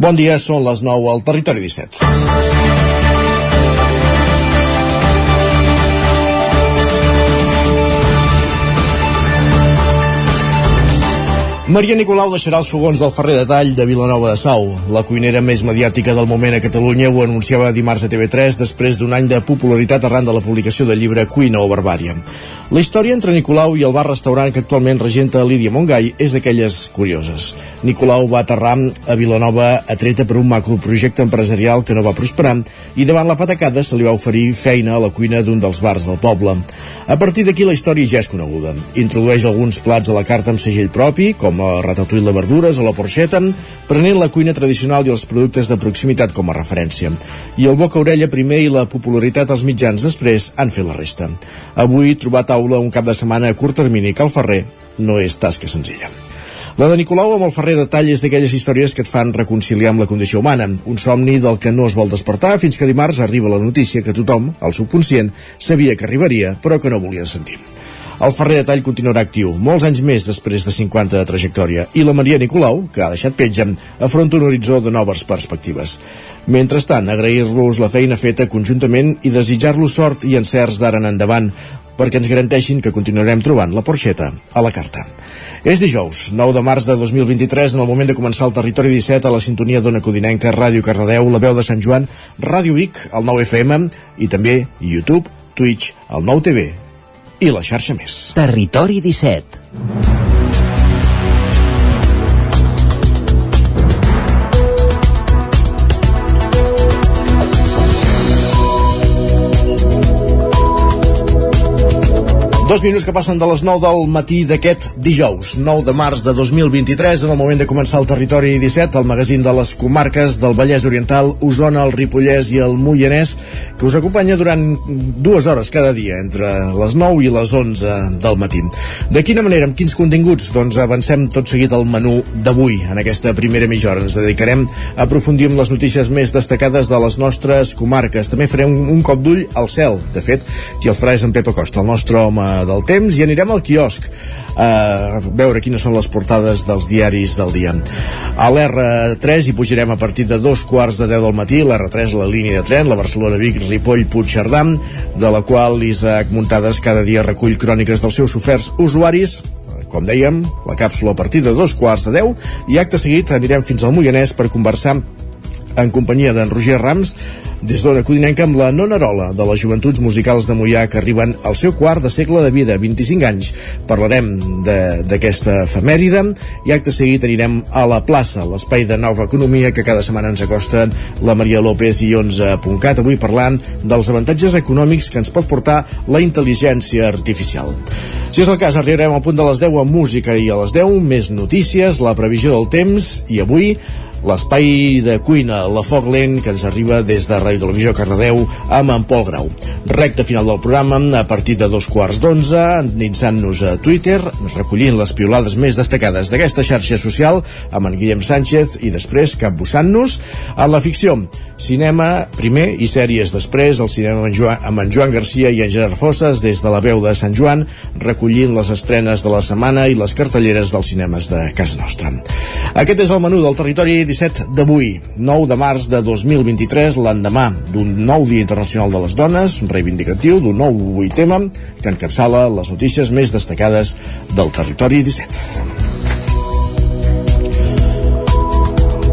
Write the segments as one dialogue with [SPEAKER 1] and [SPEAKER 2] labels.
[SPEAKER 1] Bon dia, són les 9 al Territori 17. Maria Nicolau deixarà els fogons del Ferrer de Tall de Vilanova de Sau. La cuinera més mediàtica del moment a Catalunya ho anunciava dimarts a TV3 després d'un any de popularitat arran de la publicació del llibre Cuina o Barbària. La història entre Nicolau i el bar-restaurant que actualment regenta Lídia Montgai és d'aquelles curioses. Nicolau va aterrar a Vilanova atreta per un macroprojecte empresarial que no va prosperar i davant la patacada se li va oferir feina a la cuina d'un dels bars del poble. A partir d'aquí la història ja és coneguda. Introdueix alguns plats a la carta amb segell propi, com la ratatouille de verdures o la porxeta, prenent la cuina tradicional i els productes de proximitat com a referència. I el boca-orella primer i la popularitat als mitjans després han fet la resta. Avui, trobar taula un cap de setmana a curt termini que al Ferrer no és tasca senzilla. La de Nicolau amb el Ferrer de Tall és d'aquelles històries que et fan reconciliar amb la condició humana, un somni del que no es vol despertar fins que dimarts arriba la notícia que tothom, el subconscient, sabia que arribaria però que no volia sentir. El Ferrer de Tall continuarà actiu, molts anys més després de 50 de trajectòria, i la Maria Nicolau, que ha deixat petja, afronta un horitzó de noves perspectives. Mentrestant, agrair-los la feina feta conjuntament i desitjar-los sort i encerts d'ara en endavant, perquè ens garanteixin que continuarem trobant la porxeta a la carta. És dijous, 9 de març de 2023, en el moment de començar el Territori 17 a la sintonia d'Ona Codinenca, Ràdio Cardedeu, La Veu de Sant Joan, Ràdio Vic, el 9 FM i també YouTube, Twitch, el 9 TV i la xarxa més.
[SPEAKER 2] Territori 17
[SPEAKER 1] Dos minuts que passen de les 9 del matí d'aquest dijous, 9 de març de 2023, en el moment de començar el Territori 17, el magazín de les comarques del Vallès Oriental, Osona, el Ripollès i el Moianès, que us acompanya durant dues hores cada dia, entre les 9 i les 11 del matí. De quina manera, amb quins continguts? Doncs avancem tot seguit al menú d'avui, en aquesta primera mitja hora. Ens dedicarem a aprofundir en les notícies més destacades de les nostres comarques. També farem un, cop d'ull al cel. De fet, qui el farà és en Pepa Costa, el nostre home del temps i anirem al quiosc a veure quines són les portades dels diaris del dia. A l'R3 hi pujarem a partir de dos quarts de 10 del matí, l'R3, la línia de tren, la Barcelona-Vic, Ripoll, Puigcerdà, de la qual l'Isaac Muntades cada dia recull cròniques dels seus oferts usuaris com dèiem, la càpsula a partir de dos quarts de 10 i acte seguit anirem fins al Moianès per conversar en companyia d'en Roger Rams des d'Ona Codinenca amb la nonarola de les joventuts musicals de Mollà que arriben al seu quart de segle de vida, 25 anys. Parlarem d'aquesta efemèride i acte seguit anirem a la plaça, l'espai de nova economia que cada setmana ens acosten la Maria López i 11.cat, avui parlant dels avantatges econòmics que ens pot portar la intel·ligència artificial. Si és el cas, arribarem al punt de les 10 amb música i a les 10 més notícies, la previsió del temps i avui l'espai de cuina, la foc lent que ens arriba des de Ràdio Televisió Cardedeu amb en Pol Grau. Recte final del programa, a partir de dos quarts d'onze, endinsant-nos a Twitter, recollint les piolades més destacades d'aquesta xarxa social amb en Guillem Sánchez i després capbussant-nos en la ficció. Cinema primer i sèries després, el cinema amb en, Joan, amb en Joan Garcia i en Gerard Fosses des de la veu de Sant Joan, recollint les estrenes de la setmana i les cartelleres dels cinemes de casa nostra. Aquest és el menú del territori 17 d'avui, 9 de març de 2023, l'endemà d'un nou Dia Internacional de les Dones, reivindicatiu d'un nou tema que encapçala les notícies més destacades del territori 17.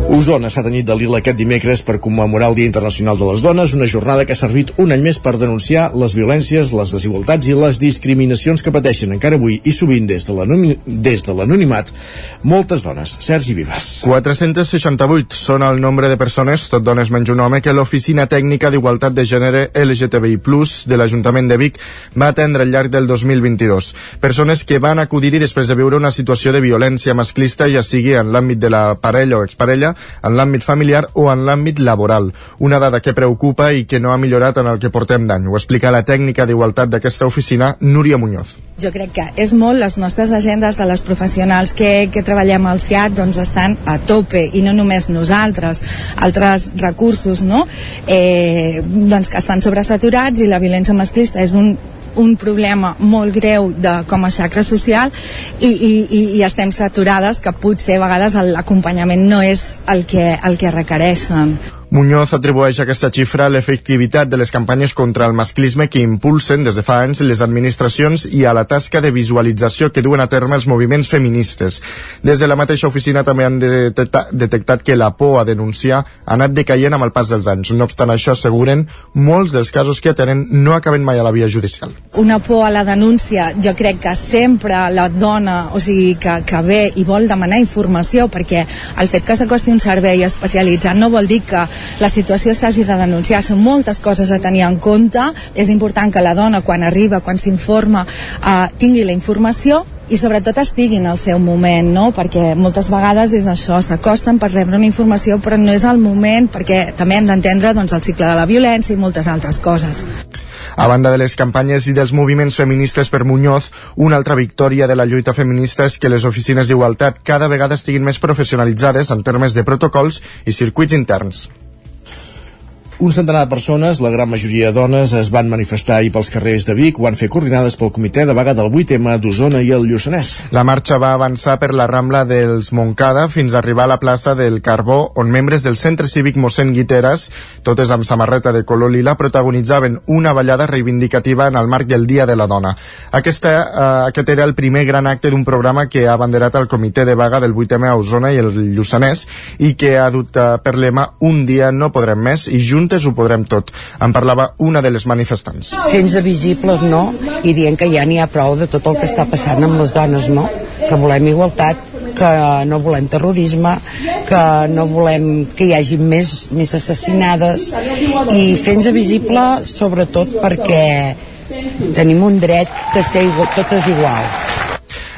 [SPEAKER 1] Osona s'ha tenit de Lila aquest dimecres per commemorar el Dia Internacional de les Dones, una jornada que ha servit un any més per denunciar les violències, les desigualtats i les discriminacions que pateixen encara avui i sovint des de l'anonimat moltes dones. Sergi Vives.
[SPEAKER 3] 468 són el nombre de persones, tot dones menys un home, que l'Oficina Tècnica d'Igualtat de Gènere LGTBI+, de l'Ajuntament de Vic, va atendre al llarg del 2022. Persones que van acudir-hi després de viure una situació de violència masclista, ja sigui en l'àmbit de la parella o exparella, en l'àmbit familiar o en l'àmbit laboral. Una dada que preocupa i que no ha millorat en el que portem d'any. Ho explica la tècnica d'igualtat d'aquesta oficina, Núria Muñoz.
[SPEAKER 4] Jo crec que és molt, les nostres agendes de les professionals que, que treballem al SIAC doncs estan a tope i no només nosaltres, altres recursos no? eh, doncs que estan sobresaturats i la violència masclista és un un problema molt greu de, com a xacra social i, i, i, i estem saturades que potser a vegades l'acompanyament no és el que, el que requereixen.
[SPEAKER 3] Muñoz atribueix aquesta xifra a l'efectivitat de les campanyes contra el masclisme que impulsen des de fa anys les administracions i a la tasca de visualització que duen a terme els moviments feministes. Des de la mateixa oficina també han detectat que la por a denunciar ha anat decaient amb el pas dels anys. No obstant això, asseguren, molts dels casos que atenen no acaben mai a la via judicial.
[SPEAKER 4] Una por a la denúncia, jo crec que sempre la dona, o sigui, que, que ve i vol demanar informació, perquè el fet que s'acosti un servei especialitzat no vol dir que la situació s'hagi de denunciar. Són moltes coses a tenir en compte. És important que la dona, quan arriba, quan s'informa, eh, tingui la informació i sobretot estigui en el seu moment, no? perquè moltes vegades és això, s'acosten per rebre una informació però no és el moment perquè també hem d'entendre doncs, el cicle de la violència i moltes altres coses.
[SPEAKER 3] A banda de les campanyes i dels moviments feministes per Muñoz, una altra victòria de la lluita feminista és que les oficines d'igualtat cada vegada estiguin més professionalitzades en termes de protocols i circuits interns.
[SPEAKER 1] Un centenar de persones, la gran majoria dones, es van manifestar ahir pels carrers de Vic, ho van fer coordinades pel comitè de vaga del 8M d'Osona i el Lluçanès.
[SPEAKER 3] La marxa va avançar per la Rambla dels Moncada fins a arribar a la plaça del Carbó, on membres del Centre Cívic mossèn Guiteres, totes amb samarreta de color lila, protagonitzaven una ballada reivindicativa en el marc del Dia de la Dona. Aquesta, eh, aquest era el primer gran acte d'un programa que ha abanderat el comitè de vaga del 8M a Osona i el Lluçanès i que ha dut eh, per lema Un dia no podrem més i junts juntes ho podrem tot. En parlava una de les manifestants.
[SPEAKER 5] Fents de visibles, no? I dient que ja n'hi ha prou de tot el que està passant amb les dones, no? Que volem igualtat, que no volem terrorisme, que no volem que hi hagi més, més assassinades i fent-se visible sobretot perquè tenim un dret de ser igual, totes iguals.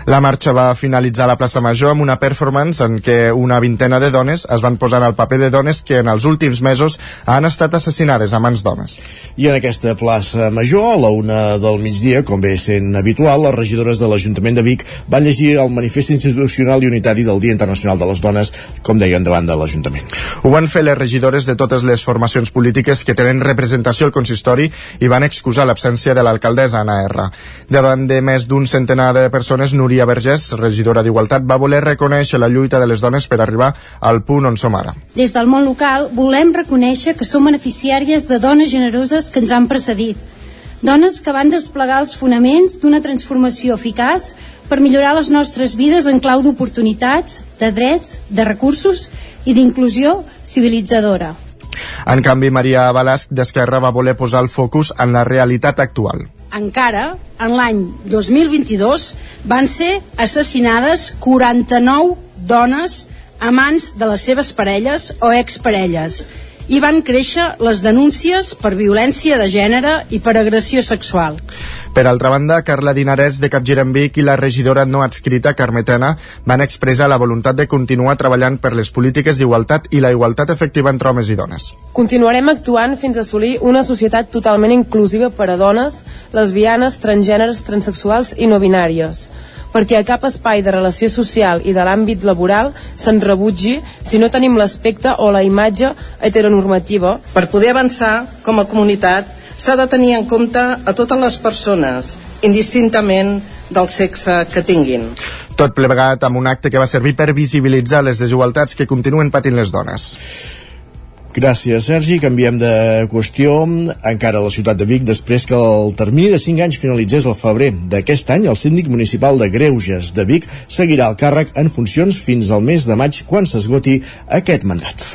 [SPEAKER 3] La marxa va finalitzar a la plaça Major amb una performance en què una vintena de dones es van posar en el paper de dones que en els últims mesos han estat assassinades a mans d'homes.
[SPEAKER 1] I en aquesta plaça Major, a la una del migdia, com bé sent habitual, les regidores de l'Ajuntament de Vic van llegir el manifest institucional i unitari del Dia Internacional de les Dones, com deien davant de l'Ajuntament.
[SPEAKER 3] Ho van fer les regidores de totes les formacions polítiques que tenen representació al consistori i van excusar l'absència de l'alcaldessa Anna R. Davant de més d'un centenar de persones, Núria Núria Vergés, regidora d'Igualtat, va voler reconèixer la lluita de les dones per arribar al punt on som ara.
[SPEAKER 6] Des del món local volem reconèixer que som beneficiàries de dones generoses que ens han precedit. Dones que van desplegar els fonaments d'una transformació eficaç per millorar les nostres vides en clau d'oportunitats, de drets, de recursos i d'inclusió civilitzadora.
[SPEAKER 3] En canvi, Maria Balasc d'Esquerra va voler posar el focus en la realitat actual
[SPEAKER 7] encara en l'any 2022 van ser assassinades 49 dones a mans de les seves parelles o exparelles i van créixer les denúncies per violència de gènere i per agressió sexual.
[SPEAKER 3] Per altra banda, Carla Dinarès de Capgirambik i la regidora no adscrita Carmetena van expressar la voluntat de continuar treballant per les polítiques d'igualtat i la igualtat efectiva entre homes i dones.
[SPEAKER 8] Continuarem actuant fins a assolir una societat totalment inclusiva per a dones, lesbianes, transgèneres, transexuals i no binàries perquè a cap espai de relació social i de l'àmbit laboral se'n rebutgi si no tenim l'aspecte o la imatge heteronormativa.
[SPEAKER 9] Per poder avançar com a comunitat s'ha de tenir en compte a totes les persones, indistintament del sexe que tinguin.
[SPEAKER 3] Tot plegat amb un acte que va servir per visibilitzar les desigualtats que continuen patint les dones.
[SPEAKER 1] Gràcies, Sergi. Canviem de qüestió. Encara a la ciutat de Vic, després que el termini de 5 anys finalitzés el febrer d'aquest any, el síndic municipal de Greuges de Vic seguirà el càrrec en funcions fins al mes de maig, quan s'esgoti aquest mandat.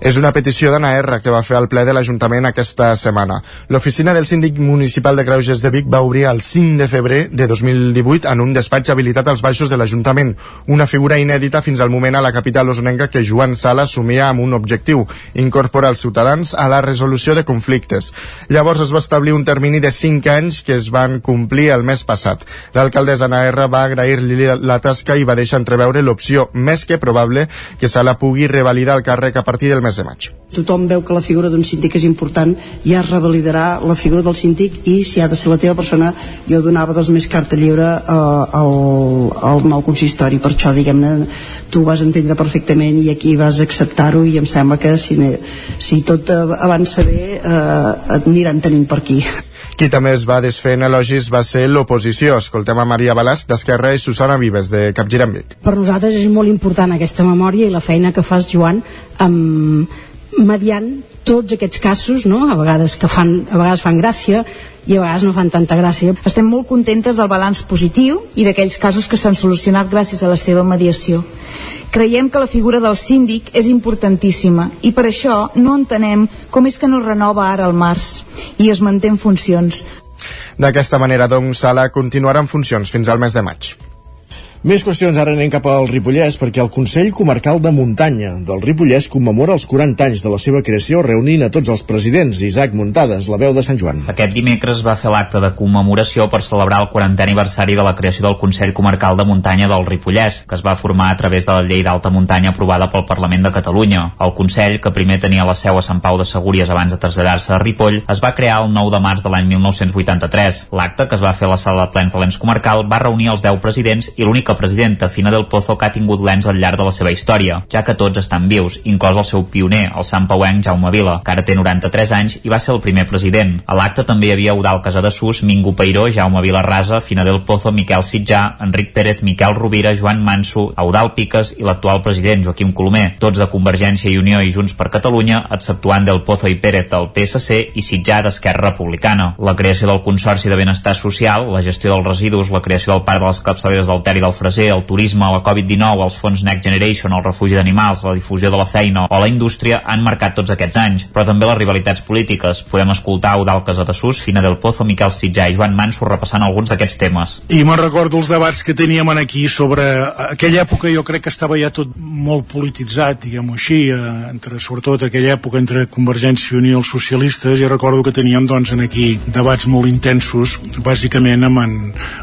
[SPEAKER 3] És una petició d'Anna R que va fer al ple de l'Ajuntament aquesta setmana. L'oficina del síndic municipal de Greuges de Vic va obrir el 5 de febrer de 2018 en un despatx habilitat als baixos de l'Ajuntament, una figura inèdita fins al moment a la capital osonenca que Joan Sala assumia amb un objectiu, incorporar els ciutadans a la resolució de conflictes. Llavors es va establir un termini de 5 anys que es van complir el mes passat. L'alcaldessa Anna R va agrair-li la tasca i va deixar entreveure l'opció més que probable que Sala pugui revalidar el càrrec a partir del mes de maig.
[SPEAKER 5] Tothom veu que la figura d'un síndic és important, ja es revalidarà la figura del síndic i si ha de ser la teva persona, jo donava dos més carta lliure eh, al, al nou consistori, per això diguem-ne tu vas entendre perfectament i aquí vas acceptar-ho i em sembla que si, si tot avança bé eh, et aniran tenint per aquí.
[SPEAKER 3] Qui també es va desfer en elogis va ser l'oposició. Escoltem a Maria Balàs d'Esquerra i Susana Vives de Capgirambic.
[SPEAKER 10] Per nosaltres és molt important aquesta memòria i la feina que fas, Joan, amb, mediant tots aquests casos, no? a vegades que fan, a vegades fan gràcia i a vegades no fan tanta gràcia.
[SPEAKER 11] Estem molt contentes del balanç positiu i d'aquells casos que s'han solucionat gràcies a la seva mediació. Creiem que la figura del síndic és importantíssima i per això no entenem com és que no renova ara al març i es manté en funcions.
[SPEAKER 3] D'aquesta manera, doncs, Sala continuarà en funcions fins al mes de maig.
[SPEAKER 1] Més qüestions, ara anem cap al Ripollès, perquè el Consell Comarcal de Muntanya del Ripollès commemora els 40 anys de la seva creació reunint a tots els presidents. Isaac Muntades, la veu de Sant Joan.
[SPEAKER 12] Aquest dimecres va fer l'acte de commemoració per celebrar el 40è aniversari de la creació del Consell Comarcal de Muntanya del Ripollès, que es va formar a través de la llei d'alta muntanya aprovada pel Parlament de Catalunya. El Consell, que primer tenia la seu a Sant Pau de Segúries abans de traslladar-se a Ripoll, es va crear el 9 de març de l'any 1983. L'acte, que es va fer a la sala de plens de l'ens comarcal, va reunir els 10 presidents i l'única presidenta, Fina del Pozo, que ha tingut l'ens al llarg de la seva història, ja que tots estan vius, inclòs el seu pioner, el Sant Pauenc Jaume Vila, que ara té 93 anys i va ser el primer president. A l'acte també hi havia Eudal Casadesús, Mingo Peiró, Jaume Vilarrasa, Fina del Pozo, Miquel Sitjà, Enric Pérez, Miquel Rovira, Joan Manso, Eudal Piques i l'actual president Joaquim Colomer, tots de Convergència i Unió i Junts per Catalunya, exceptuant del Pozo i Pérez del PSC i Sitjà d'Esquerra Republicana. La creació del Consorci de Benestar Social, la gestió dels residus, la creació del Parc de les Capçaleres del Ter i del Freser, el turisme, la Covid-19, els fons Next Generation, el refugi d'animals, la difusió de la feina o la indústria han marcat tots aquests anys, però també les rivalitats polítiques. Podem escoltar Eudal Casadesús, Fina del Pozo, Miquel Sitjà i Joan Manso repassant alguns d'aquests temes.
[SPEAKER 13] I me'n recordo els debats que teníem aquí sobre aquella època jo crec que estava ja tot molt polititzat, diguem-ho així, eh, entre, sobretot aquella època entre Convergència i Unió i els socialistes, i recordo que teníem doncs en aquí debats molt intensos, bàsicament amb en,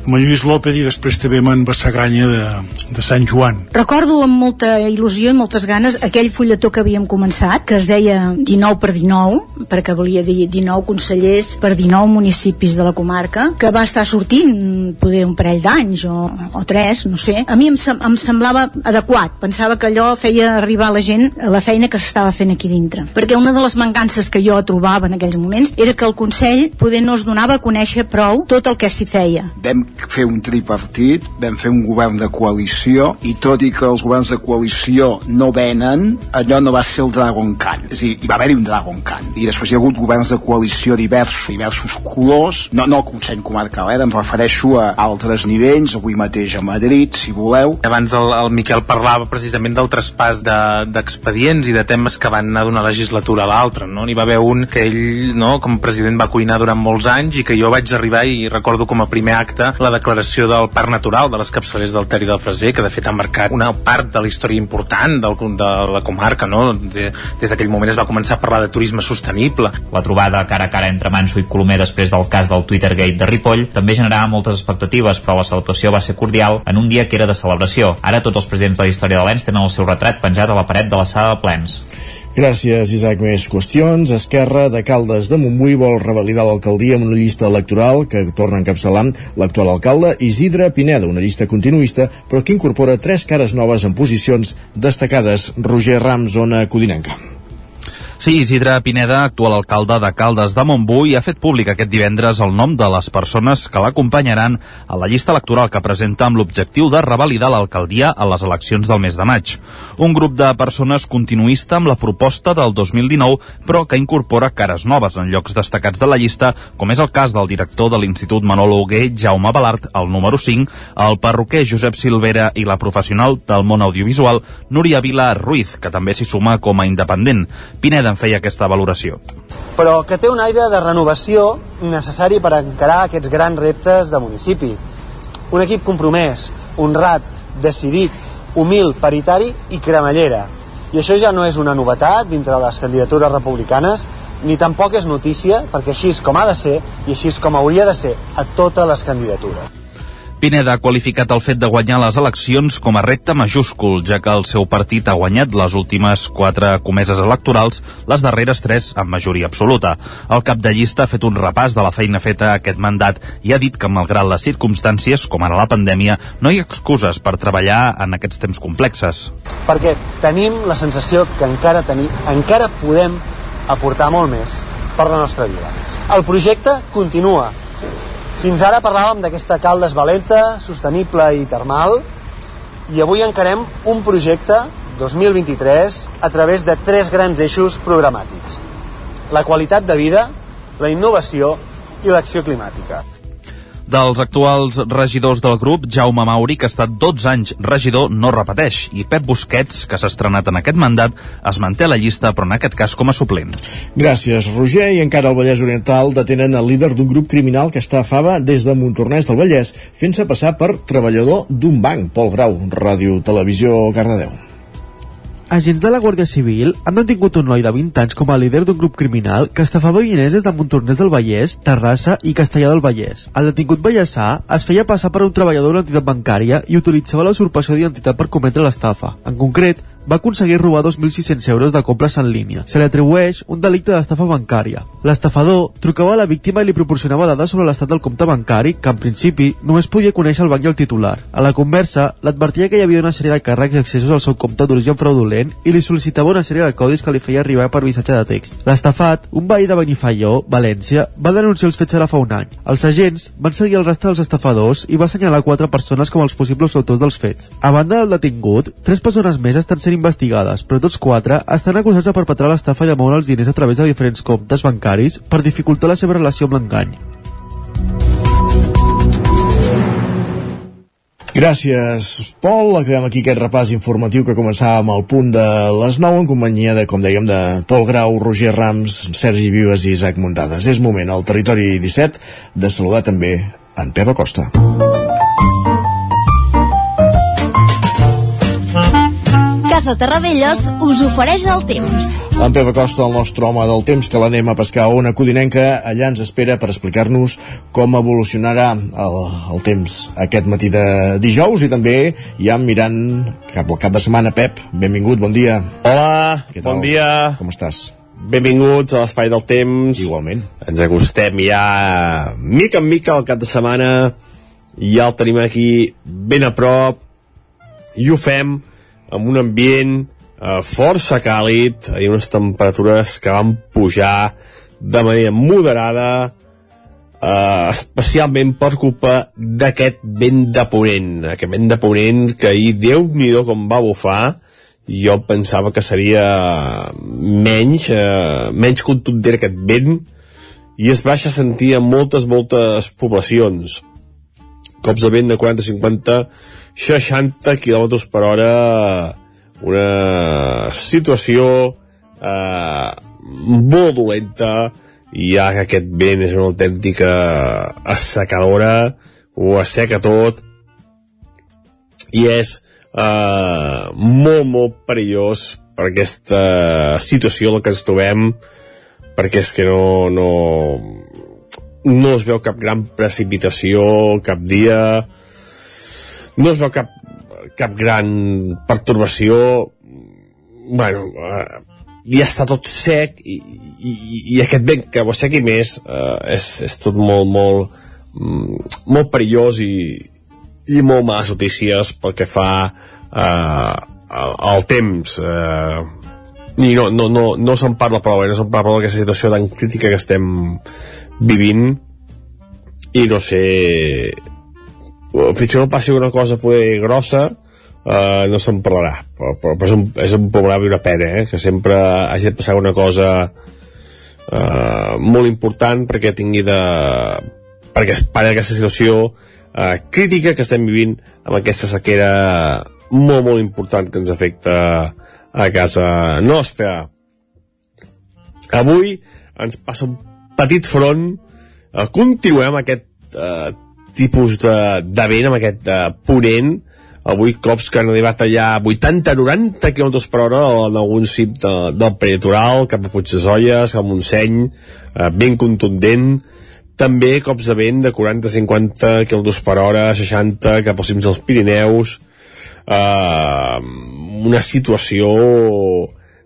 [SPEAKER 13] amb en Lluís López i després també amb en Bassaganya de, de Sant Joan.
[SPEAKER 7] Recordo amb molta il·lusió i moltes ganes aquell fulletó que havíem començat, que es deia 19 per 19, perquè volia dir 19 consellers per 19 municipis de la comarca, que va estar sortint poder un parell d'anys o, o tres, no sé. A mi em, sem em semblava adequat, pensava que allò feia arribar a la gent a la feina que s'estava fent aquí dintre. Perquè una de les mancances que jo trobava en aquells moments era que el Consell poder no es donava a conèixer prou tot el que s'hi feia.
[SPEAKER 14] Vam fer un tripartit, vam fer un govern de coalició i tot i que els governs de coalició no venen, allò no va ser el Dragon Khan. És a dir, hi va haver-hi un Dragon Khan. I després hi ha hagut governs de coalició diversos, diversos colors, no, no el Consell Comarcal, eh? em refereixo a altres nivells, avui mateix a Madrid, si voleu.
[SPEAKER 15] Abans el, el Miquel parlava precisament del traspàs d'expedients de, i de temes que van anar d'una legislatura a l'altra, no? N'hi va haver un que ell, no, com a president va cuinar durant molts anys i que jo vaig arribar i recordo com a primer acte la declaració del Parc Natural de les capçaleres del Ter i del Freser, que de fet ha marcat una part de la història important del, de la comarca, no? De, des d'aquell moment es va començar a parlar de turisme sostenible.
[SPEAKER 12] La trobada cara a cara entre Manso i Colomer després del cas del Twittergate de Ripoll també generava moltes expectatives, però la salutació va ser cordial en un dia que era de celebració. Ara tots els presidents de la història de l'ENS tenen el seu retrat penjat a la paret de la sala de plens.
[SPEAKER 1] Gràcies, Isaac. Més qüestions. Esquerra de Caldes de Montbui vol revalidar l'alcaldia amb una llista electoral que torna a encapçalar l'actual alcalde Isidre Pineda, una llista continuista, però que incorpora tres cares noves en posicions destacades. Roger Ram, zona Codinenca.
[SPEAKER 16] Sí, Isidre Pineda, actual alcalde de Caldes de Montbui, ha fet públic aquest divendres el nom de les persones que l'acompanyaran a la llista electoral que presenta amb l'objectiu de revalidar l'alcaldia a les eleccions del mes de maig. Un grup de persones continuista amb la proposta del 2019, però que incorpora cares noves en llocs destacats de la llista, com és el cas del director de l'Institut Manolo Hugué, Jaume Balart, el número 5, el perruquer Josep Silvera i la professional del món audiovisual, Núria Vila Ruiz, que també s'hi suma com a independent. Pineda en feia aquesta valoració.
[SPEAKER 17] Però que té un aire de renovació necessari per encarar aquests grans reptes de municipi. Un equip compromès, honrat, decidit, humil, paritari i cremallera. I això ja no és una novetat dintre les candidatures republicanes, ni tampoc és notícia, perquè així és com ha de ser i així és com hauria de ser a totes les candidatures.
[SPEAKER 16] Pineda ha qualificat el fet de guanyar les eleccions com a repte majúscul, ja que el seu partit ha guanyat les últimes quatre comeses electorals, les darreres tres amb majoria absoluta. El cap de llista ha fet un repàs de la feina feta aquest mandat i ha dit que, malgrat les circumstàncies, com ara la pandèmia, no hi ha excuses per treballar en aquests temps complexes.
[SPEAKER 17] Perquè tenim la sensació que encara tenim, encara podem aportar molt més per la nostra vida. El projecte continua. Fins ara parlàvem d'aquesta Caldes valenta, sostenible i termal, i avui encarem un projecte 2023 a través de tres grans eixos programàtics. La qualitat de vida, la innovació i l'acció climàtica.
[SPEAKER 16] Dels actuals regidors del grup, Jaume Mauri, que ha estat 12 anys regidor, no repeteix, i Pep Busquets, que s'ha estrenat en aquest mandat, es manté a la llista, però en aquest cas com a suplent.
[SPEAKER 1] Gràcies, Roger. I encara al Vallès Oriental detenen el líder d'un grup criminal que està a Fava des de Montornès del Vallès, fent-se passar per treballador d'un banc. Pol Grau, Ràdio Televisió, Cardedeu.
[SPEAKER 18] Agents de la Guàrdia Civil han detingut un noi de 20 anys com a líder d'un grup criminal que estafava guineses de Montornès del Vallès, Terrassa i Castellà del Vallès. El detingut vallèsà es feia passar per un treballador de l'entitat bancària i utilitzava la usurpació d'identitat per cometre l'estafa. En concret, va aconseguir robar 2.600 euros de compres en línia. Se li atribueix un delicte d'estafa bancària. L'estafador trucava a la víctima i li proporcionava dades sobre l'estat del compte bancari, que en principi només podia conèixer el banc i el titular. A la conversa, l'advertia que hi havia una sèrie de càrrecs i accessos al seu compte d'origen fraudulent i li sol·licitava una sèrie de codis que li feia arribar per missatge de text. L'estafat, un veí de Benifaió, València, va denunciar els fets ara fa un any. Els agents van seguir el rastre dels estafadors i va assenyalar quatre persones com els possibles autors dels fets. A banda del detingut, tres persones més estan sent investigades, però tots quatre estan acusats de perpetrar l'estafa i de moure els diners a través de diferents comptes bancaris per dificultar la seva relació amb l'engany.
[SPEAKER 1] Gràcies, Pol. Acabem aquí aquest repàs informatiu que començàvem al punt de les 9 en companyia de, com dèiem, de Pol Grau, Roger Rams, Sergi Vives i Isaac Muntades. És moment al territori 17 de saludar també en Pep Acosta.
[SPEAKER 19] Casa Terradellos us ofereix el temps.
[SPEAKER 1] En Pep Acosta, el nostre home del temps, que l'anem a pescar a una codinenca, allà ens espera per explicar-nos com evolucionarà el, el temps aquest matí de dijous i també ja mirant cap al cap de setmana. Pep, benvingut, bon dia.
[SPEAKER 20] Hola, bon dia.
[SPEAKER 1] Com estàs?
[SPEAKER 20] Benvinguts a l'Espai del Temps.
[SPEAKER 1] Igualment.
[SPEAKER 20] Ens acostem ja mica en mica al cap de setmana. Ja el tenim aquí ben a prop. I ho fem amb un ambient eh, força càlid i unes temperatures que van pujar de manera moderada eh, especialment per culpa d'aquest vent de ponent. Aquest vent de ponent que ahir déu nhi com va bufar jo pensava que seria menys eh, menys contundent aquest vent i es baixa sentir en moltes, moltes poblacions. Cops de vent de 40-50 60 km per hora una situació eh, molt dolenta ja que aquest vent és una autèntica assecadora ho asseca tot i és eh, molt molt perillós per aquesta situació en la que ens trobem perquè és que no, no, no es veu cap gran precipitació cap dia no es veu cap, cap gran pertorbació bueno eh, ja està tot sec i, i, i aquest vent que ho assequi més eh, és, és tot molt molt mm, molt perillós i, i molt males notícies pel que fa eh, al, al temps eh, i no, no, no, no se'n parla prou eh? no se'n parla prou d'aquesta situació tan crítica que estem vivint i no sé fins que no passi una cosa poder grossa uh, no se'n parlarà però, però, però és, un, és un problema i una pena eh? que sempre hagi de passar una cosa uh, molt important perquè tingui de perquè es pari aquesta situació uh, crítica que estem vivint amb aquesta sequera molt molt important que ens afecta a casa nostra avui ens passa un petit front uh, continuem aquest uh, tipus de, de vent, amb aquest uh, ponent, avui cops que han arribat allà 80-90 km per hora en algun cim de, del peritoral, cap a Puigdesolles, a Montseny, uh, ben contundent, també cops de vent de 40-50 km per hora, 60 cap als cims dels Pirineus, uh, una situació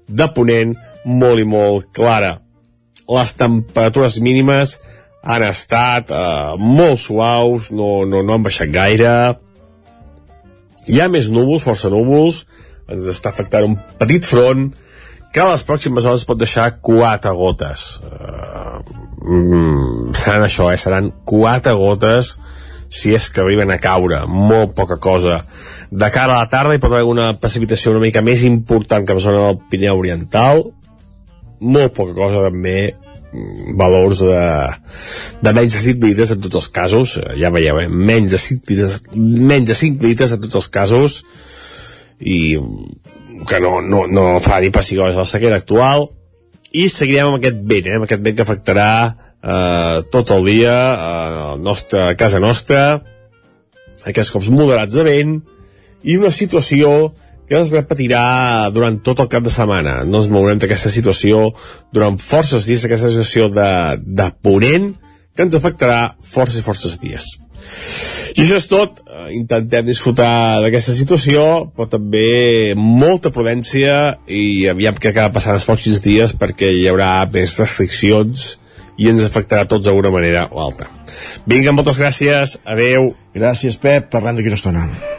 [SPEAKER 20] de ponent molt i molt clara. Les temperatures mínimes han estat eh, molt suaus, no, no, no han baixat gaire. Hi ha més núvols, força núvols, ens està afectant un petit front que a les pròximes hores pot deixar quatre gotes. Eh, mm, seran això, eh? seran quatre gotes si és que arriben a caure, molt poca cosa. De cara a la tarda hi pot haver una precipitació una mica més important que la zona del Pirineu Oriental, molt poca cosa també, valors de, de menys de 5 litres en tots els casos, eh, ja veieu, eh? menys, de 5 litres, menys de 5 litres en tots els casos, i que no, no, no fa ni pessigolles a la sequera actual, i seguirem amb aquest vent, eh? amb aquest vent que afectarà eh, tot el dia a, nostre, a casa nostra aquests cops moderats de vent i una situació que es repetirà durant tot el cap de setmana. No ens mourem d'aquesta situació durant forces dies, aquesta situació de, de ponent que ens afectarà forces i forces dies. I això és tot. Intentem disfrutar d'aquesta situació, però també molta prudència i aviam què acaba passant els pocs dies perquè hi haurà més restriccions i ens afectarà tots d'alguna manera o altra. Vinga, moltes gràcies, adeu.
[SPEAKER 1] Gràcies, Pep, parlem d'aquí una estona.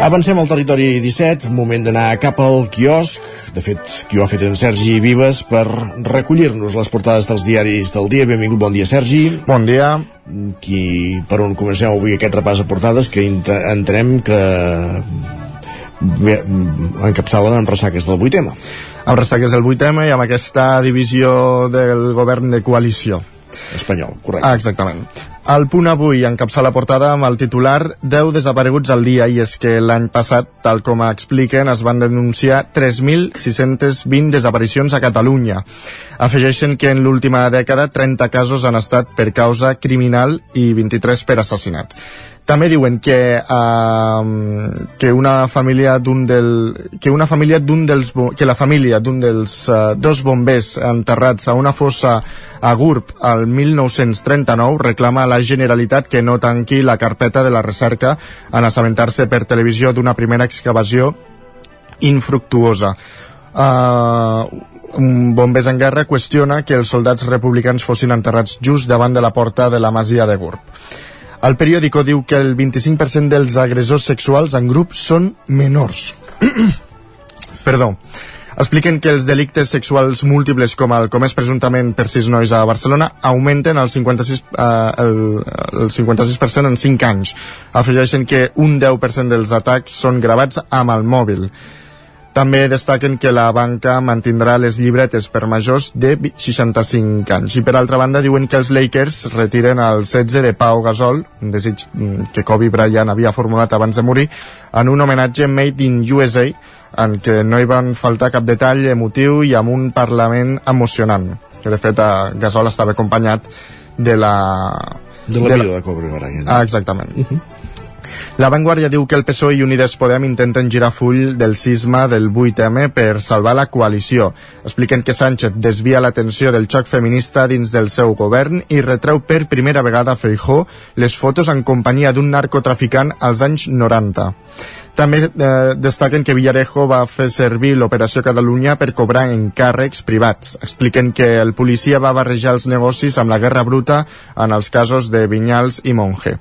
[SPEAKER 1] Avancem al territori 17, moment d'anar cap al quiosc. De fet, qui ho ha fet en Sergi Vives per recollir-nos les portades dels diaris del dia. Benvingut, bon dia, Sergi.
[SPEAKER 3] Bon dia.
[SPEAKER 1] Qui, per on comencem avui aquest repàs de portades que entenem que bé, encapçalen amb ressaques del 8 tema.
[SPEAKER 3] Amb ressaques del 8 tema i amb aquesta divisió del govern de coalició.
[SPEAKER 1] Espanyol, correcte.
[SPEAKER 3] Ah, exactament. El punt avui encapçala la portada amb el titular 10 desapareguts al dia i és que l'any passat, tal com expliquen, es van denunciar 3.620 desaparicions a Catalunya. Afegeixen que en l'última dècada 30 casos han estat per causa criminal i 23 per assassinat. També diuen que, uh, que una família d'un del, que una família d'un dels que la família d'un dels uh, dos bombers enterrats a una fossa a Gurb al 1939 reclama a la Generalitat que no tanqui la carpeta de la recerca en assabentar-se per televisió d'una primera excavació infructuosa. Uh, un bombers en guerra qüestiona que els soldats republicans fossin enterrats just davant de la porta de la masia de Gurb. El periòdico diu que el 25% dels agressors sexuals en grup són menors. Perdó. Expliquen que els delictes sexuals múltiples com el comès presumptament per sis nois a Barcelona augmenten el 56%, eh, el, el 56% en 5 anys. Afegeixen que un 10% dels atacs són gravats amb el mòbil. També destaquen que la banca mantindrà les llibretes per majors de 65 anys. I per altra banda diuen que els Lakers retiren el 16 de Pau Gasol, un desig mm, que Kobe Bryant havia formulat abans de morir, en un homenatge Made in USA, en què no hi van faltar cap detall emotiu i amb un parlament emocionant, que de fet a Gasol estava acompanyat de la...
[SPEAKER 1] De la vida de, de Kobe Bryant.
[SPEAKER 3] Ah, exactament. Uh -huh. La Vanguardia diu que el PSOE i Unides Podem intenten girar full del sisme del 8M per salvar la coalició. Expliquen que Sánchez desvia l'atenció del xoc feminista dins del seu govern i retreu per primera vegada a Feijó les fotos en companyia d'un narcotraficant als anys 90. També eh, destaquen que Villarejo va fer servir l'Operació Catalunya per cobrar encàrrecs privats. Expliquen que el policia va barrejar els negocis amb la guerra bruta en els casos de Vinyals i Monge.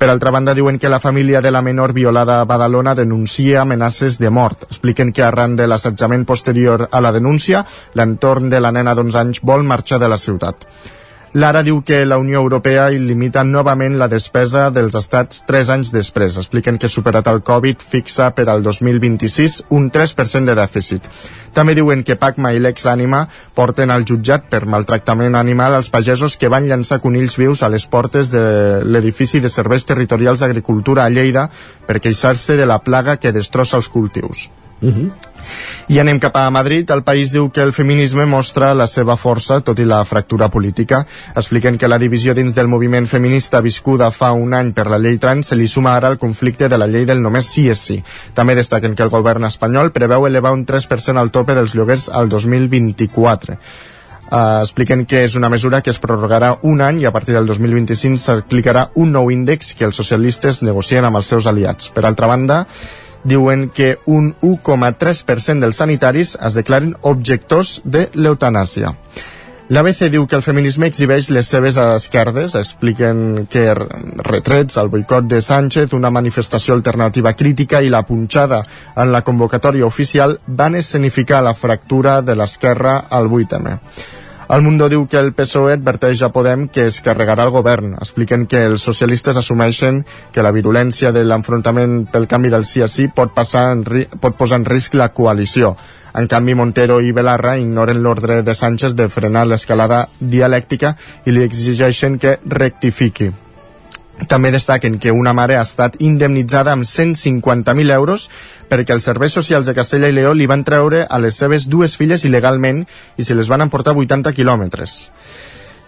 [SPEAKER 3] Per altra banda, diuen que la família de la menor violada a Badalona denuncia amenaces de mort. Expliquen que arran de l'assetjament posterior a la denúncia, l'entorn de la nena d'11 anys vol marxar de la ciutat. L'Ara diu que la Unió Europea limita novament la despesa dels estats tres anys després. Expliquen que superat el Covid fixa per al 2026 un 3% de dèficit. També diuen que Pacma i l'ex-ànima porten al jutjat per maltractament animal als pagesos que van llançar conills vius a les portes de l'edifici de serveis territorials d'agricultura a Lleida per queixar-se de la plaga que destrossa els cultius. Uh -huh. I anem cap a Madrid. El país diu que el feminisme mostra la seva força, tot i la fractura política. Expliquen que la divisió dins del moviment feminista viscuda fa un any per la llei trans se li suma ara el conflicte de la llei del només sí és sí. També destaquen que el govern espanyol preveu elevar un 3% al tope dels lloguers al 2024. Uh, expliquen que és una mesura que es prorrogarà un any i a partir del 2025 s'aplicarà un nou índex que els socialistes negocien amb els seus aliats. Per altra banda, diuen que un 1,3% dels sanitaris es declaren objectors de l'eutanàsia. L'ABC diu que el feminisme exhibeix les seves esquerdes, expliquen que retrets, el boicot de Sánchez, una manifestació alternativa crítica i la punxada en la convocatòria oficial van escenificar la fractura de l'esquerra al 8M. El Mundo diu que el PSOE adverteix a Podem que es carregarà el govern. Expliquen que els socialistes assumeixen que la virulència de l'enfrontament pel canvi del sí a sí pot, passar en, pot posar en risc la coalició. En canvi, Montero i Belarra ignoren l'ordre de Sánchez de frenar l'escalada dialèctica i li exigeixen que rectifiqui. També destaquen que una mare ha estat indemnitzada amb 150.000 euros perquè els serveis socials de Castella i Lleó li van treure a les seves dues filles il·legalment i se les van emportar 80 quilòmetres.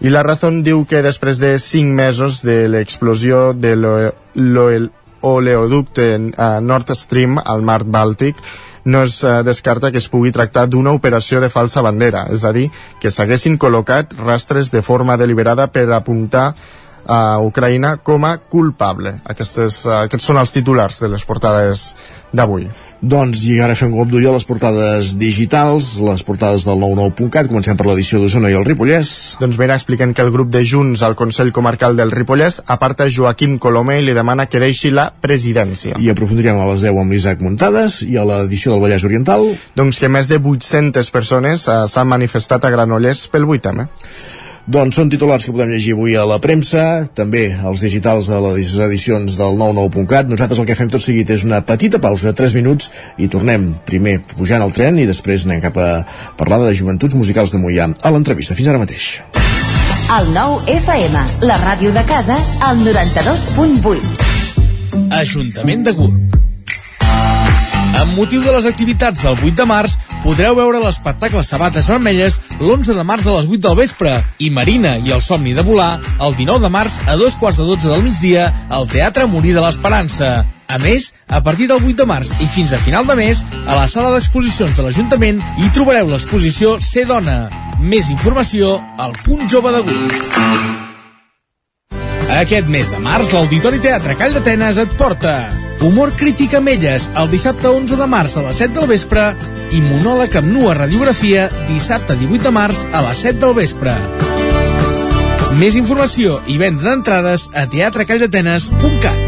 [SPEAKER 3] I la Razón diu que després de 5 mesos de l'explosió de l'oleoducte Nord Stream al mar Bàltic, no es uh, descarta que es pugui tractar d'una operació de falsa bandera, és a dir, que s'haguessin col·locat rastres de forma deliberada per apuntar a Ucraïna com a culpable. Aquestes, uh, aquests són els titulars de les portades d'avui.
[SPEAKER 1] Doncs i ara fem cop d'ull a les portades digitals, les portades del 99.cat, comencem per l'edició d'Osona i el Ripollès.
[SPEAKER 3] Doncs ben expliquen que el grup de Junts al Consell Comarcal del Ripollès aparta Joaquim Colomer i li demana que deixi la presidència.
[SPEAKER 1] I aprofundirem a les 10 amb l'Isaac Muntades i a l'edició del Vallès Oriental.
[SPEAKER 3] Doncs que més de 800 persones uh, s'han manifestat a Granollers pel 8M.
[SPEAKER 1] Doncs són titulars que podem llegir avui a la premsa, també als digitals de les edicions del 99.cat. Nosaltres el que fem tot seguit és una petita pausa de 3 minuts i tornem primer pujant al tren i després anem cap a parlar de joventuts musicals de Mollà a l'entrevista. Fins ara mateix.
[SPEAKER 21] El 9 FM, la ràdio de casa, al 92.8.
[SPEAKER 22] Ajuntament de Gurb. Amb motiu de les activitats del 8 de març, podreu veure l'espectacle Sabates Vermelles l'11 de març a les 8 del vespre i Marina i el somni de volar el 19 de març a dos quarts de 12 del migdia al Teatre Morir de l'Esperança. A més, a partir del 8 de març i fins a final de mes, a la sala d'exposicions de l'Ajuntament hi trobareu l'exposició Ser Dona. Més informació al punt jove Gurb. Aquest mes de març, l'Auditori Teatre Call d'Atenes et porta Humor crític amb elles, el dissabte 11 de març a les 7 del vespre i monòleg amb nua radiografia dissabte 18 de març a les 7 del vespre. Més informació i venda d'entrades a teatrecalldatenes.cat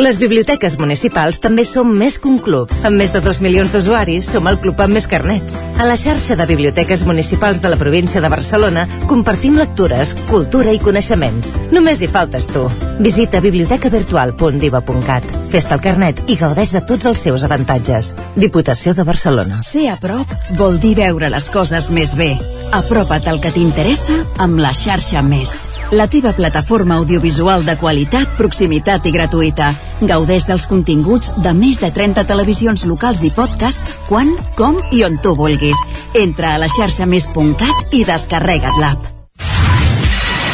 [SPEAKER 23] Les biblioteques municipals també som més que un club. Amb més de 2 milions d'usuaris, som el club amb més carnets. A la xarxa de biblioteques municipals de la província de Barcelona compartim lectures, cultura i coneixements. Només hi faltes tu. Visita bibliotecavirtual.diva.cat. Fes-te el carnet i gaudeix de tots els seus avantatges. Diputació de Barcelona.
[SPEAKER 19] Ser a prop vol dir veure les coses més bé. Apropa't al que t'interessa amb la xarxa Més. La teva plataforma audiovisual de qualitat, proximitat i gratuïta. Gaudeix dels continguts de més de 30 televisions locals i podcast quan, com i on tu vulguis. Entra a la xarxa més.cat i descarrega't l'app.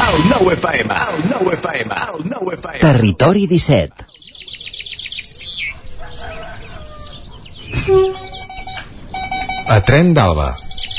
[SPEAKER 24] El nou FM, el nou FM, el nou FM.
[SPEAKER 2] Territori 17.
[SPEAKER 25] A Tren d'Alba.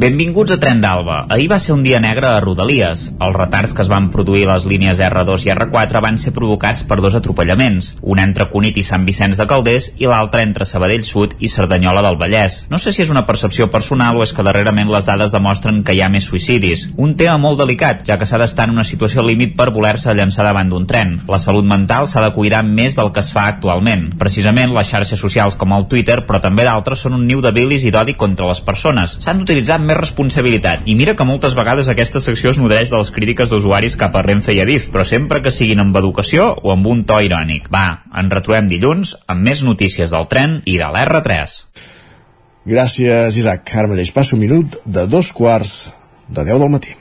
[SPEAKER 12] Benvinguts a Tren d'Alba. Ahir va ser un dia negre a Rodalies. Els retards que es van produir a les línies R2 i R4 van ser provocats per dos atropellaments, un entre Cunit i Sant Vicenç de Calders i l'altre entre Sabadell Sud i Cerdanyola del Vallès. No sé si és una percepció personal o és que darrerament les dades demostren que hi ha més suïcidis. Un tema molt delicat, ja que s'ha d'estar en una situació límit per voler-se llançar davant d'un tren. La salut mental s'ha de cuidar més del que es fa actualment. Precisament les xarxes socials com el Twitter, però també d'altres, són un niu de bilis i d'odi contra les persones. S'han d'utilitzar més responsabilitat. I mira que moltes vegades aquesta secció es nodreix de les crítiques d'usuaris cap a Renfe i Adif, però sempre que siguin amb educació o amb un to irònic. Va, en retrobem dilluns amb més notícies del tren i de l'R3.
[SPEAKER 1] Gràcies, Isaac. Ara mateix passo un minut de dos quarts de 10 del matí.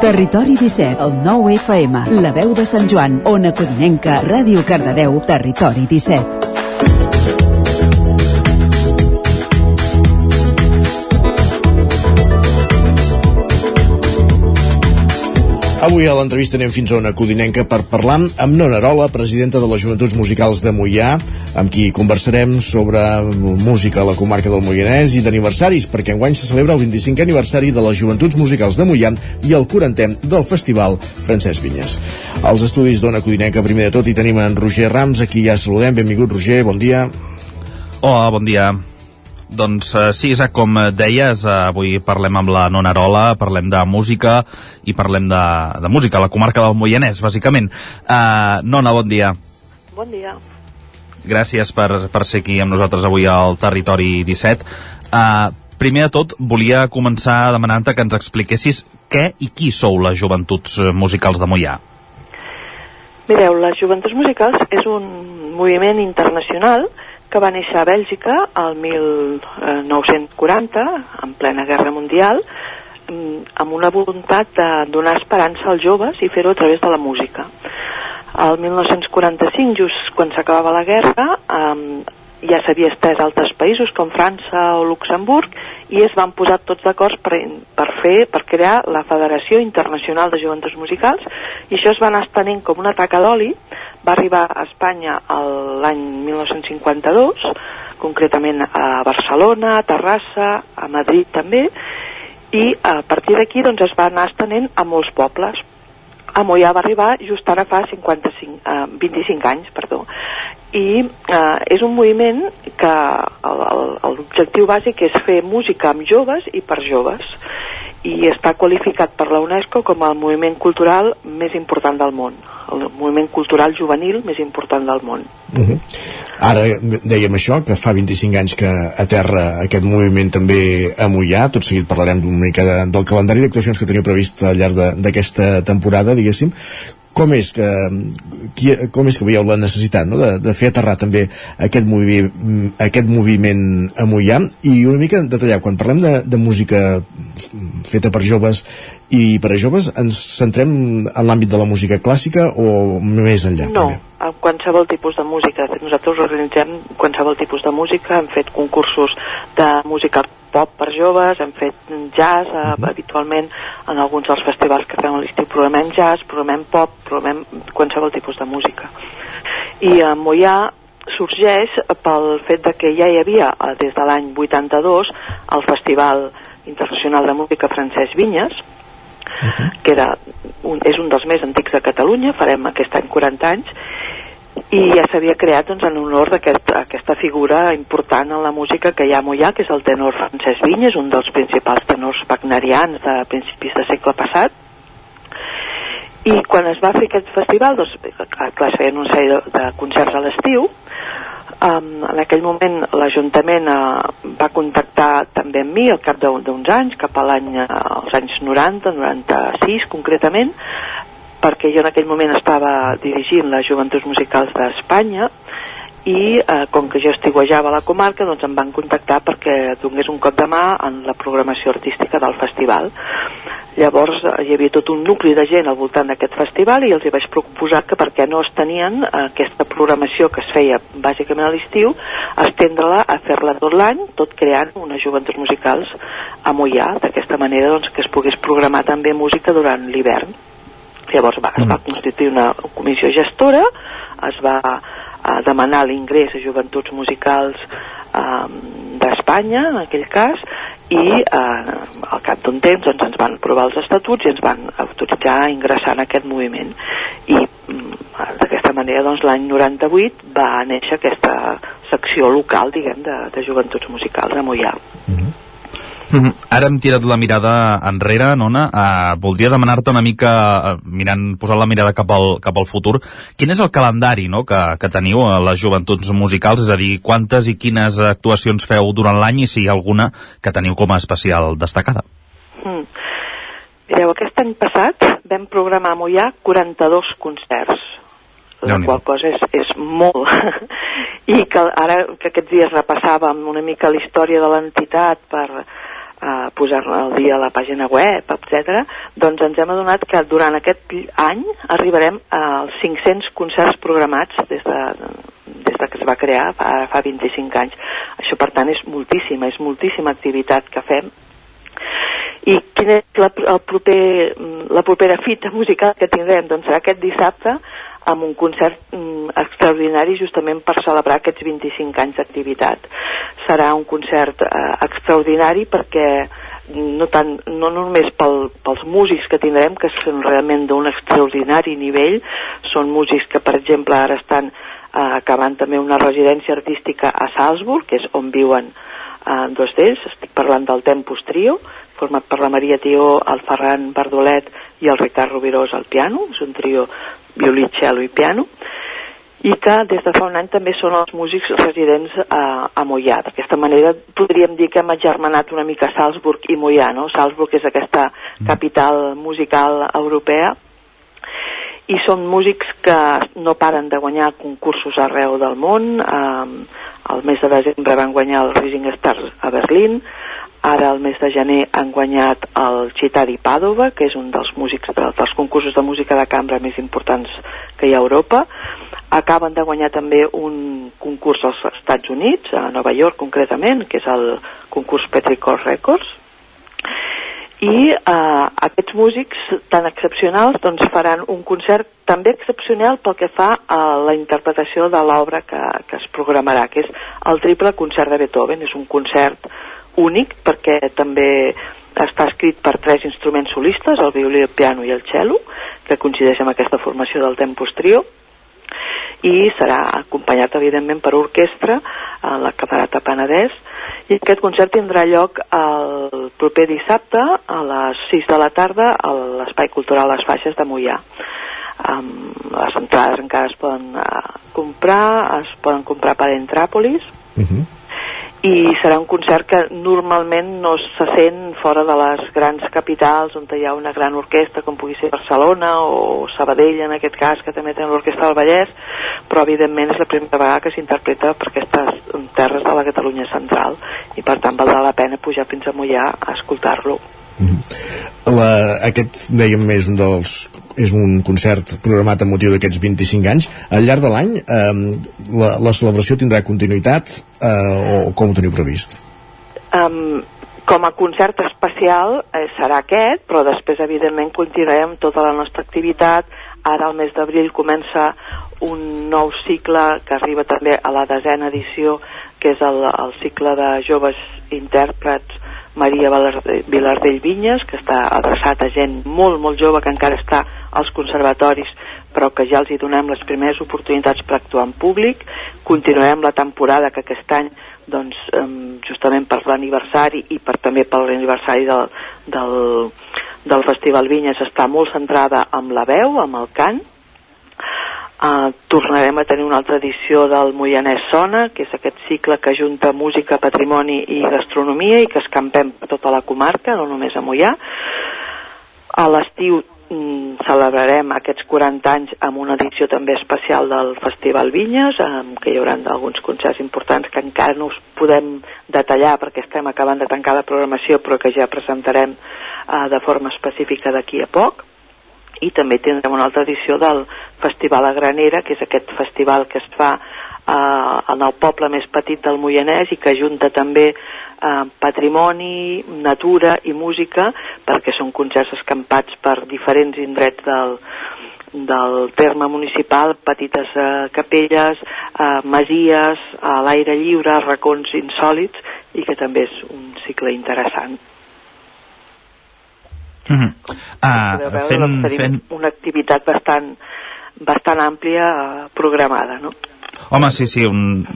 [SPEAKER 19] Territori 17, el 9 FM, la veu de Sant Joan, Ona Codinenca, Ràdio Cardedeu, Territori 17.
[SPEAKER 1] Avui a l'entrevista anem fins a una codinenca per parlar amb Nona Arola, presidenta de les Joventuts Musicals de Mollà, amb qui conversarem sobre música a la comarca del Moianès i d'aniversaris, perquè enguany se celebra el 25è aniversari de les Joventuts Musicals de Mollà i el 40è del Festival Francesc Vinyes. Als estudis d'Ona Codinenca, primer de tot, hi tenim en Roger Rams, aquí ja saludem. Benvingut, Roger, bon dia.
[SPEAKER 16] Hola, bon dia. Doncs uh, sí, Isaac, com deies, uh, avui parlem amb la Nona Arola, parlem de música i parlem de, de música la comarca del Moianès, bàsicament. Uh, Nona, bon dia.
[SPEAKER 26] Bon dia.
[SPEAKER 16] Gràcies per, per ser aquí amb nosaltres avui al Territori 17. Uh, primer de tot, volia començar demanant-te que ens expliquessis què i qui sou les joventuts musicals de Moià.
[SPEAKER 26] Mireu, les joventuts musicals és un moviment internacional que va néixer a Bèlgica el 1940, en plena Guerra Mundial, amb una voluntat de donar esperança als joves i fer-ho a través de la música. El 1945, just quan s'acabava la guerra, eh, ja s'havia estès a altres països com França o Luxemburg i es van posar tots d'acord per, per fer, per crear la Federació Internacional de Joventuts Musicals i això es va anar estenent com una taca d'oli va arribar a Espanya l'any 1952, concretament a Barcelona, a Terrassa, a Madrid també, i a partir d'aquí doncs, es va anar estenent a molts pobles. A Mollà va arribar just ara fa 55, eh, 25 anys, perdó. I eh, és un moviment que l'objectiu bàsic és fer música amb joves i per joves i està qualificat per la UNESCO com el moviment cultural més important del món el moviment cultural juvenil més important del món.
[SPEAKER 1] Uh -huh. Ara dèiem això, que fa 25 anys que aterra aquest moviment també a Mollà, tot seguit parlarem una mica de, del calendari d'actuacions que teniu previst al llarg d'aquesta temporada, diguéssim, com és que, qui, com és que veieu la necessitat no? de, de fer aterrar també aquest, movi, aquest moviment a Mollà i una mica detallar, quan parlem de, de música feta per joves i per a joves ens centrem en l'àmbit de la música clàssica o més enllà
[SPEAKER 26] no,
[SPEAKER 1] també?
[SPEAKER 26] Qualsevol tipus de música nosaltres organitzem qualsevol tipus de música hem fet concursos de música pop per joves, hem fet jazz uh -huh. habitualment en alguns dels festivals que fem a l'estiu programem jazz, programem pop, programem qualsevol tipus de música i a Mollà sorgeix pel fet de que ja hi havia des de l'any 82 el Festival Internacional de Música Francesc Vinyes uh -huh. que era un, és un dels més antics de Catalunya, farem aquest any 40 anys, i ja s'havia creat doncs, en honor d'aquesta aquest, figura important en la música que hi ha Mollà, que és el tenor Francesc Vinyes, un dels principals tenors wagnerians de principis de segle passat. I quan es va fer aquest festival, doncs, clar, es feien un sèrie de, de concerts a l'estiu, Um, en aquell moment l'Ajuntament uh, va contactar també amb mi al cap d'uns anys, cap a l'any uh, als anys 90, 96 concretament, perquè jo en aquell moment estava dirigint les joventuts musicals d'Espanya i eh, com que jo estiguejava a la comarca doncs em van contactar perquè donés un cop de mà en la programació artística del festival. Llavors eh, hi havia tot un nucli de gent al voltant d'aquest festival i els hi vaig proposar que perquè no es tenien eh, aquesta programació que es feia bàsicament a l'estiu estendre-la a fer-la tot l'any tot creant unes joventuts musicals a Mollà d'aquesta manera doncs, que es pogués programar també música durant l'hivern llavors va, es va constituir una comissió gestora es va a demanar l'ingrés a joventuts musicals eh, d'Espanya, en aquell cas, i eh, al cap d'un temps doncs, ens van aprovar els estatuts i ens van autoritzar a ingressar en aquest moviment. I mm, d'aquesta manera doncs, l'any 98 va néixer aquesta secció local, diguem, de, de joventuts musicals a Mollà. Mm -hmm.
[SPEAKER 16] -hmm. Ara hem tirat la mirada enrere, Nona. Uh, voldria demanar-te una mica, uh, mirant, posant la mirada cap al, cap al futur, quin és el calendari no, que, que teniu a les joventuts musicals? És a dir, quantes i quines actuacions feu durant l'any i si hi ha alguna que teniu com a especial destacada?
[SPEAKER 26] Mm. Mireu, aquest any passat vam programar a Mollà 42 concerts la qual cosa és, és molt i que ara que aquests dies repassàvem una mica la història de l'entitat per, a posar al dia a la pàgina web, etc. doncs ens hem adonat que durant aquest any arribarem als 500 concerts programats des de, des de que es va crear fa, fa 25 anys. Això, per tant, és moltíssima, és moltíssima activitat que fem i quina és la, el proper, la propera fita musical que tindrem? Doncs serà aquest dissabte amb un concert mm, extraordinari justament per celebrar aquests 25 anys d'activitat. Serà un concert eh, extraordinari perquè no, tant, no només pel, pels músics que tindrem, que són realment d'un extraordinari nivell, són músics que, per exemple, ara estan eh, acabant també una residència artística a Salzburg, que és on viuen eh, dos d'ells, estic parlant del Tempus Trio, format per la Maria Tió, el Ferran Bardolet i el Ricard Rubirós al piano, és un trio violí, cello i piano, i que des de fa un any també són els músics residents a, a Mollà. D'aquesta manera podríem dir que hem agermanat una mica Salzburg i Mollà, no? Salzburg és aquesta capital musical europea i són músics que no paren de guanyar concursos arreu del món. Um, el mes de desembre van guanyar el Rising Stars a Berlín, Ara, al mes de gener, han guanyat el Citari Padova, que és un dels músics de, dels concursos de música de cambra més importants que hi ha a Europa. Acaben de guanyar també un concurs als Estats Units, a Nova York concretament, que és el concurs Petrichor Records. I eh, aquests músics tan excepcionals doncs, faran un concert també excepcional pel que fa a la interpretació de l'obra que, que es programarà, que és el triple concert de Beethoven. És un concert únic perquè també està escrit per tres instruments solistes, el violí, el piano i el cello, que coincideix amb aquesta formació del Tempus Trio, i serà acompanyat evidentment per orquestra a la Camerata Penedès i aquest concert tindrà lloc el proper dissabte a les 6 de la tarda a l'Espai Cultural Les Faixes de Mollà um, les entrades encara es poden uh, comprar es poden comprar per Entràpolis. Uh -huh i serà un concert que normalment no se sent fora de les grans capitals on hi ha una gran orquestra com pugui ser Barcelona o Sabadell en aquest cas que també tenen l'orquestra del Vallès però evidentment és la primera vegada que s'interpreta per aquestes terres de la Catalunya central i per tant valdrà la pena pujar fins a Mollà a escoltar-lo
[SPEAKER 1] la, aquest, dèiem, és un dels és un concert programat amb motiu d'aquests 25 anys. Al llarg de l'any eh, la, la celebració tindrà continuïtat eh, o com ho teniu previst?
[SPEAKER 26] Um, com a concert especial eh, serà aquest, però després evidentment continuarem tota la nostra activitat. Ara al mes d'abril comença un nou cicle que arriba també a la desena edició, que és el, el cicle de joves intèrprets Maria Vilardell Vinyes, que està adreçat a gent molt, molt jove que encara està als conservatoris però que ja els hi donem les primeres oportunitats per actuar en públic. Continuarem la temporada que aquest any doncs, justament per l'aniversari i per també per l'aniversari del, del, del Festival Vinyes està molt centrada amb la veu, amb el cant, Uh, tornarem a tenir una altra edició del Moianès Sona, que és aquest cicle que junta música, patrimoni i gastronomia i que escampem per tota la comarca, no només a Moià. A l'estiu mm, celebrarem aquests 40 anys amb una edició també especial del Festival Vinyes, amb que hi haurà alguns concerts importants que encara no us podem detallar perquè estem acabant de tancar la programació però que ja presentarem uh, de forma específica d'aquí a poc i també tindrem una altra edició del Festival a Granera, que és aquest festival que es fa eh, en el poble més petit del Moianès i que junta també eh, patrimoni, natura i música, perquè són concerts escampats per diferents indrets del, del terme municipal, petites eh, capelles, eh, masies, a l'aire lliure, racons insòlits, i que també és un cicle interessant.
[SPEAKER 16] Uh -huh. uh,
[SPEAKER 26] veure,
[SPEAKER 16] fent,
[SPEAKER 26] doncs,
[SPEAKER 16] fent...
[SPEAKER 26] una activitat bastant, bastant àmplia eh, programada, no?
[SPEAKER 16] Home, sí, sí, un,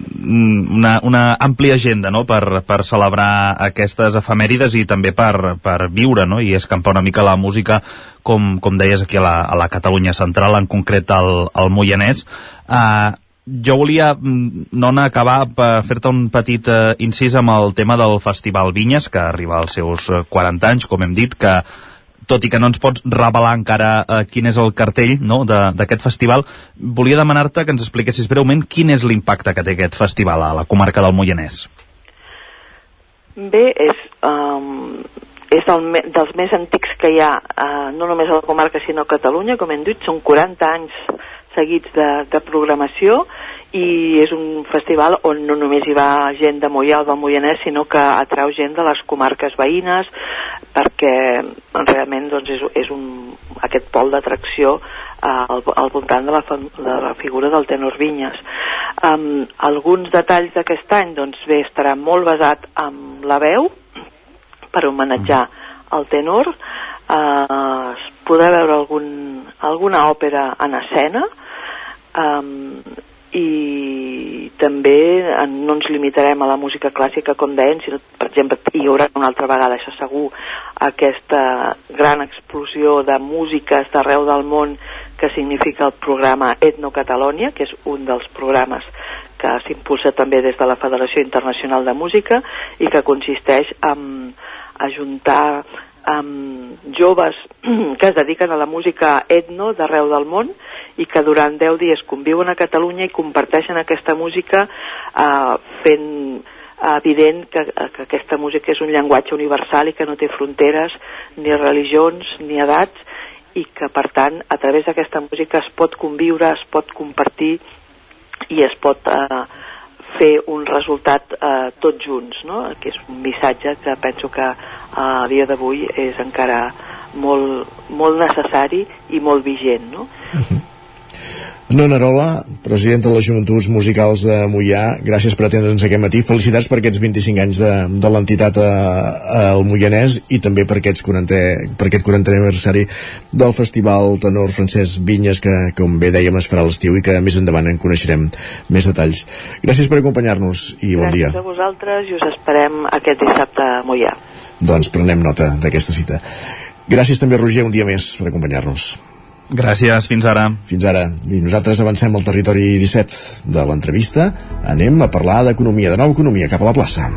[SPEAKER 16] una, una àmplia agenda no? per, per celebrar aquestes efemèrides i també per, per viure no? i escampar una mica la música, com, com deies aquí a la, a la Catalunya central, en concret al, al Moianès. Uh, jo volia, mm, Nona, acabar per fer-te un petit uh, incís amb el tema del Festival Vinyes, que arriba als seus 40 anys, com hem dit, que tot i que no ens pots revelar encara eh, quin és el cartell no, d'aquest festival, volia demanar-te que ens expliquessis breument quin és l'impacte que té aquest festival a la comarca del Moianès.
[SPEAKER 26] Bé, és, um, és el, dels més antics que hi ha, uh, no només a la comarca sinó a Catalunya, com hem dit, són 40 anys seguits de, de programació i és un festival on no només hi va gent de Mollà o del Moianès, sinó que atrau gent de les comarques veïnes, perquè realment doncs, és, és un, aquest pol d'atracció eh, al, al voltant de la, de la figura del tenor Vinyes. Um, alguns detalls d'aquest any, doncs bé, estarà molt basat en la veu, per homenatjar el tenor, eh, es podrà veure algun, alguna òpera en escena, um, i també no ens limitarem a la música clàssica com deien, sinó per exemple hi haurà una altra vegada, això segur aquesta gran explosió de músiques d'arreu del món que significa el programa Etno Catalònia, que és un dels programes que s'impulsa també des de la Federació Internacional de Música i que consisteix en ajuntar amb joves que es dediquen a la música etno d'arreu del món i que durant 10 dies conviuen a Catalunya i comparteixen aquesta música eh, fent evident que, que aquesta música és un llenguatge universal i que no té fronteres ni religions ni edats i que per tant a través d'aquesta música es pot conviure, es pot compartir i es pot eh, fer un resultat eh, tots junts, no? que és un missatge que penso que a dia d'avui és encara molt, molt necessari i molt vigent. No? Uh -huh.
[SPEAKER 1] Nona Rola, presidenta de les Joventuts Musicals de Mollà, gràcies per atendre'ns aquest matí. Felicitats per aquests 25 anys de, de l'entitat al Moianès i també per, aquests 40, per aquest 40 aniversari del Festival Tenor Francesc Vinyes, que, com bé dèiem, es farà l'estiu i que més endavant en coneixerem més detalls. Gràcies per acompanyar-nos i bon
[SPEAKER 26] gràcies
[SPEAKER 1] dia.
[SPEAKER 26] Gràcies a vosaltres i us esperem aquest dissabte a Mollà.
[SPEAKER 1] Doncs prenem nota d'aquesta cita. Gràcies també, Roger, un dia més per acompanyar-nos.
[SPEAKER 16] Gràcies, fins ara.
[SPEAKER 1] Fins ara. I nosaltres avancem al territori 17 de l'entrevista. Anem a parlar d'economia, de nova economia, cap a la plaça.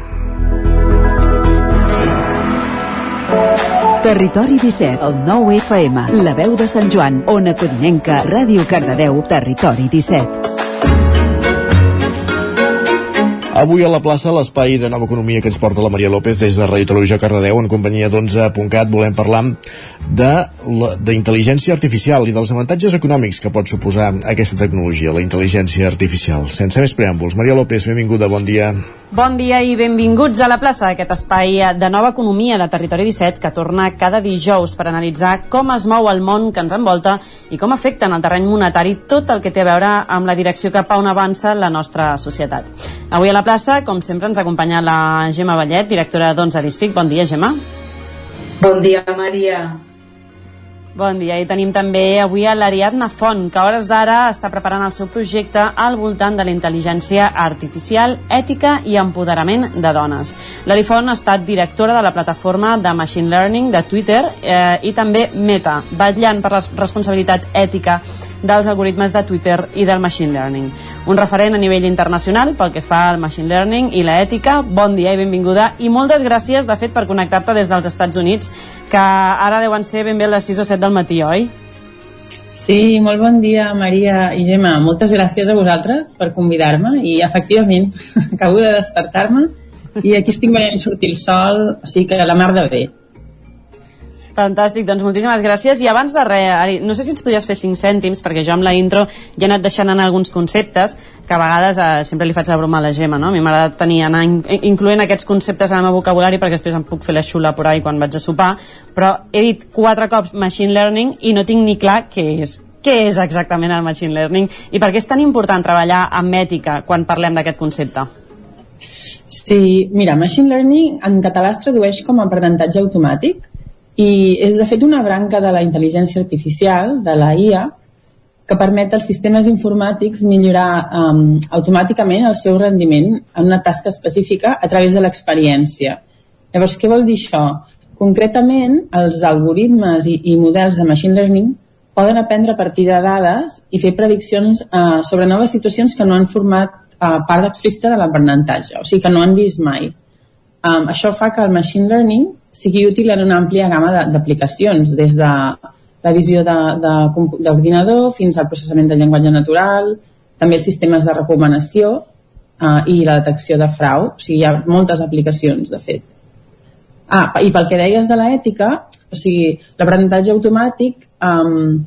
[SPEAKER 19] Territori 17, el 9 FM, la veu de Sant Joan, Ona Codinenca, Ràdio Cardedeu, Territori 17.
[SPEAKER 1] Avui a la plaça, l'espai de nova economia que ens porta la Maria López des de Ràdio Televisió Cardedeu en companyia d'11.cat volem parlar d'intel·ligència artificial i dels avantatges econòmics que pot suposar aquesta tecnologia, la intel·ligència artificial. Sense més preàmbuls, Maria López, benvinguda, bon dia.
[SPEAKER 27] Bon dia i benvinguts a la plaça, aquest espai de nova economia de Territori 17 que torna cada dijous per analitzar com es mou el món que ens envolta i com afecta en el terreny monetari tot el que té a veure amb la direcció cap a on avança la nostra societat. Avui a la plaça, com sempre, ens acompanya la Gemma Vallet, directora d'11 District. Bon dia, Gemma.
[SPEAKER 28] Bon dia, Maria.
[SPEAKER 27] Bon dia. I tenim també avui a l'Ariadna Font, que a hores d'ara està preparant el seu projecte al voltant de la intel·ligència artificial, ètica i empoderament de dones. L'Ari Font ha estat directora de la plataforma de Machine Learning de Twitter eh, i també Meta, vetllant per la responsabilitat ètica dels algoritmes de Twitter i del Machine Learning. Un referent a nivell internacional pel que fa al Machine Learning i la ètica. Bon dia i benvinguda i moltes gràcies, de fet, per connectar-te des dels Estats Units, que ara deuen ser ben bé les 6 o 7 del matí, oi?
[SPEAKER 28] Sí, molt bon dia, Maria i Gemma. Moltes gràcies a vosaltres per convidar-me i, efectivament, acabo de despertar-me i aquí estic veient sortir el sol, o sigui que la mar de bé.
[SPEAKER 27] Fantàstic, doncs moltíssimes gràcies. I abans de res, Ari, no sé si ens podries fer 5 cèntims, perquè jo amb la intro ja he anat deixant en alguns conceptes que a vegades eh, sempre li faig la broma a la Gemma, no? A mi m'agrada tenir, anar in incloent aquests conceptes en el meu vocabulari perquè després em puc fer la xula por ahí quan vaig a sopar, però he dit quatre cops machine learning i no tinc ni clar què és què és exactament el machine learning i per què és tan important treballar amb ètica quan parlem d'aquest concepte?
[SPEAKER 28] Sí, mira, machine learning en català es tradueix com a aprenentatge automàtic i és de fet una branca de la intel·ligència artificial, de la IA, que permet als sistemes informàtics millorar um, automàticament el seu rendiment en una tasca específica a través de l'experiència. Llavors, què vol dir això? Concretament, els algoritmes i, i models de machine learning poden aprendre a partir de dades i fer prediccions uh, sobre noves situacions que no han format uh, part explícita de l'aprenentatge, o sigui que no han vist mai. Um, això fa que el machine learning sigui útil en una àmplia gamma d'aplicacions, des de la visió d'ordinador fins al processament de llenguatge natural, també els sistemes de recomanació eh, i la detecció de frau. O sigui, hi ha moltes aplicacions, de fet. Ah, i pel que deies de l'ètica, o sigui, l'aprenentatge automàtic um,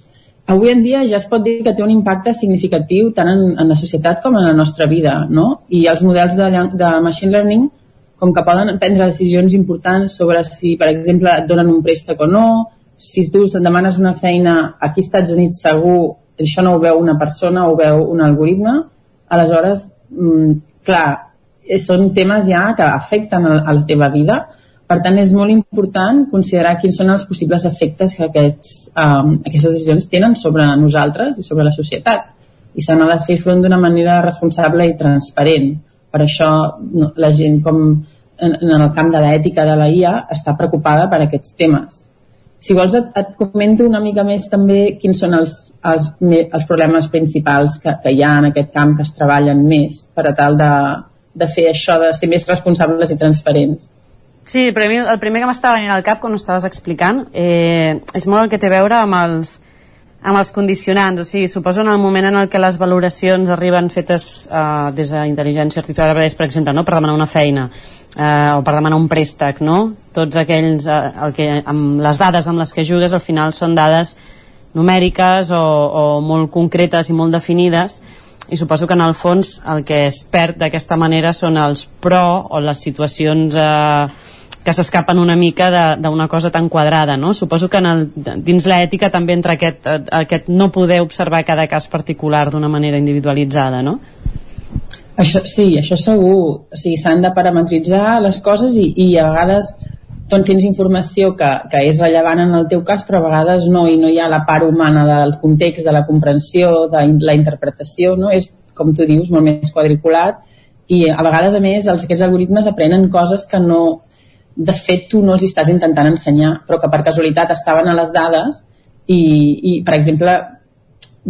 [SPEAKER 28] avui en dia ja es pot dir que té un impacte significatiu tant en, en la societat com en la nostra vida, no? I els models de, de machine learning com que poden prendre decisions importants sobre si, per exemple, et donen un préstec o no, si tu demanes una feina aquí als Estats Units segur, això no ho veu una persona, ho veu un algoritme, aleshores, mm, clar, eh, són temes ja que afecten a, a la teva vida, per tant és molt important considerar quins són els possibles efectes que aquests, um, aquestes decisions tenen sobre nosaltres i sobre la societat i s'han de fer front d'una manera responsable i transparent. Per això no, la gent com en, en el camp de l'ètica de la IA està preocupada per aquests temes. Si vols et, et comento una mica més també quins són els, els, els problemes principals que, que hi ha en aquest camp que es treballen més per a tal de, de fer això, de ser més responsables i transparents.
[SPEAKER 27] Sí, però mi el primer que m'estava venint al cap quan ho estaves explicant eh, és molt el que té a veure amb els, amb els condicionants, o sigui, suposo en el moment en el que les valoracions arriben fetes eh, des d'intel·ligència artificial, per exemple, no? per demanar una feina eh, o per demanar un préstec, no? Tots aquells, eh, el que, amb les dades amb les que jugues al final són dades numèriques o, o molt concretes i molt definides i suposo que en el fons el que es perd d'aquesta manera són els pro o les situacions eh, que s'escapen una mica d'una cosa tan quadrada, no? Suposo que en el, dins l'ètica també entra aquest, aquest no poder observar cada cas particular d'una manera individualitzada, no?
[SPEAKER 28] Això, sí, això segur. Sigui, s'han de parametritzar les coses i, i a vegades doncs tens informació que, que és rellevant en el teu cas, però a vegades no, i no hi ha la part humana del context, de la comprensió, de la interpretació, no? És, com tu dius, molt més quadriculat, i a vegades, a més, els, aquests algoritmes aprenen coses que no, de fet tu no els estàs intentant ensenyar, però que per casualitat estaven a les dades i, i per exemple,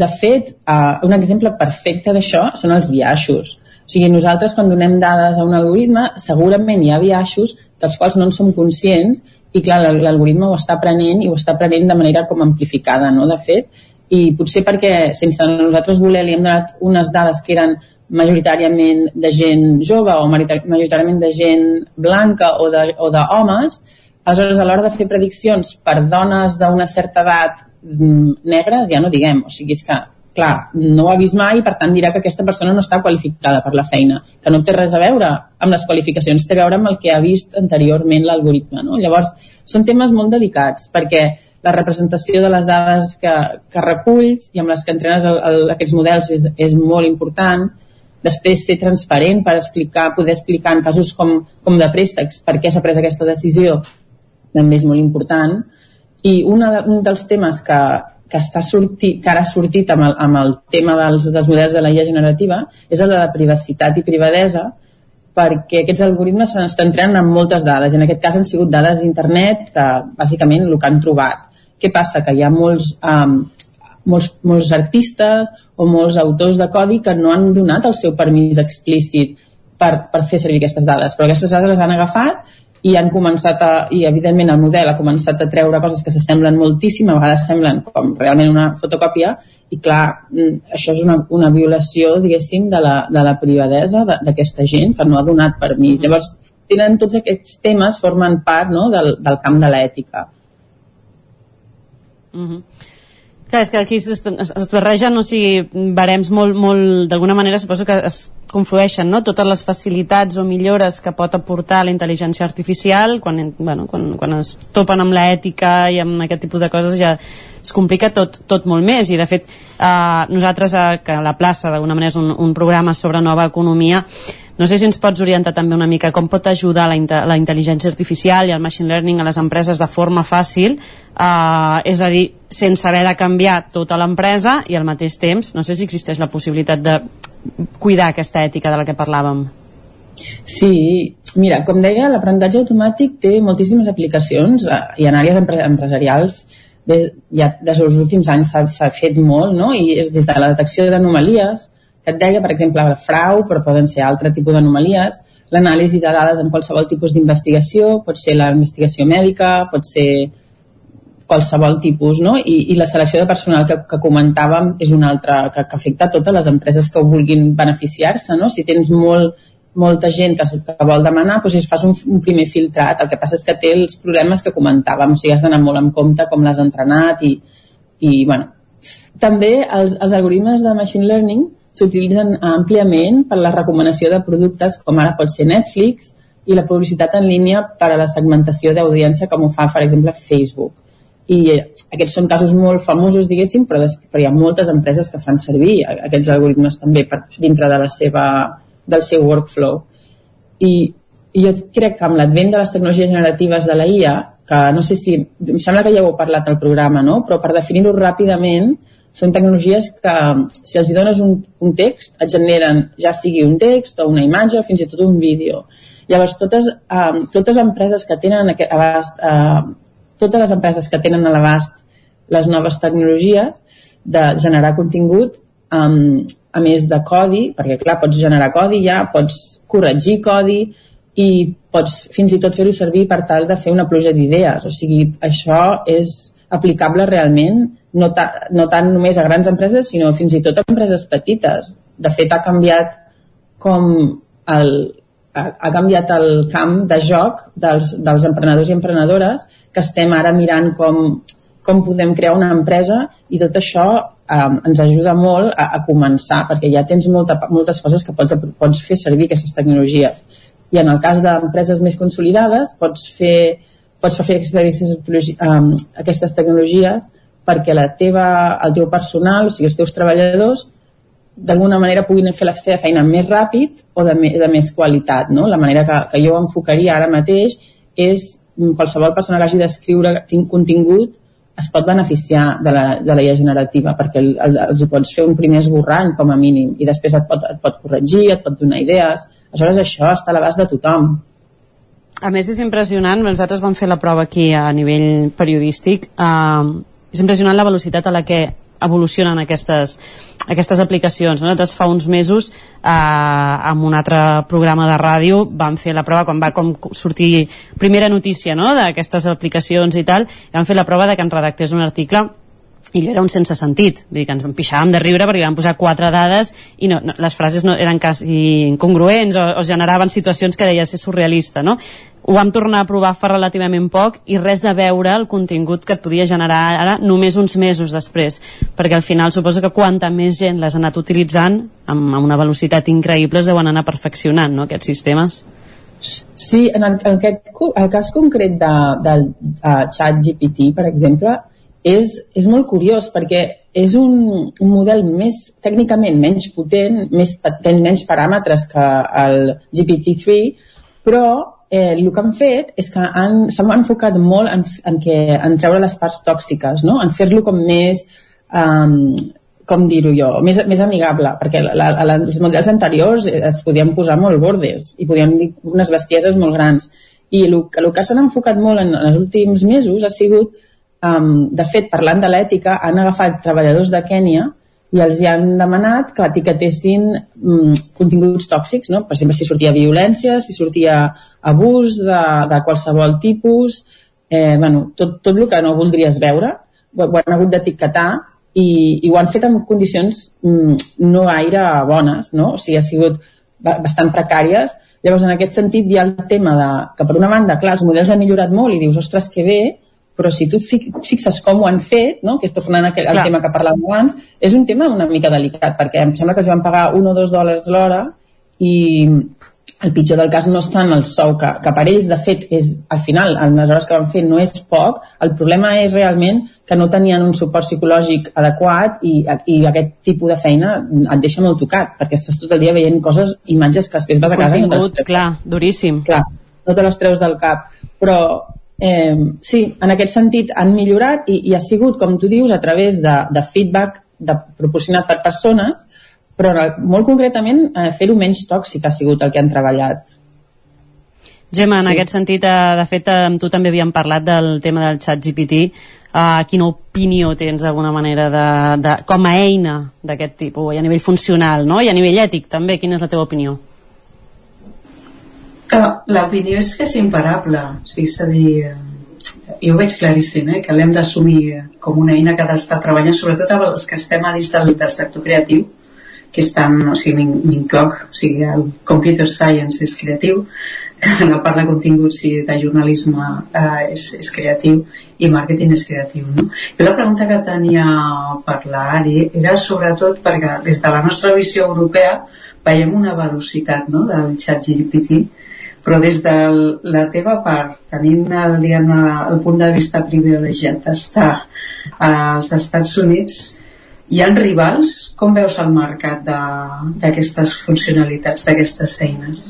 [SPEAKER 28] de fet, uh, un exemple perfecte d'això són els biaixos. O sigui, nosaltres quan donem dades a un algoritme, segurament hi ha biaixos dels quals no en som conscients i clar, l'algoritme ho està aprenent i ho està aprenent de manera com amplificada, no? de fet, i potser perquè sense nosaltres voler li hem donat unes dades que eren majoritàriament de gent jove o majoritàriament de gent blanca o d'homes, aleshores a l'hora de fer prediccions per dones d'una certa edat mm, negres, ja no diguem, o sigui, és que clar, no ho ha vist mai i per tant dirà que aquesta persona no està qualificada per la feina, que no té res a veure amb les qualificacions, té a veure amb el que ha vist anteriorment l'algoritme. No? Llavors, són temes molt delicats perquè la representació de les dades que, que reculls i amb les que entrenes el, el, aquests models és, és molt important, després ser transparent per explicar, poder explicar en casos com, com de préstecs per què s'ha pres aquesta decisió també és molt important i una, un dels temes que, que, està sortit, que ara ha sortit amb el, amb el tema dels, dels models de la IA generativa és el de la privacitat i privadesa perquè aquests algoritmes s'estan entrenant amb moltes dades i en aquest cas han sigut dades d'internet que bàsicament el que han trobat què passa? que hi ha molts, um, molts, molts artistes o molts autors de codi que no han donat el seu permís explícit per, per fer servir aquestes dades però aquestes dades les han agafat i han començat a, i evidentment el model ha començat a treure coses que s'assemblen moltíssim, a vegades semblen com realment una fotocòpia i clar, mm, això és una, una violació diguéssim de la, de la privadesa d'aquesta gent que no ha donat permís. Llavors tenen tots aquests temes formen part no, del, del camp de l'ètica.
[SPEAKER 27] Mm -hmm. Clar, és que aquí es, es, es barregen, o sigui, barems molt, molt, d'alguna manera suposo que es conflueixen, no?, totes les facilitats o millores que pot aportar la intel·ligència artificial, quan, bueno, quan, quan es topen amb l'ètica i amb aquest tipus de coses ja es complica tot, tot molt més, i de fet eh, nosaltres, eh, que la plaça d'alguna manera és un, un programa sobre nova economia, no sé si ens pots orientar també una mica com pot ajudar la, la intel·ligència artificial i el machine learning a les empreses de forma fàcil, eh, és a dir, sense haver de canviar tota l'empresa i al mateix temps, no sé si existeix la possibilitat de cuidar aquesta ètica de la que parlàvem.
[SPEAKER 28] Sí, mira, com deia, l'aprenentatge automàtic té moltíssimes aplicacions eh, i en àrees empre empresarials des, ja des dels últims anys s'ha fet molt, no? I és des de la detecció d'anomalies, que et deia, per exemple, el frau, però poden ser altre tipus d'anomalies, l'anàlisi de dades en qualsevol tipus d'investigació, pot ser la investigació mèdica, pot ser qualsevol tipus, no? I, i la selecció de personal que, que comentàvem és una altra que, que afecta a totes les empreses que vulguin beneficiar-se, no? Si tens molt, molta gent que, que vol demanar, doncs fas un, un primer filtrat. El que passa és que té els problemes que comentàvem, o sigui, has d'anar molt en compte com l'has entrenat i, i bueno. També els, els algoritmes de machine learning s'utilitzen àmpliament per la recomanació de productes com ara pot ser Netflix i la publicitat en línia per a la segmentació d'audiència com ho fa, per exemple, Facebook. I eh, aquests són casos molt famosos, diguéssim, però, però hi ha moltes empreses que fan servir aquests algoritmes també per, dintre de la seva, del seu workflow. I, i jo crec que amb l'advent de les tecnologies generatives de la IA, que no sé si, em sembla que ja heu parlat al programa, no? però per definir-ho ràpidament, són tecnologies que si els dones un, un text et generen ja sigui un text o una imatge o fins i tot un vídeo llavors totes, um, totes empreses que tenen aquest abast, uh, totes les empreses que tenen a l'abast les noves tecnologies de generar contingut um, a més de codi, perquè clar, pots generar codi ja, pots corregir codi i pots fins i tot fer-ho servir per tal de fer una pluja d'idees. O sigui, això és aplicable realment no, ta, no tant només a grans empreses, sinó fins i tot a empreses petites. De fet, ha canviat com el, ha, ha canviat el camp de joc dels, dels emprenedors i emprenedores que estem ara mirant com, com podem crear una empresa i tot això eh, ens ajuda molt a, a començar perquè ja tens molta, moltes coses que pots, pots fer servir aquestes tecnologies i en el cas d'empreses més consolidades pots fer, pots fer aquestes, um, aquestes tecnologies perquè la teva, el teu personal, o sigui, els teus treballadors, d'alguna manera puguin fer la seva feina més ràpid o de, de més qualitat. No? La manera que, que jo enfocaria ara mateix és qualsevol persona que hagi d'escriure contingut es pot beneficiar de la, de la IA generativa perquè el, el, els pots fer un primer esborrant com a mínim i després et pot, et pot corregir, et pot donar idees aleshores això està a l'abast de tothom
[SPEAKER 27] a més és impressionant, nosaltres vam fer la prova aquí a nivell periodístic eh, és impressionant la velocitat a la que evolucionen aquestes, aquestes aplicacions. No? Nosaltres fa uns mesos eh, amb un altre programa de ràdio vam fer la prova quan va com sortir primera notícia no? d'aquestes aplicacions i tal, vam fer la prova de que ens redactés un article i allò era un sense sentit, vull dir que ens pixàvem de riure perquè vam posar quatre dades i no, no, les frases no eren quasi incongruents o, o generaven situacions que deia ser surrealista, no? ho vam tornar a provar fa relativament poc i res a veure el contingut que et podia generar ara només uns mesos després. Perquè al final suposo que quanta més gent les ha anat utilitzant amb, amb una velocitat increïble es deuen anar perfeccionant no, aquests sistemes.
[SPEAKER 28] Sí, en, el, en aquest, el cas concret de, del uh, xat GPT, per exemple, és, és molt curiós perquè és un, un model més tècnicament menys potent, més, menys paràmetres que el GPT-3, però eh, el que han fet és que han, s'han enfocat molt en, en, que, en treure les parts tòxiques, no? en fer-lo com més, um, com dir-ho jo, més, més amigable, perquè la, la, els models anteriors es podien posar molt bordes i podien dir unes bestieses molt grans. I el, el que s'han enfocat molt en, en els últims mesos ha sigut, um, de fet, parlant de l'ètica, han agafat treballadors de Kènia i els hi han demanat que etiquetessin um, continguts tòxics, no? per exemple, si sortia violència, si sortia abús de, de qualsevol tipus, eh, bueno, tot, tot el que no voldries veure, ho, ho han hagut d'etiquetar i, i ho han fet en condicions mm, no gaire bones, no? o sigui, ha sigut bastant precàries. Llavors, en aquest sentit, hi ha el tema de que, per una banda, clar, els models han millorat molt i dius, ostres, que bé, però si tu fixes com ho han fet, no? que és tornant al Clar. tema que parlàvem abans, és un tema una mica delicat, perquè em sembla que els van pagar un o dos dòlars l'hora i el pitjor del cas no està en el sou, que, que per ells, de fet, és, al final, en les hores que van fer no és poc, el problema és realment que no tenien un suport psicològic adequat i, i aquest tipus de feina et deixa molt tocat, perquè estàs tot el dia veient coses, imatges que després vas a casa
[SPEAKER 27] Contingut, i no clar, duríssim.
[SPEAKER 28] Clar, no te les treus del cap. Però eh, sí, en aquest sentit han millorat i, i ha sigut, com tu dius, a través de, de feedback de, proporcionat per persones, però molt concretament eh, fer-ho menys tòxic ha sigut el que han treballat.
[SPEAKER 27] Gemma, en sí. aquest sentit, eh, de fet, amb tu també havíem parlat del tema del xat GPT. Uh, quina opinió tens d'alguna manera de, de, com a eina d'aquest tipus, i a nivell funcional, no? i a nivell ètic també, quina és la teva opinió?
[SPEAKER 29] L'opinió és que és imparable, o sigui, és a dir, jo ho veig claríssim, eh, que l'hem d'assumir com una eina que ha d'estar treballant, sobretot els que estem a dins del, del sector creatiu, que estan, o sigui, m'incloc, o sigui, el computer science és creatiu, la part de continguts i de jornalisme eh, és, és creatiu i màrqueting és creatiu. No? I la pregunta que tenia per l'Ari era sobretot perquè des de la nostra visió europea veiem una velocitat no, del xat GPT però des de la teva part, tenint el, diguem, el punt de vista privilegiat d'estar als Estats Units, hi han rivals? Com veus el mercat d'aquestes funcionalitats, d'aquestes eines?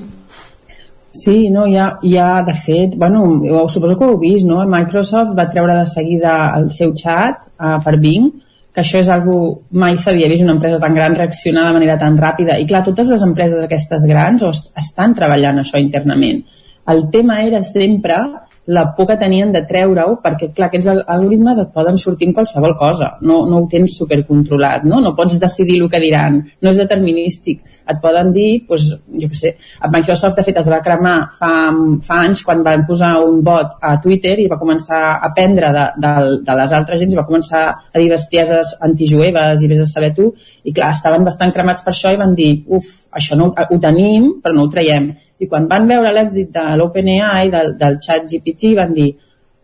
[SPEAKER 28] Sí, no, hi ha de fet, bueno, suposo que ho heu vist, no? Microsoft va treure de seguida el seu xat uh, per Bing, que això és algo mai s'havia vist una empresa tan gran reaccionar de manera tan ràpida. I clar, totes les empreses aquestes grans estan treballant això internament. El tema era sempre la por que tenien de treure-ho perquè clar, aquests algoritmes et poden sortir en qualsevol cosa. No, no ho tens supercontrolat no? no pots decidir el que diran. No és determinístic. Et poden dir doncs, jo què sé, Microsoft de fet es va cremar fa, fa anys quan van posar un bot a Twitter i va començar a aprendre de, de, de les altres gens va començar a dir bestieses antijueves i vés a saber tu. I clar, estaven bastant cremats per això i van dir uf, això no, ho tenim però no ho traiem i quan van veure l'èxit de l'OpenAI, del, del xat GPT, van dir,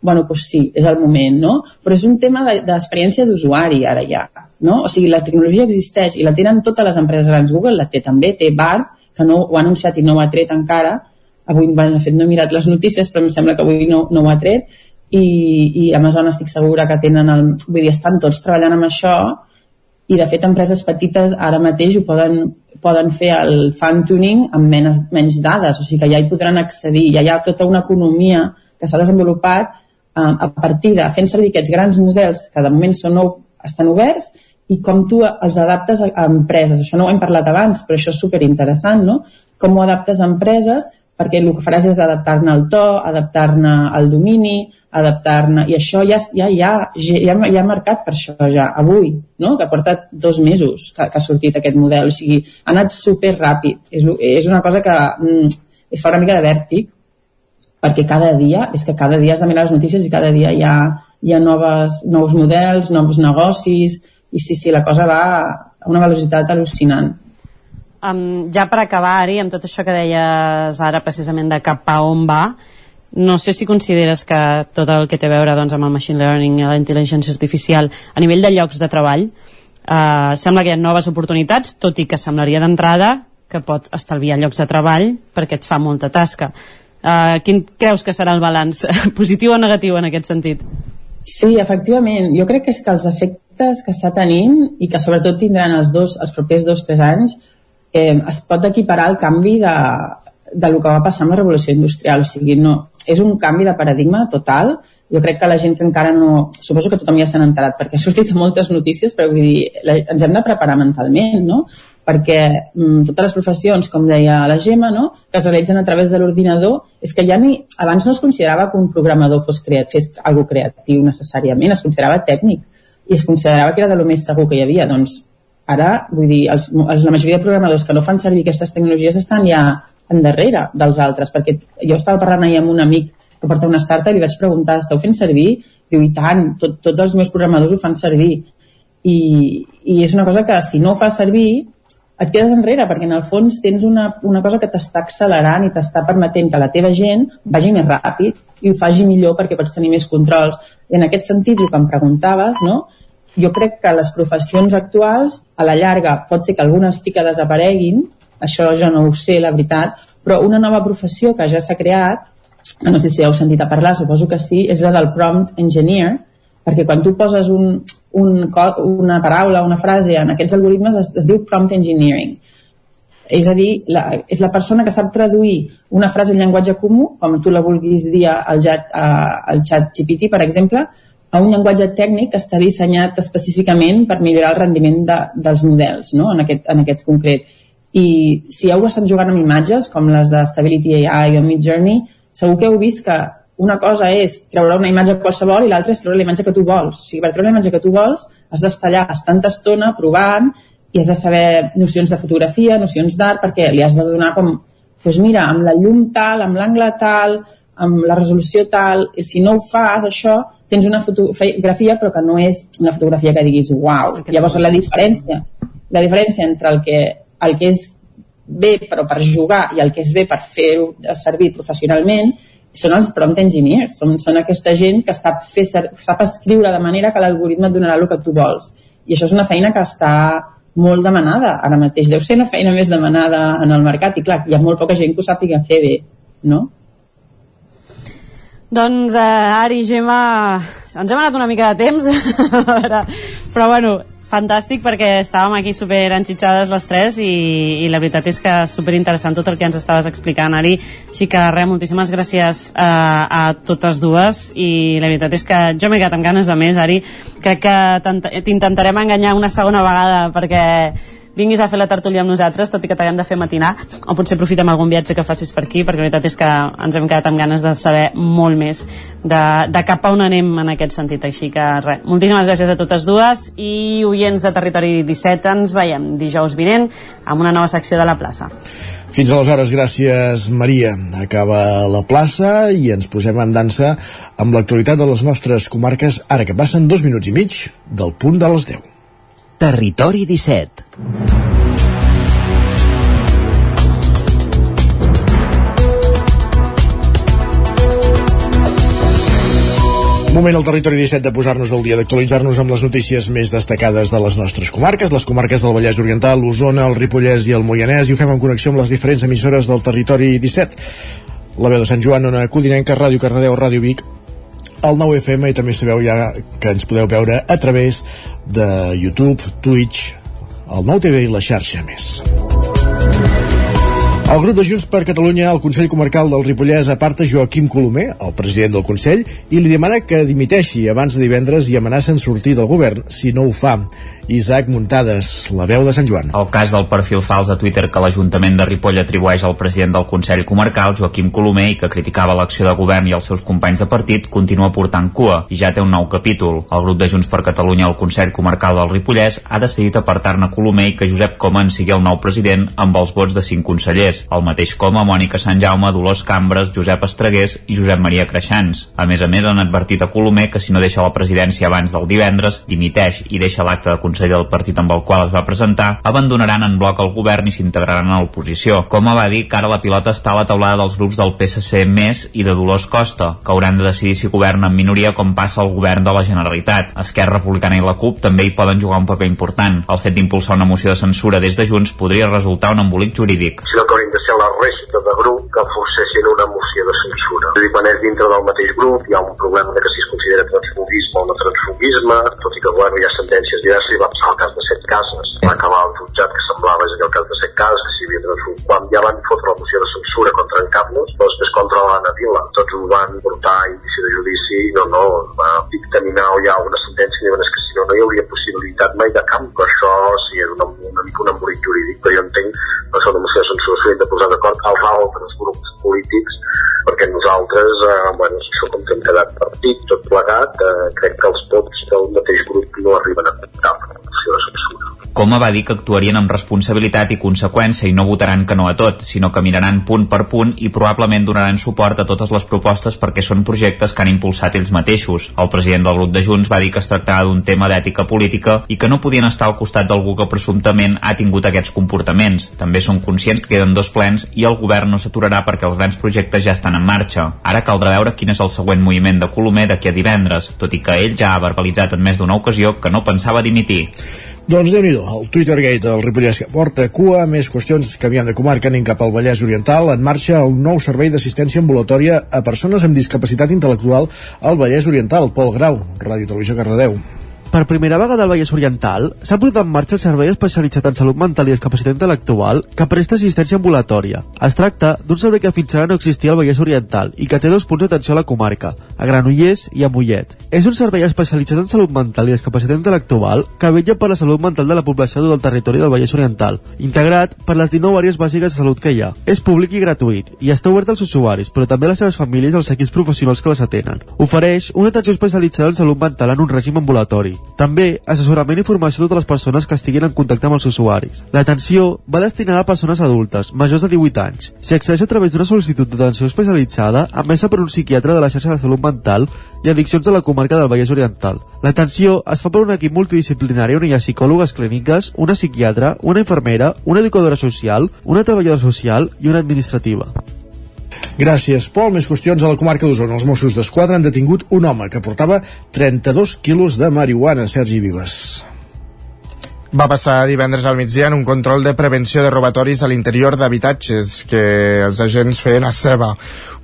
[SPEAKER 28] bueno, doncs sí, és el moment, no? Però és un tema d'experiència de, d'usuari ara ja, no? O sigui, la tecnologia existeix i la tenen totes les empreses grans. Google la té també, té BAR, que no ho ha anunciat i no ho ha tret encara. Avui, bueno, de fet, no he mirat les notícies, però em sembla que avui no, no ho ha tret. I, i Amazon estic segura que tenen el... Vull dir, estan tots treballant amb això i de fet empreses petites ara mateix ho poden, poden fer el fan tuning amb menys, menys dades, o sigui que ja hi podran accedir, ja hi ha tota una economia que s'ha desenvolupat eh, a partir de fent servir aquests grans models que de moment són nou, estan oberts i com tu els adaptes a, empreses. Això no ho hem parlat abans, però això és superinteressant, no? Com ho adaptes a empreses perquè el que faràs és adaptar-ne al to, adaptar-ne al domini, adaptar-ne, i això ja, ja, ja, ja, ja ha marcat per això ja, avui, no? que ha portat dos mesos que, que ha sortit aquest model, o sigui, ha anat super ràpid, és, és una cosa que mm, fa una mica de vèrtic, perquè cada dia, és que cada dia has de mirar les notícies i cada dia hi ha, hi ha noves, nous models, nous negocis, i sí, sí, la cosa va a una velocitat al·lucinant.
[SPEAKER 27] Um, ja per acabar, Ari, amb tot això que deies ara precisament de cap a on va, no sé si consideres que tot el que té a veure doncs, amb el machine learning i la intel·ligència artificial a nivell de llocs de treball eh, sembla que hi ha noves oportunitats tot i que semblaria d'entrada que pot estalviar llocs de treball perquè et fa molta tasca eh, quin creus que serà el balanç positiu o negatiu en aquest sentit?
[SPEAKER 28] Sí, efectivament. Jo crec que és que els efectes que està tenint i que sobretot tindran els, dos, els propers dos o tres anys eh, es pot equiparar al canvi de, de lo que va passar amb la revolució industrial. O sigui, no, és un canvi de paradigma total. Jo crec que la gent que encara no... Suposo que tothom ja s'ha enterat perquè ha sortit moltes notícies, però vull dir, la, ens hem de preparar mentalment, no? perquè mm, totes les professions, com deia la Gemma, no? que es realitzen a través de l'ordinador, és que ja ni, abans no es considerava que un programador fos creat, fes algo creatiu necessàriament, es considerava tècnic i es considerava que era de lo més segur que hi havia. Doncs ara, vull dir, els, els, la majoria de programadors que no fan servir aquestes tecnologies estan ja endarrere dels altres, perquè jo estava parlant ahir amb un amic que porta una startup i li vaig preguntar, esteu fent servir? Diu, i tant, tot, tots els meus programadors ho fan servir. I, I és una cosa que si no ho fas servir et quedes enrere, perquè en el fons tens una, una cosa que t'està accelerant i t'està permetent que la teva gent vagi més ràpid i ho faci millor perquè pots tenir més controls. I en aquest sentit, el que em preguntaves, no? jo crec que les professions actuals, a la llarga, pot ser que algunes sí que desapareguin, això jo no ho sé, la veritat, però una nova professió que ja s'ha creat, no sé si heu sentit a parlar, suposo que sí, és la del prompt engineer, perquè quan tu poses un, un, una paraula, una frase en aquests algoritmes es, es diu prompt engineering. És a dir, la, és la persona que sap traduir una frase en llenguatge comú, com tu la vulguis dir al, chat, al chat GPT, per exemple, a un llenguatge tècnic que està dissenyat específicament per millorar el rendiment de, dels models, no? en, aquest, en aquests concret. I si heu estat jugant amb imatges, com les de Stability AI o Midjourney, segur que heu vist que una cosa és treure una imatge qualsevol i l'altra és treure la imatge que tu vols. O sigui, per treure la imatge que tu vols has d'estar allà tanta estona provant i has de saber nocions de fotografia, nocions d'art, perquè li has de donar com, doncs mira, amb la llum tal, amb l'angle tal, amb la resolució tal, i si no ho fas, això, tens una fotografia però que no és una fotografia que diguis uau. Llavors la diferència, la diferència entre el que, el que és bé però per jugar i el que és bé per fer-ho servir professionalment són els prompt engineers, són, són aquesta gent que sap, fer, sap escriure de manera que l'algoritme et donarà el que tu vols. I això és una feina que està molt demanada ara mateix. Deu ser la feina més demanada en el mercat i clar, hi ha molt poca gent que ho sàpiga fer bé, no?
[SPEAKER 27] Doncs, eh, Ari, Gemma, ens hem anat una mica de temps, però bueno, fantàstic perquè estàvem aquí super enxitxades les tres i, i la veritat és que super interessant tot el que ens estaves explicant Ari, així que res, moltíssimes gràcies a, a totes dues i la veritat és que jo m'he quedat amb ganes de més Ari, crec que t'intentarem enganyar una segona vegada perquè vinguis a fer la tertúlia amb nosaltres, tot i que t'haguem de fer matinar, o potser aprofitem algun viatge que facis per aquí, perquè la veritat és que ens hem quedat amb ganes de saber molt més de, de cap a on anem en aquest sentit. Així que res, moltíssimes gràcies a totes dues i oients de Territori 17, ens veiem dijous vinent amb una nova secció de la plaça.
[SPEAKER 1] Fins aleshores, gràcies Maria. Acaba la plaça i ens posem en dansa amb l'actualitat de les nostres comarques ara que passen dos minuts i mig del punt de les 10.
[SPEAKER 2] Territori 17
[SPEAKER 1] Moment al territori 17 de posar-nos al dia, d'actualitzar-nos amb les notícies més destacades de les nostres comarques, les comarques del Vallès Oriental, l'Osona, el Ripollès i el Moianès, i ho fem en connexió amb les diferents emissores del territori 17. La veu de Sant Joan, Ona Codinenca, Ràdio Cardedeu, Ràdio Vic, el 9 FM i també sabeu ja que ens podeu veure a través de YouTube, Twitch, el 9 TV i la xarxa més. El grup de Junts per Catalunya al Consell Comarcal del Ripollès aparta Joaquim Colomer, el president del Consell, i li demana que dimiteixi abans de divendres i amenacen sortir del govern si no ho fa. Isaac Muntades, la veu de Sant Joan.
[SPEAKER 12] El cas del perfil fals a Twitter que l'Ajuntament de Ripoll atribueix al president del Consell Comarcal, Joaquim Colomer, i que criticava l'acció de govern i els seus companys de partit, continua portant cua i ja té un nou capítol. El grup de Junts per Catalunya al Consell Comarcal del Ripollès ha decidit apartar-ne Colomer i que Josep Coma en sigui el nou president amb els vots de cinc consellers. El mateix Coma, Mònica Sant Jaume, Dolors Cambres, Josep Estregués i Josep Maria Creixans. A més a més, han advertit a Colomer que si no deixa la presidència abans del divendres, dimiteix i deixa l'acte de Consell del partit amb el qual es va presentar, abandonaran en bloc el govern i s'integraran a l'oposició. Com va dir que ara la pilota està a la taulada dels grups del PSC més i de Dolors Costa, que hauran de decidir si governen en minoria com passa al govern de la Generalitat. Esquerra Republicana i la CUP també hi poden jugar un paper important. El fet d'impulsar una moció de censura des de Junts podria resultar un embolic jurídic.
[SPEAKER 30] Que haurien de ser la resta de grup que forcessin una moció de censura. És dir, quan és dintre del mateix grup hi ha un problema de que si es considera transfugisme o no transfugisme, tot i que bueno, hi ha sentències diverses, i va passar el cas de set cases, va acabar el jutjat que semblava és el cas de set cases, que s'hi havia transfugit, quan ja van fotre la moció de censura contra en Carlos, però després contra l'Anna Vila, tots ho van portar a indici de judici, no, no, va dictaminar o hi ha una sentència diuen que si no, no hi hauria possibilitat mai de camp, però això sí, és una, una mica un embolic jurídic, però jo entenc que això una moció de censura s'ha de posar d'acord els altres grups polítics perquè nosaltres, eh, bueno, això com que hem quedat partit, tot plegat, eh, crec que els vots del mateix grup no arriben a comptar per la moció de censura.
[SPEAKER 12] Coma va dir que actuarien amb responsabilitat i conseqüència i no votaran que no a tot, sinó que miraran punt per punt i probablement donaran suport a totes les propostes perquè són projectes que han impulsat ells mateixos. El president del grup de Junts va dir que es tractava d'un tema d'ètica política i que no podien estar al costat d'algú que presumptament ha tingut aquests comportaments. També són conscients que queden dos plens i el govern no s'aturarà perquè els grans projectes ja estan en marxa. Ara caldrà veure quin és el següent moviment de Colomer d'aquí a divendres, tot i que ell ja ha verbalitzat en més d'una ocasió que no pensava dimitir.
[SPEAKER 1] Doncs déu nhi el Twittergate del Ripollès que porta cua, més qüestions canviant de comarca, anem cap al Vallès Oriental, en marxa un nou servei d'assistència ambulatòria a persones amb discapacitat intel·lectual al Vallès Oriental. Pol Grau, Ràdio Televisió Cardedeu.
[SPEAKER 18] Per primera vegada al Vallès Oriental s'ha posat en marxa el servei especialitzat en salut mental i discapacitat intel·lectual que presta assistència ambulatòria. Es tracta d'un servei que fins ara no existia al Vallès Oriental i que té dos punts d'atenció a la comarca, a Granollers i a Mollet. És un servei especialitzat en salut mental i discapacitat intel·lectual que vetlla per la salut mental de la població del territori del Vallès Oriental, integrat per les 19 àrees bàsiques de salut que hi ha. És públic i gratuït i està obert als usuaris, però també a les seves famílies i als equips professionals que les atenen. Ofereix una atenció especialitzada en salut mental en un règim ambulatori. També assessorament i formació a totes les persones que estiguin en contacte amb els usuaris. L'atenció va destinada a persones adultes, majors de 18 anys. S'hi accedeix a través d'una sol·licitud d'atenció especialitzada emesa per un psiquiatre de la xarxa de salut mental i addiccions de la comarca del Vallès Oriental. L'atenció es fa per un equip multidisciplinari on hi ha psicòlogues clíniques, una psiquiatra, una infermera, una educadora social, una treballadora social i una administrativa.
[SPEAKER 1] Gràcies, Pol. Més qüestions a la comarca d'Osona. Els Mossos d'Esquadra han detingut un home que portava 32 quilos de marihuana. Sergi Vives.
[SPEAKER 3] Va passar divendres al migdia en un control de prevenció de robatoris a l'interior d'habitatges que els agents feien a seva.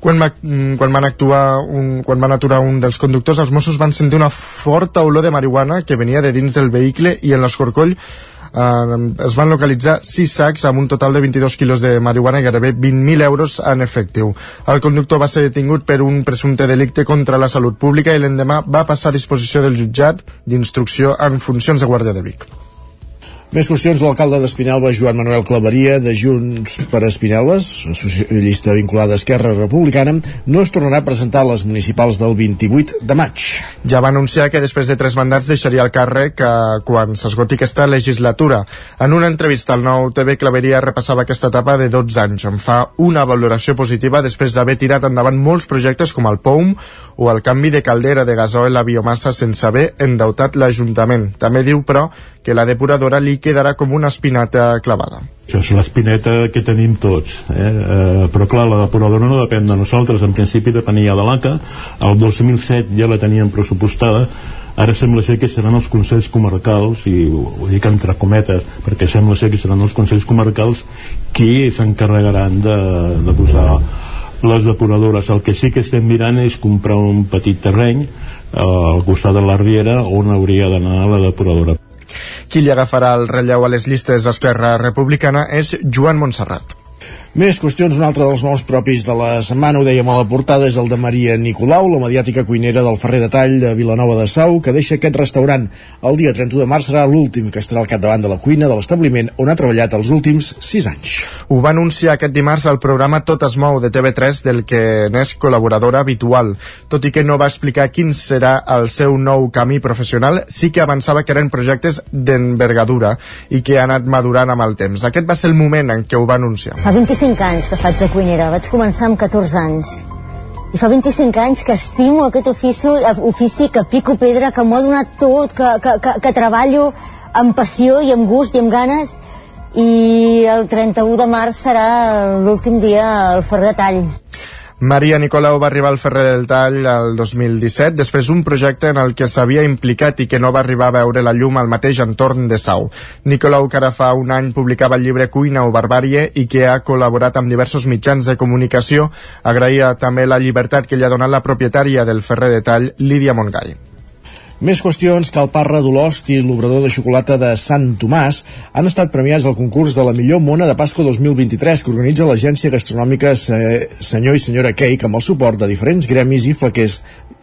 [SPEAKER 3] Quan, va, quan, van actuar un, quan van aturar un dels conductors, els Mossos van sentir una forta olor de marihuana que venia de dins del vehicle i en l'escorcoll eh, es van localitzar 6 sacs amb un total de 22 quilos de marihuana i gairebé 20.000 euros en efectiu. El conductor va ser detingut per un presumpte delicte contra la salut pública i l'endemà va passar a disposició del jutjat d'instrucció en funcions de Guàrdia de Vic.
[SPEAKER 1] Més qüestions, l'alcalde d'Espinelva, Joan Manuel Claveria, de Junts per Espinelves, socialista vinculada a Esquerra Republicana, no es tornarà a presentar a les municipals del 28 de maig.
[SPEAKER 3] Ja va anunciar que després de tres mandats deixaria el càrrec que quan s'esgoti aquesta legislatura. En una entrevista al nou TV, Claveria repassava aquesta etapa de 12 anys. En fa una valoració positiva després d'haver tirat endavant molts projectes com el POUM o el canvi de caldera de gasoil a biomassa sense haver endeutat l'Ajuntament. També diu, però, que la depuradora li quedarà com una espinata clavada.
[SPEAKER 31] Això és l'espineta que tenim tots, eh? eh? però clar, la depuradora no depèn de nosaltres, en principi depenia de l'ACA, el 2007 ja la teníem pressupostada, ara sembla ser que seran els Consells Comarcals, i ho dic entre cometes, perquè sembla ser que seran els Consells Comarcals qui s'encarregaran de, de posar les depuradores. El que sí que estem mirant és comprar un petit terreny eh, al costat de la Riera on hauria d'anar la depuradora.
[SPEAKER 3] Qui li agafarà el relleu a les llistes d'Esquerra Republicana és Joan Montserrat.
[SPEAKER 1] Més qüestions, un altre dels noms propis de la setmana, ho dèiem a la portada, és el de Maria Nicolau, la mediàtica cuinera del Ferrer de Tall de Vilanova de Sau, que deixa aquest restaurant. El dia 31 de març serà l'últim que estarà al capdavant de la cuina de l'establiment on ha treballat els últims 6 anys.
[SPEAKER 3] Ho va anunciar aquest dimarts al programa Tot es mou de TV3 del que n'és col·laboradora habitual. Tot i que no va explicar quin serà el seu nou camí professional, sí que avançava que eren projectes d'envergadura i que ha anat madurant amb el temps. Aquest va ser el moment en què ho va anunciar.
[SPEAKER 32] Fa 25 anys que faig de cuinera, vaig començar amb 14 anys. I fa 25 anys que estimo aquest ofici, ofici que pico pedra, que m'ho ha donat tot, que, que, que, que treballo amb passió i amb gust i amb ganes i el 31 de març serà l'últim dia al Ferrer de Tall.
[SPEAKER 3] Maria Nicolau va arribar al Ferrer del Tall el 2017 després d'un projecte en el que s'havia implicat i que no va arribar a veure la llum al mateix entorn de Sau. Nicolau, que ara fa un any publicava el llibre Cuina o Barbàrie i que ha col·laborat amb diversos mitjans de comunicació, agraïa també la llibertat que li ha donat la propietària del Ferrer de Tall, Lídia Montgai.
[SPEAKER 1] Més qüestions que el Parra d'Olost i l'obrador de xocolata de Sant Tomàs han estat premiats al concurs de la millor mona de Pasco 2023 que organitza l'agència gastronòmica Senyor i Senyora Cake amb el suport de diferents gremis i flaquers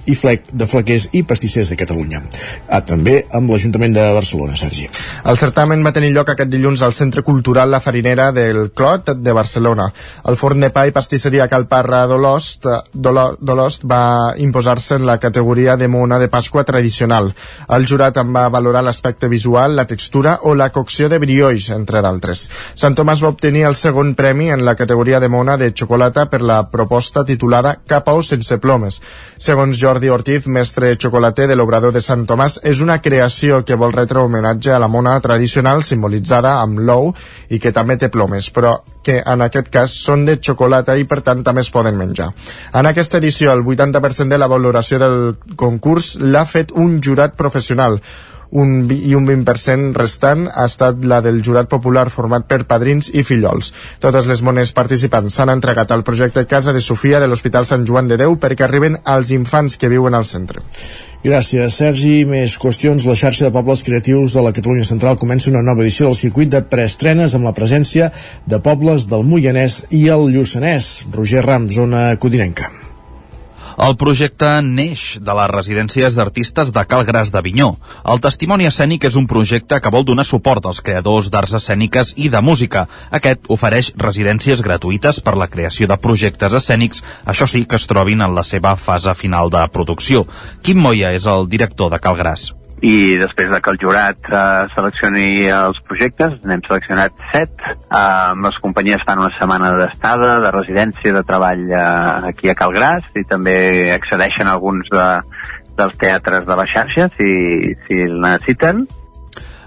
[SPEAKER 1] i flec de flaquers i pastissers de Catalunya. Ah, també amb l'Ajuntament de Barcelona, Sergi.
[SPEAKER 3] El certamen va tenir lloc aquest dilluns al Centre Cultural La Farinera del Clot de Barcelona. El forn de pa i pastisseria Calparra d'Olost d'Olost va imposar-se en la categoria de mona de Pasqua tradicional. El jurat en va valorar l'aspecte visual, la textura o la cocció de brioix, entre d'altres. Sant Tomàs va obtenir el segon premi en la categoria de mona de xocolata per la proposta titulada Cap sense plomes. Segons Jordi Ortiz, mestre xocolater de l'Obrador de Sant Tomàs, és una creació que vol retre homenatge a la mona tradicional simbolitzada amb l'ou i que també té plomes, però que en aquest cas són de xocolata i per tant també es poden menjar. En aquesta edició el 80% de la valoració del concurs l'ha fet un jurat professional, un, i un 20% restant ha estat la del jurat popular format per padrins i fillols. Totes les mones participants s'han entregat al projecte Casa de Sofia de l'Hospital Sant Joan de Déu perquè arriben als infants que viuen al centre.
[SPEAKER 1] Gràcies, Sergi. Més qüestions. La xarxa de pobles creatius de la Catalunya Central comença una nova edició del circuit de preestrenes amb la presència de pobles del Moianès i el Lluçanès. Roger Ram, zona codinenca.
[SPEAKER 16] El projecte neix de les residències d'artistes de Calgràs d'Avinyó. El testimoni escènic és un projecte que vol donar suport als creadors d'arts escèniques i de música. Aquest ofereix residències gratuïtes per la creació de projectes escènics, això sí que es trobin en la seva fase final de producció. Quim Moya és el director de Calgràs
[SPEAKER 33] i després de que el jurat eh, seleccioni els projectes, n'hem seleccionat set. Eh, les companyies fan una setmana d'estada, de residència, de treball eh, aquí a Calgràs i també accedeixen alguns de, dels teatres de la xarxa si, si el necessiten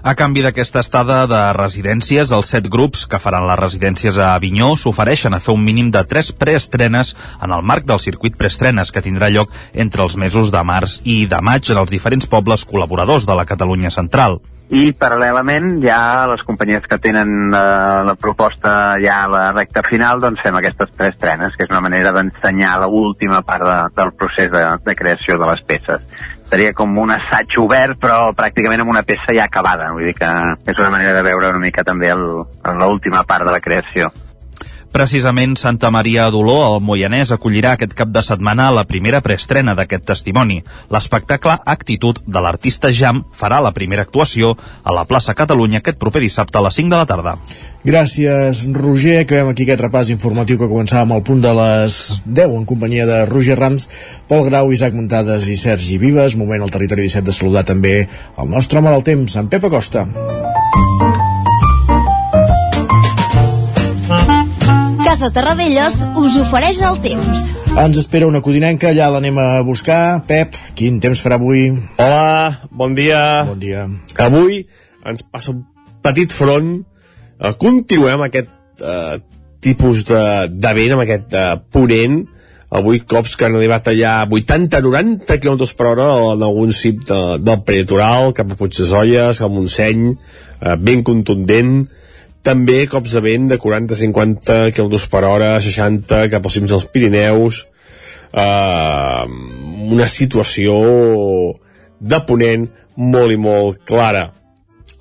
[SPEAKER 16] a canvi d'aquesta estada de residències, els set grups que faran les residències a Avinyó s'ofereixen a fer un mínim de tres preestrenes en el marc del circuit preestrenes que tindrà lloc entre els mesos de març i de maig en els diferents pobles col·laboradors de la Catalunya central.
[SPEAKER 33] I paral·lelament ja les companyies que tenen eh, la proposta ja a la recta final doncs fem aquestes tres trenes que és una manera d'ensenyar l'última part de, del procés de, de creació de les peces seria com un assaig obert però pràcticament amb una peça ja acabada. Vull dir que és una manera de veure una mica també l'última part de la creació
[SPEAKER 16] Precisament Santa Maria d'Oló, al Moianès, acollirà aquest cap de setmana la primera preestrena d'aquest testimoni. L'espectacle Actitud de l'artista Jam farà la primera actuació a la plaça Catalunya aquest proper dissabte a les 5 de la tarda.
[SPEAKER 1] Gràcies, Roger. Acabem aquí aquest repàs informatiu que començàvem al punt de les 10 en companyia de Roger Rams, Pol Grau, Isaac Muntades i Sergi Vives. Moment al territori 17 de saludar també el nostre home del temps, en Pep Acosta.
[SPEAKER 34] Casa Terradellos us ofereix el temps.
[SPEAKER 1] Ens espera una codinenca, allà l'anem a buscar. Pep, quin temps farà avui?
[SPEAKER 20] Hola, bon dia.
[SPEAKER 1] Bon dia.
[SPEAKER 20] Avui ens passa un petit front. Uh, continuem aquest uh, tipus de, de vent, amb aquest uh, ponent. Avui cops que han arribat allà 80-90 km per hora en algun cip de, del peritoral, cap a Puigdesolles, cap a Montseny, uh, ben contundent també cops de vent de 40-50 km per hora, 60 cap als cims dels Pirineus, eh, una situació de ponent molt i molt clara.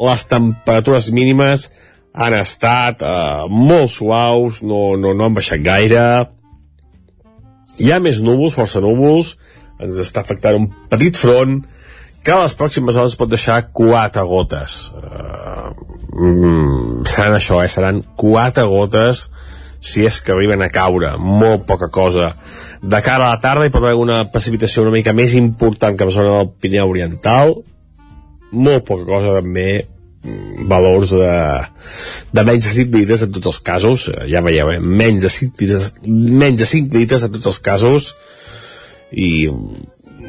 [SPEAKER 20] Les temperatures mínimes han estat eh, molt suaus, no, no, no han baixat gaire. Hi ha més núvols, força núvols, ens està afectant un petit front que les pròximes hores pot deixar quatre gotes. Uh, mm, seran això, eh? seran quatre gotes si és que arriben a caure, molt poca cosa. De cara a la tarda hi pot haver una precipitació una mica més important que la zona del Pirineu Oriental, molt poca cosa també, mm, valors de, de menys de 5 litres en tots els casos, eh, ja veieu, eh? menys, de 5 litres, menys de 5 litres en tots els casos, i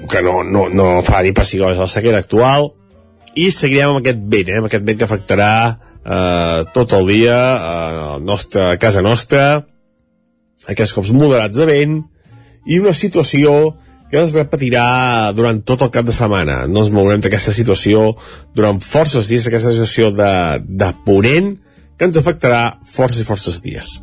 [SPEAKER 20] que no, no, no fa ni a la sequera actual, i seguirem amb aquest vent, eh? amb aquest vent que afectarà eh, tot el dia eh, a, nostra, a casa nostra aquests cops moderats de vent
[SPEAKER 35] i una situació que es repetirà durant tot el cap de setmana. No ens mourem d'aquesta situació durant forces dies, aquesta situació de, de ponent que ens afectarà forces i forces dies.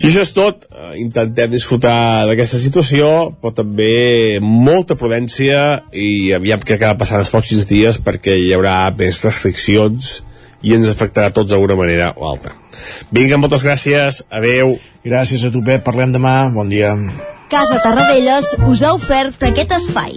[SPEAKER 35] I això és tot. Eh, Intentem disfrutar d'aquesta situació, però també molta prudència i aviam què acaba passant els pròxims dies perquè hi haurà més restriccions i ens afectarà a tots d'alguna manera o altra. Vinga, moltes gràcies. Adeu.
[SPEAKER 1] Gràcies a tu, Pep. Parlem demà. Bon dia.
[SPEAKER 36] Casa Tarradellas us ha ofert aquest espai.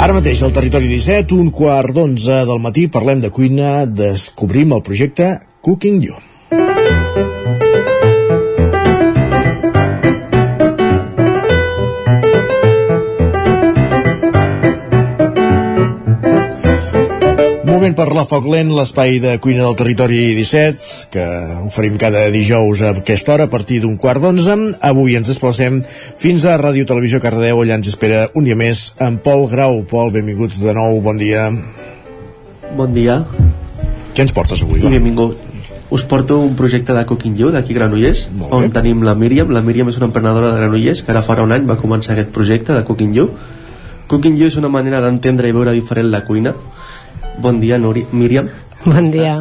[SPEAKER 1] Ara mateix al Territori 17, un quart d'onze del matí, parlem de cuina, descobrim el projecte Cooking You. Moment per la Foc Lent, l'espai de cuina del territori 17, que oferim cada dijous a aquesta hora a partir d'un quart d'onze. Avui ens desplacem fins a Ràdio Televisió Cardedeu, allà ens espera un dia més en Pol Grau. Pol, benvinguts de nou, bon dia.
[SPEAKER 37] Bon dia
[SPEAKER 1] Què ens portes avui?
[SPEAKER 37] i benvingut. Us porto un projecte de Cooking You d'aquí Granollers, on tenim la Míriam. La Míriam és una emprenedora de Granollers que ara farà un any va començar aquest projecte de Cooking You. Cooking You és una manera d'entendre i veure diferent la cuina. Bon dia, Nuri, Míriam.
[SPEAKER 38] Bon dia.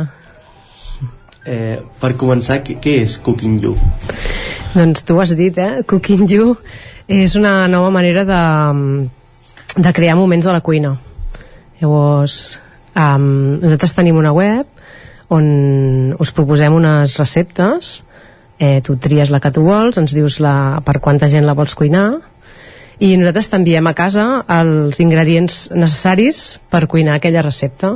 [SPEAKER 37] Eh, per començar, què, què és Cooking You?
[SPEAKER 38] Doncs tu ho has dit, eh? Cooking You és una nova manera de, de crear moments a la cuina. Llavors, um, nosaltres tenim una web on us proposem unes receptes eh, tu tries la que tu vols, ens dius la, per quanta gent la vols cuinar i nosaltres t'enviem a casa els ingredients necessaris per cuinar aquella recepta.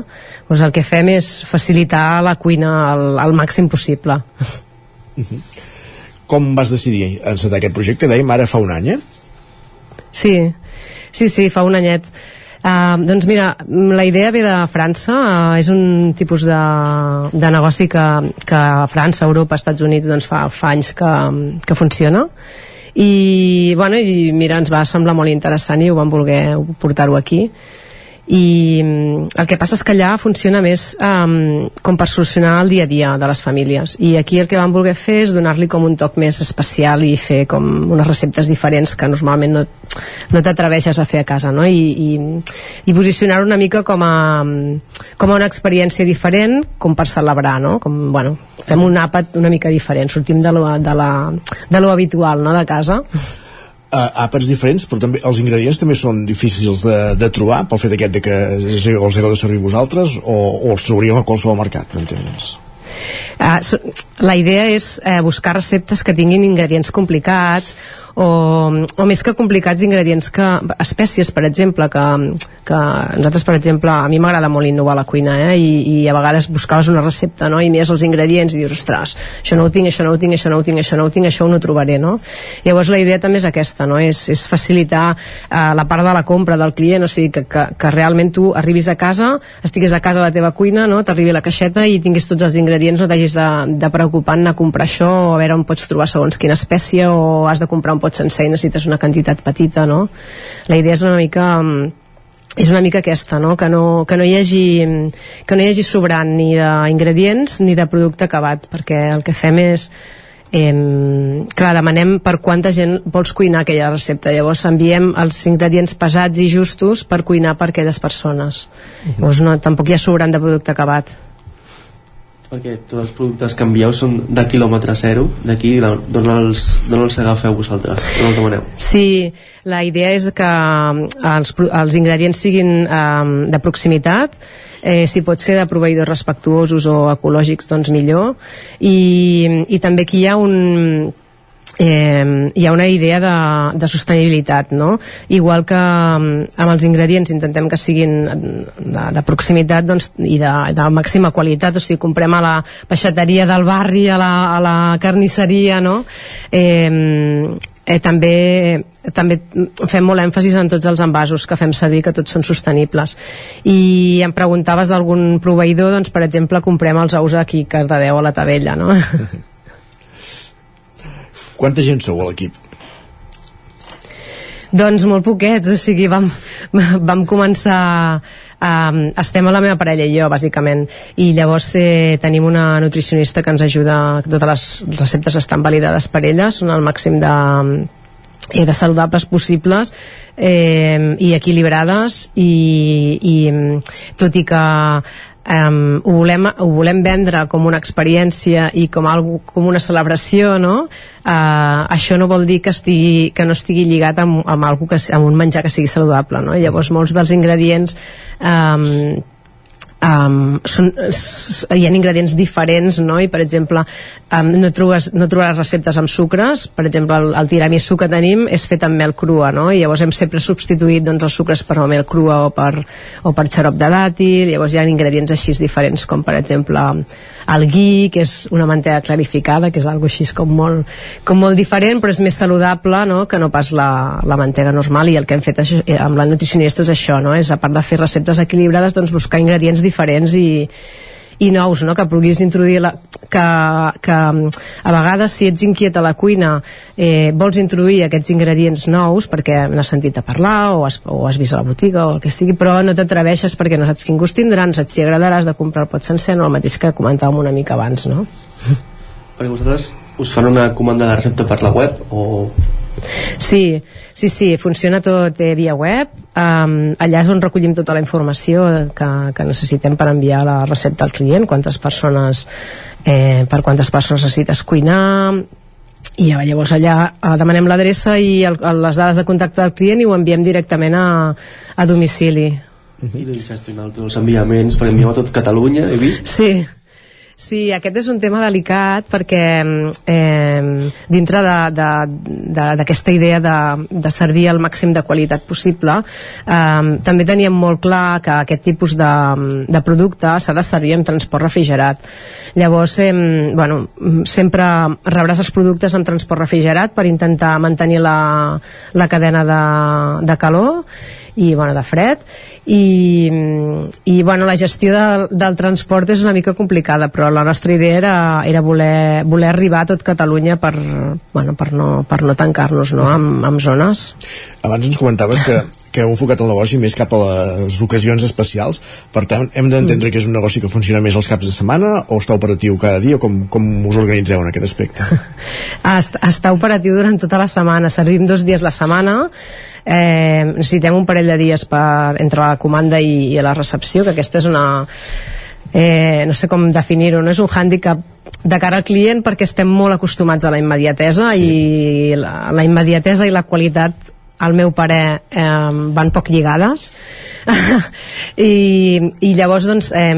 [SPEAKER 38] Doncs el que fem és facilitar la cuina al, al màxim possible.
[SPEAKER 1] Com vas decidir encetar aquest projecte? Dèiem ara fa un any, eh?
[SPEAKER 38] Sí, sí, sí, fa un anyet. Uh, doncs mira, la idea ve de França, uh, és un tipus de, de negoci que, que a França, Europa, Estats Units doncs fa, fa anys que, que funciona i, bueno, i mira, ens va semblar molt interessant i ho vam voler portar-ho aquí i mm, el que passa és que allà funciona més um, com per solucionar el dia a dia de les famílies i aquí el que vam voler fer és donar-li com un toc més especial i fer com unes receptes diferents que normalment no, no t'atreveixes a fer a casa no? i, i, i posicionar-ho una mica com a, com a una experiència diferent com per celebrar no? com, bueno, fem un àpat una mica diferent sortim de lo, de la, de lo habitual no? de casa
[SPEAKER 1] uh, àpats diferents, però també els ingredients també són difícils de, de trobar pel fet aquest de que els heu de servir vosaltres o, o els trobaríeu a qualsevol mercat, m'entens?
[SPEAKER 38] Uh, so, la idea és uh, buscar receptes que tinguin ingredients complicats o, o més que complicats ingredients que, espècies per exemple que, que nosaltres per exemple a mi m'agrada molt innovar la cuina eh? I, i a vegades buscaves una recepta no? i mires els ingredients i dius ostres, això no ho tinc, això no ho tinc, això no ho tinc, això no ho tinc, això ho no trobaré no? llavors la idea també és aquesta no? és, és facilitar eh, la part de la compra del client, o sigui que, que, que realment tu arribis a casa, estiguis a casa a la teva cuina, no? t'arribi la caixeta i tinguis tots els ingredients, no t'hagis de, de preocupar anar a comprar això o a veure on pots trobar segons quina espècie o has de comprar un pot sencer i necessites una quantitat petita no? la idea és una mica mm, és una mica aquesta, no? Que, no, que, no hi hagi, que no hi hagi sobrant ni d'ingredients ni de producte acabat, perquè el que fem és eh, clar, demanem per quanta gent vols cuinar aquella recepta llavors enviem els ingredients pesats i justos per cuinar per aquelles persones llavors no, tampoc hi ha sobrant de producte acabat
[SPEAKER 37] perquè tots els productes que envieu són de quilòmetre zero. D'aquí, d'on els, els agafeu vosaltres, d'on els demaneu.
[SPEAKER 38] Sí, la idea és que els, els ingredients siguin um, de proximitat. Eh, si pot ser de proveïdors respectuosos o ecològics doncs millor. I, i també aquí hi ha un eh, hi ha una idea de, de sostenibilitat no? igual que amb els ingredients intentem que siguin de, de proximitat doncs, i de, de màxima qualitat o sigui, comprem a la peixateria del barri a la, a la carnisseria no? eh, eh, també també fem molt èmfasis en tots els envasos que fem servir, que tots són sostenibles. I em preguntaves d'algun proveïdor, doncs, per exemple, comprem els ous aquí, que Cardedeu, a la Tabella, no?
[SPEAKER 1] Quanta gent sou a l'equip?
[SPEAKER 38] Doncs molt poquets, o sigui, vam, vam començar... Um, estem a la meva parella i jo, bàsicament, i llavors eh, tenim una nutricionista que ens ajuda, totes les receptes estan validades per ella, són el màxim de, eh, de saludables possibles eh, i equilibrades i, i tot i que um, ho, volem, ho volem vendre com una experiència i com, algo, com una celebració no? Uh, això no vol dir que, estigui, que no estigui lligat amb, amb, algo que, amb un menjar que sigui saludable no? llavors molts dels ingredients um, um, són, hi ha ingredients diferents no? i per exemple um, no, trobes, no trobaràs receptes amb sucres per exemple el, el tiramisú que tenim és fet amb mel crua no? i llavors hem sempre substituït doncs, els sucres per mel crua o per, o per xarop de dàtil llavors hi ha ingredients així diferents com per exemple el ghee que és una mantega clarificada que és algo així com molt, com molt diferent però és més saludable no? que no pas la, la mantega normal i el que hem fet això, eh, amb la nutricionista és això no? és a part de fer receptes equilibrades doncs buscar ingredients diferents i, i nous, no? que puguis introduir la, que, que a vegades si ets inquiet a la cuina eh, vols introduir aquests ingredients nous perquè n'has sentit a parlar o has, o has vist a la botiga o el que sigui però no t'atreveixes perquè no saps quin gust tindrà no saps si agradaràs de comprar el pot sencer no el mateix que comentàvem una mica abans no?
[SPEAKER 37] perquè vosaltres us fan una comanda de recepta per la web o
[SPEAKER 38] Sí, sí, sí, funciona tot eh, via web. Um, allà és on recollim tota la informació que, que necessitem per enviar la recepta al client, quantes persones, eh, per quantes persones necessites cuinar, i llavors allà eh, demanem l'adreça i el, les dades de contacte del client i ho enviem directament a, a domicili.
[SPEAKER 37] I li gestionar els enviaments per enviar a tot Catalunya, he vist?
[SPEAKER 38] Sí, Sí, aquest és un tema delicat perquè eh, dintre d'aquesta idea de, de servir el màxim de qualitat possible eh, també teníem molt clar que aquest tipus de, de producte s'ha de servir en transport refrigerat. Llavors, eh, bueno, sempre rebràs els productes en transport refrigerat per intentar mantenir la, la cadena de, de calor i bueno, de fred. I, i bueno, la gestió del, del transport és una mica complicada però la nostra idea era, era voler, voler arribar a tot Catalunya per, bueno, per no, per no tancar-nos no, amb, amb zones.
[SPEAKER 1] Abans ens comentaves que, que heu enfocat el negoci més cap a les ocasions especials. Per tant hem d'entendre que és un negoci que funciona més els caps de setmana o està operatiu cada dia? Com, com us organitzeu en aquest aspecte?
[SPEAKER 38] està operatiu durant tota la setmana. Servim dos dies la setmana eh, necessitem un parell de dies per, entre la comanda i, i la recepció, que aquesta és una... Eh, no sé com definir-ho, no és un hàndicap de cara al client perquè estem molt acostumats a la immediatesa sí. i la, la immediatesa i la qualitat al meu parer eh, van poc lligades I, i llavors doncs eh,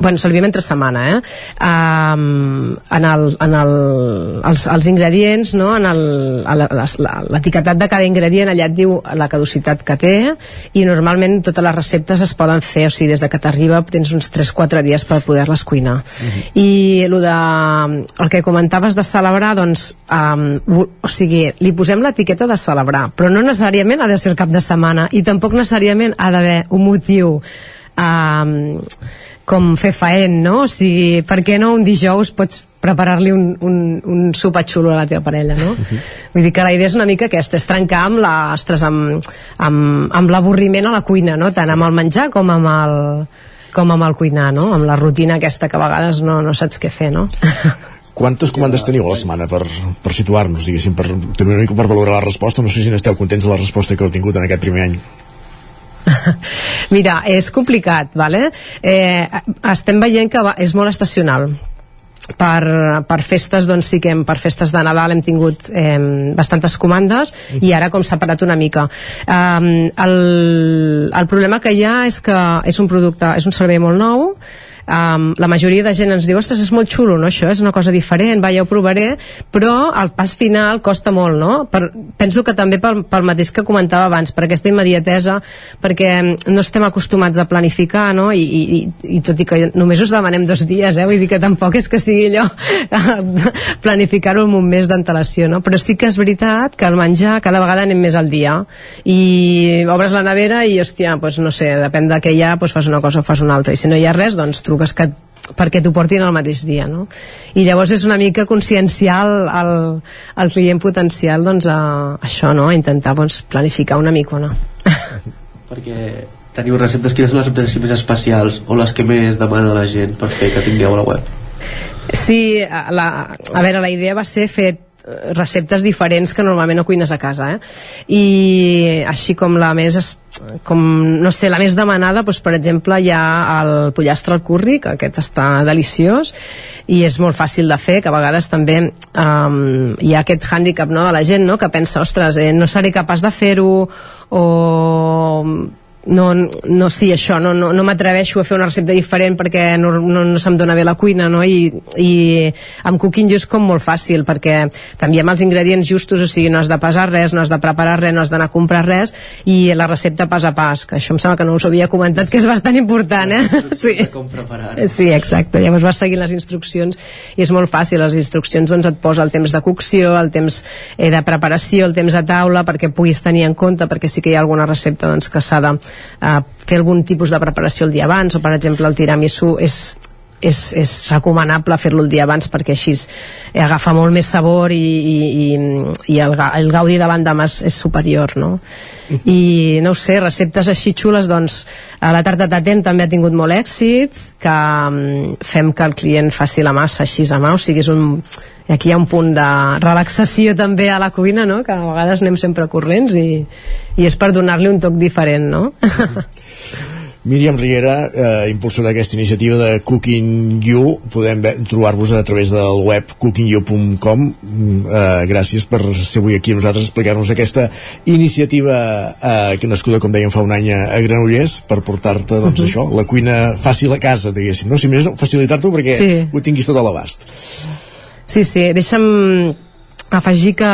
[SPEAKER 38] bueno, servim entre setmana eh? um, en, el, en el, els, els ingredients no? en l'etiquetat de cada ingredient allà et diu la caducitat que té i normalment totes les receptes es poden fer o sigui, des de que t'arriba tens uns 3-4 dies per poder-les cuinar uh mhm. -huh. i el, de, el que comentaves de celebrar doncs, um, o sigui, li posem l'etiqueta de celebrar però no necessàriament ha de ser el cap de setmana i tampoc necessàriament ha d'haver un motiu um, com fer faent, no? O sigui, per què no un dijous pots preparar-li un, un, un sopar xulo a la teva parella, no? Uh -huh. Vull dir que la idea és una mica aquesta, és trencar amb la, ostres, amb, amb, amb l'avorriment a la cuina, no? Tant amb el menjar com amb el, com amb el cuinar, no? Amb la rutina aquesta que a vegades no, no saps què fer, no?
[SPEAKER 1] Quantes comandes teniu a la setmana per, per situar-nos, diguéssim, per, per valorar la resposta? No sé si n'esteu contents de la resposta que heu tingut en aquest primer any.
[SPEAKER 38] Mira, és complicat, vale? Eh, estem veient que va, és molt estacional per, per festes doncs sí que hem, per festes de Nadal hem tingut eh, bastantes comandes i ara com s'ha parat una mica eh, el, el problema que hi ha és que és un producte, és un servei molt nou um, la majoria de gent ens diu ostres, és molt xulo, no, això és una cosa diferent va, ja ho provaré, però el pas final costa molt, no? Per, penso que també pel, pel mateix que comentava abans per aquesta immediatesa, perquè no estem acostumats a planificar, no? I, i, i tot i que només us demanem dos dies, eh? vull dir que tampoc és que sigui allò planificar-ho amb un mes d'antelació, no? Però sí que és veritat que el menjar cada vegada anem més al dia i obres la nevera i, hòstia, doncs no sé, depèn de què hi ha, doncs fas una cosa o fas una altra, i si no hi ha res, doncs truques que perquè t'ho portin el mateix dia, no? I llavors és una mica conscienciar el, el client potencial doncs, a això, no? A intentar doncs, planificar una micona.
[SPEAKER 37] perquè teniu receptes, quines són les receptes més especials o les que més demana la gent per fer que tingueu a la web?
[SPEAKER 38] Sí, la, a veure, la idea va ser fer receptes diferents que normalment no cuines a casa eh? i així com la més com, no sé, la més demanada doncs, per exemple hi ha el pollastre al curri que aquest està deliciós i és molt fàcil de fer que a vegades també um, hi ha aquest hàndicap no, de la gent no? que pensa, ostres, eh, no seré capaç de fer-ho o no, no sí, això, no, no, no m'atreveixo a fer una recepta diferent perquè no, no, no se'm dona bé la cuina, no? I, i amb cooking just com molt fàcil, perquè també amb els ingredients justos, o sigui, no has de pesar res, no has de preparar res, no has d'anar a comprar res, i la recepta pas a pas, que això em sembla que no us havia comentat, que és bastant important, eh?
[SPEAKER 37] Sí. Com preparar.
[SPEAKER 38] Sí, exacte, llavors vas seguint les instruccions i és molt fàcil, les instruccions doncs et posa el temps de cocció, el temps eh, de preparació, el temps a taula, perquè puguis tenir en compte, perquè sí que hi ha alguna recepta doncs, que s'ha de eh, fer algun tipus de preparació el dia abans o per exemple el tiramisú és, és, és recomanable fer-lo el dia abans perquè així eh, agafa molt més sabor i, i, i, i el, el gaudi de l'endemà és, és superior no? i no ho sé, receptes així xules doncs a la tarta tatent també ha tingut molt èxit que um, fem que el client faci la massa així a mà o sigui és un, i aquí hi ha un punt de relaxació també a la cuina, no? que a vegades anem sempre corrents i, i és per donar-li un toc diferent, no?
[SPEAKER 1] Míriam Riera, eh, impulsora d'aquesta iniciativa de Cooking You, podem trobar-vos a través del web cookingyou.com eh, gràcies per ser avui aquí a nosaltres explicar-nos aquesta iniciativa eh, que nascuda, com dèiem, fa un any a Granollers per portar-te, doncs uh -huh. això, la cuina fàcil a casa, diguéssim, no? Si més facilitar-t'ho perquè sí. ho tinguis tot a l'abast.
[SPEAKER 38] Sí, sí, deixa'm afegir que,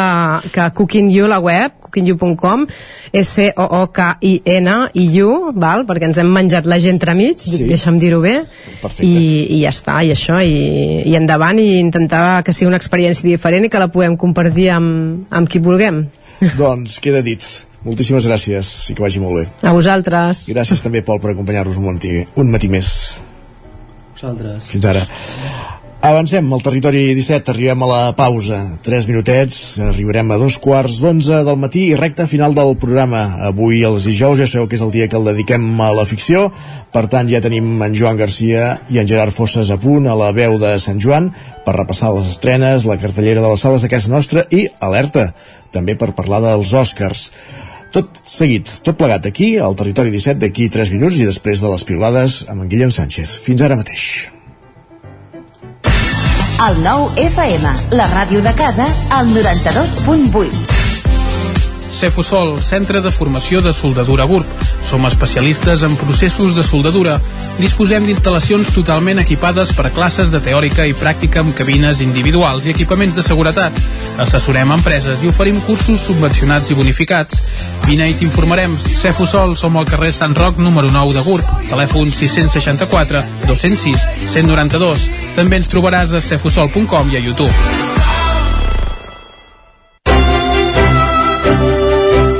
[SPEAKER 38] que Cooking You, la web, cookingyou.com, és C-O-O-K-I-N-I-U, val? perquè ens hem menjat la gent entremig, sí. deixa'm dir-ho bé, i, i ja està, i això, i, i endavant, i intentar que sigui una experiència diferent i que la puguem compartir amb, amb qui vulguem.
[SPEAKER 1] Doncs queda dit. Moltíssimes gràcies i que vagi molt bé.
[SPEAKER 38] A vosaltres.
[SPEAKER 1] Gràcies també, Pol, per acompanyar-nos un, matí, un matí més.
[SPEAKER 37] Vosaltres.
[SPEAKER 1] Fins ara. Avancem al territori 17, arribem a la pausa. 3 minutets, arribarem a dos quarts d'onze del matí i recta final del programa. Avui, els dijous, ja sabeu que és el dia que el dediquem a la ficció, per tant ja tenim en Joan Garcia i en Gerard Fosses a punt a la veu de Sant Joan per repassar les estrenes, la cartellera de les sales de casa nostra i, alerta, també per parlar dels Oscars. Tot seguit, tot plegat aquí, al Territori 17, d'aquí 3 minuts i després de les piulades amb en Guillem Sánchez. Fins ara mateix.
[SPEAKER 36] El nou FM, la ràdio de casa, al 92.8.
[SPEAKER 39] Cefusol, centre de formació de soldadura GURB. Som especialistes en processos de soldadura. Disposem d'instal·lacions totalment equipades per classes de teòrica i pràctica amb cabines individuals i equipaments de seguretat. Assessorem empreses i oferim cursos subvencionats i bonificats. Vine i t'informarem. Cefusol, som al carrer Sant Roc, número 9 de GURB. Telèfon 664 206 192. També ens trobaràs a cefusol.com i a YouTube.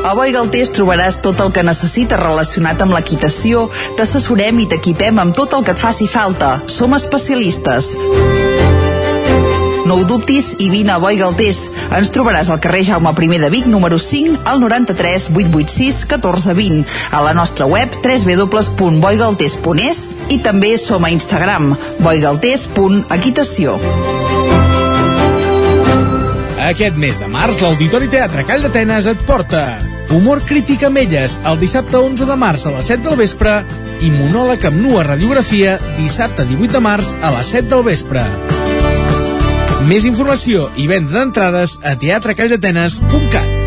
[SPEAKER 40] A Boi Galtés trobaràs tot el que necessites relacionat amb l'equitació, t'assessorem i t'equipem amb tot el que et faci falta. Som especialistes. No ho dubtis i vine a Boi Galtés. Ens trobaràs al carrer Jaume I de Vic, número 5, al 93 886 1420, a la nostra web www.boigaltés.es i també som a Instagram boigaltés.equitació.
[SPEAKER 22] Aquest mes de març, l'Auditori Teatre Call d'Atenes et porta Humor crític amb elles, el dissabte 11 de març a les 7 del vespre i monòleg amb nua radiografia dissabte 18 de març a les 7 del vespre. Més informació i venda d'entrades a teatrecalldatenes.cat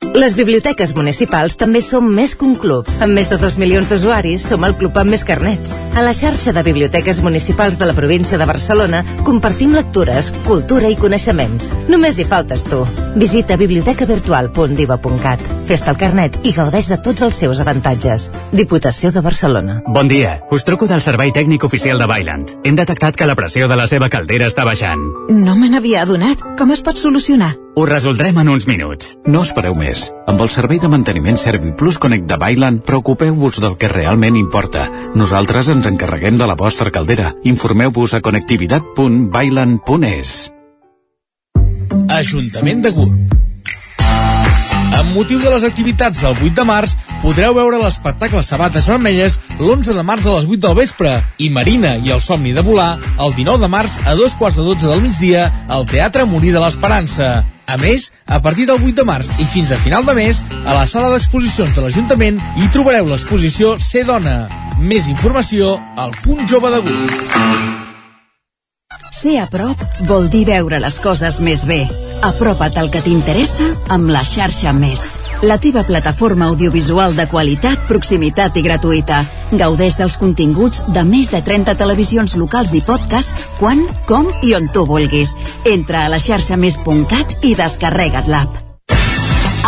[SPEAKER 41] Les biblioteques municipals també som més que un club. Amb més de 2 milions d'usuaris, som el club amb més carnets. A la xarxa de biblioteques municipals de la província de Barcelona compartim lectures, cultura i coneixements. Només hi faltes tu. Visita bibliotecavirtual.diva.cat. Fes-te el carnet i gaudeix de tots els seus avantatges. Diputació de Barcelona.
[SPEAKER 42] Bon dia, us truco del servei tècnic oficial de Bailand. Hem detectat que la pressió de la seva caldera està baixant.
[SPEAKER 43] No me n'havia adonat. Com es pot solucionar?
[SPEAKER 42] Ho resoldrem en uns minuts.
[SPEAKER 44] No espereu més. Amb el servei de manteniment ServiPlus Connect de Bailand, preocupeu-vos del que realment importa. Nosaltres ens encarreguem de la vostra caldera. Informeu-vos a connectivitat.bailand.es.
[SPEAKER 22] Ajuntament de Gurb. Amb motiu de les activitats del 8 de març, podreu veure l'espectacle Sabates Vermelles l'11 de març a les 8 del vespre i Marina i el somni de volar el 19 de març a dos quarts de 12 del migdia al Teatre Molí de l'Esperança. A més, a partir del 8 de març i fins a final de mes, a la sala d'exposicions de l'Ajuntament hi trobareu l'exposició Ser Dona. Més informació al punt jove Gurb.
[SPEAKER 19] Ser a prop vol dir veure les coses més bé. Apropa't al que t'interessa amb la xarxa Més. La teva plataforma audiovisual de qualitat, proximitat i gratuïta. Gaudeix dels continguts de més de 30 televisions locals i podcast quan, com i on tu vulguis. Entra a la xarxa més.cat i descarrega't l'app.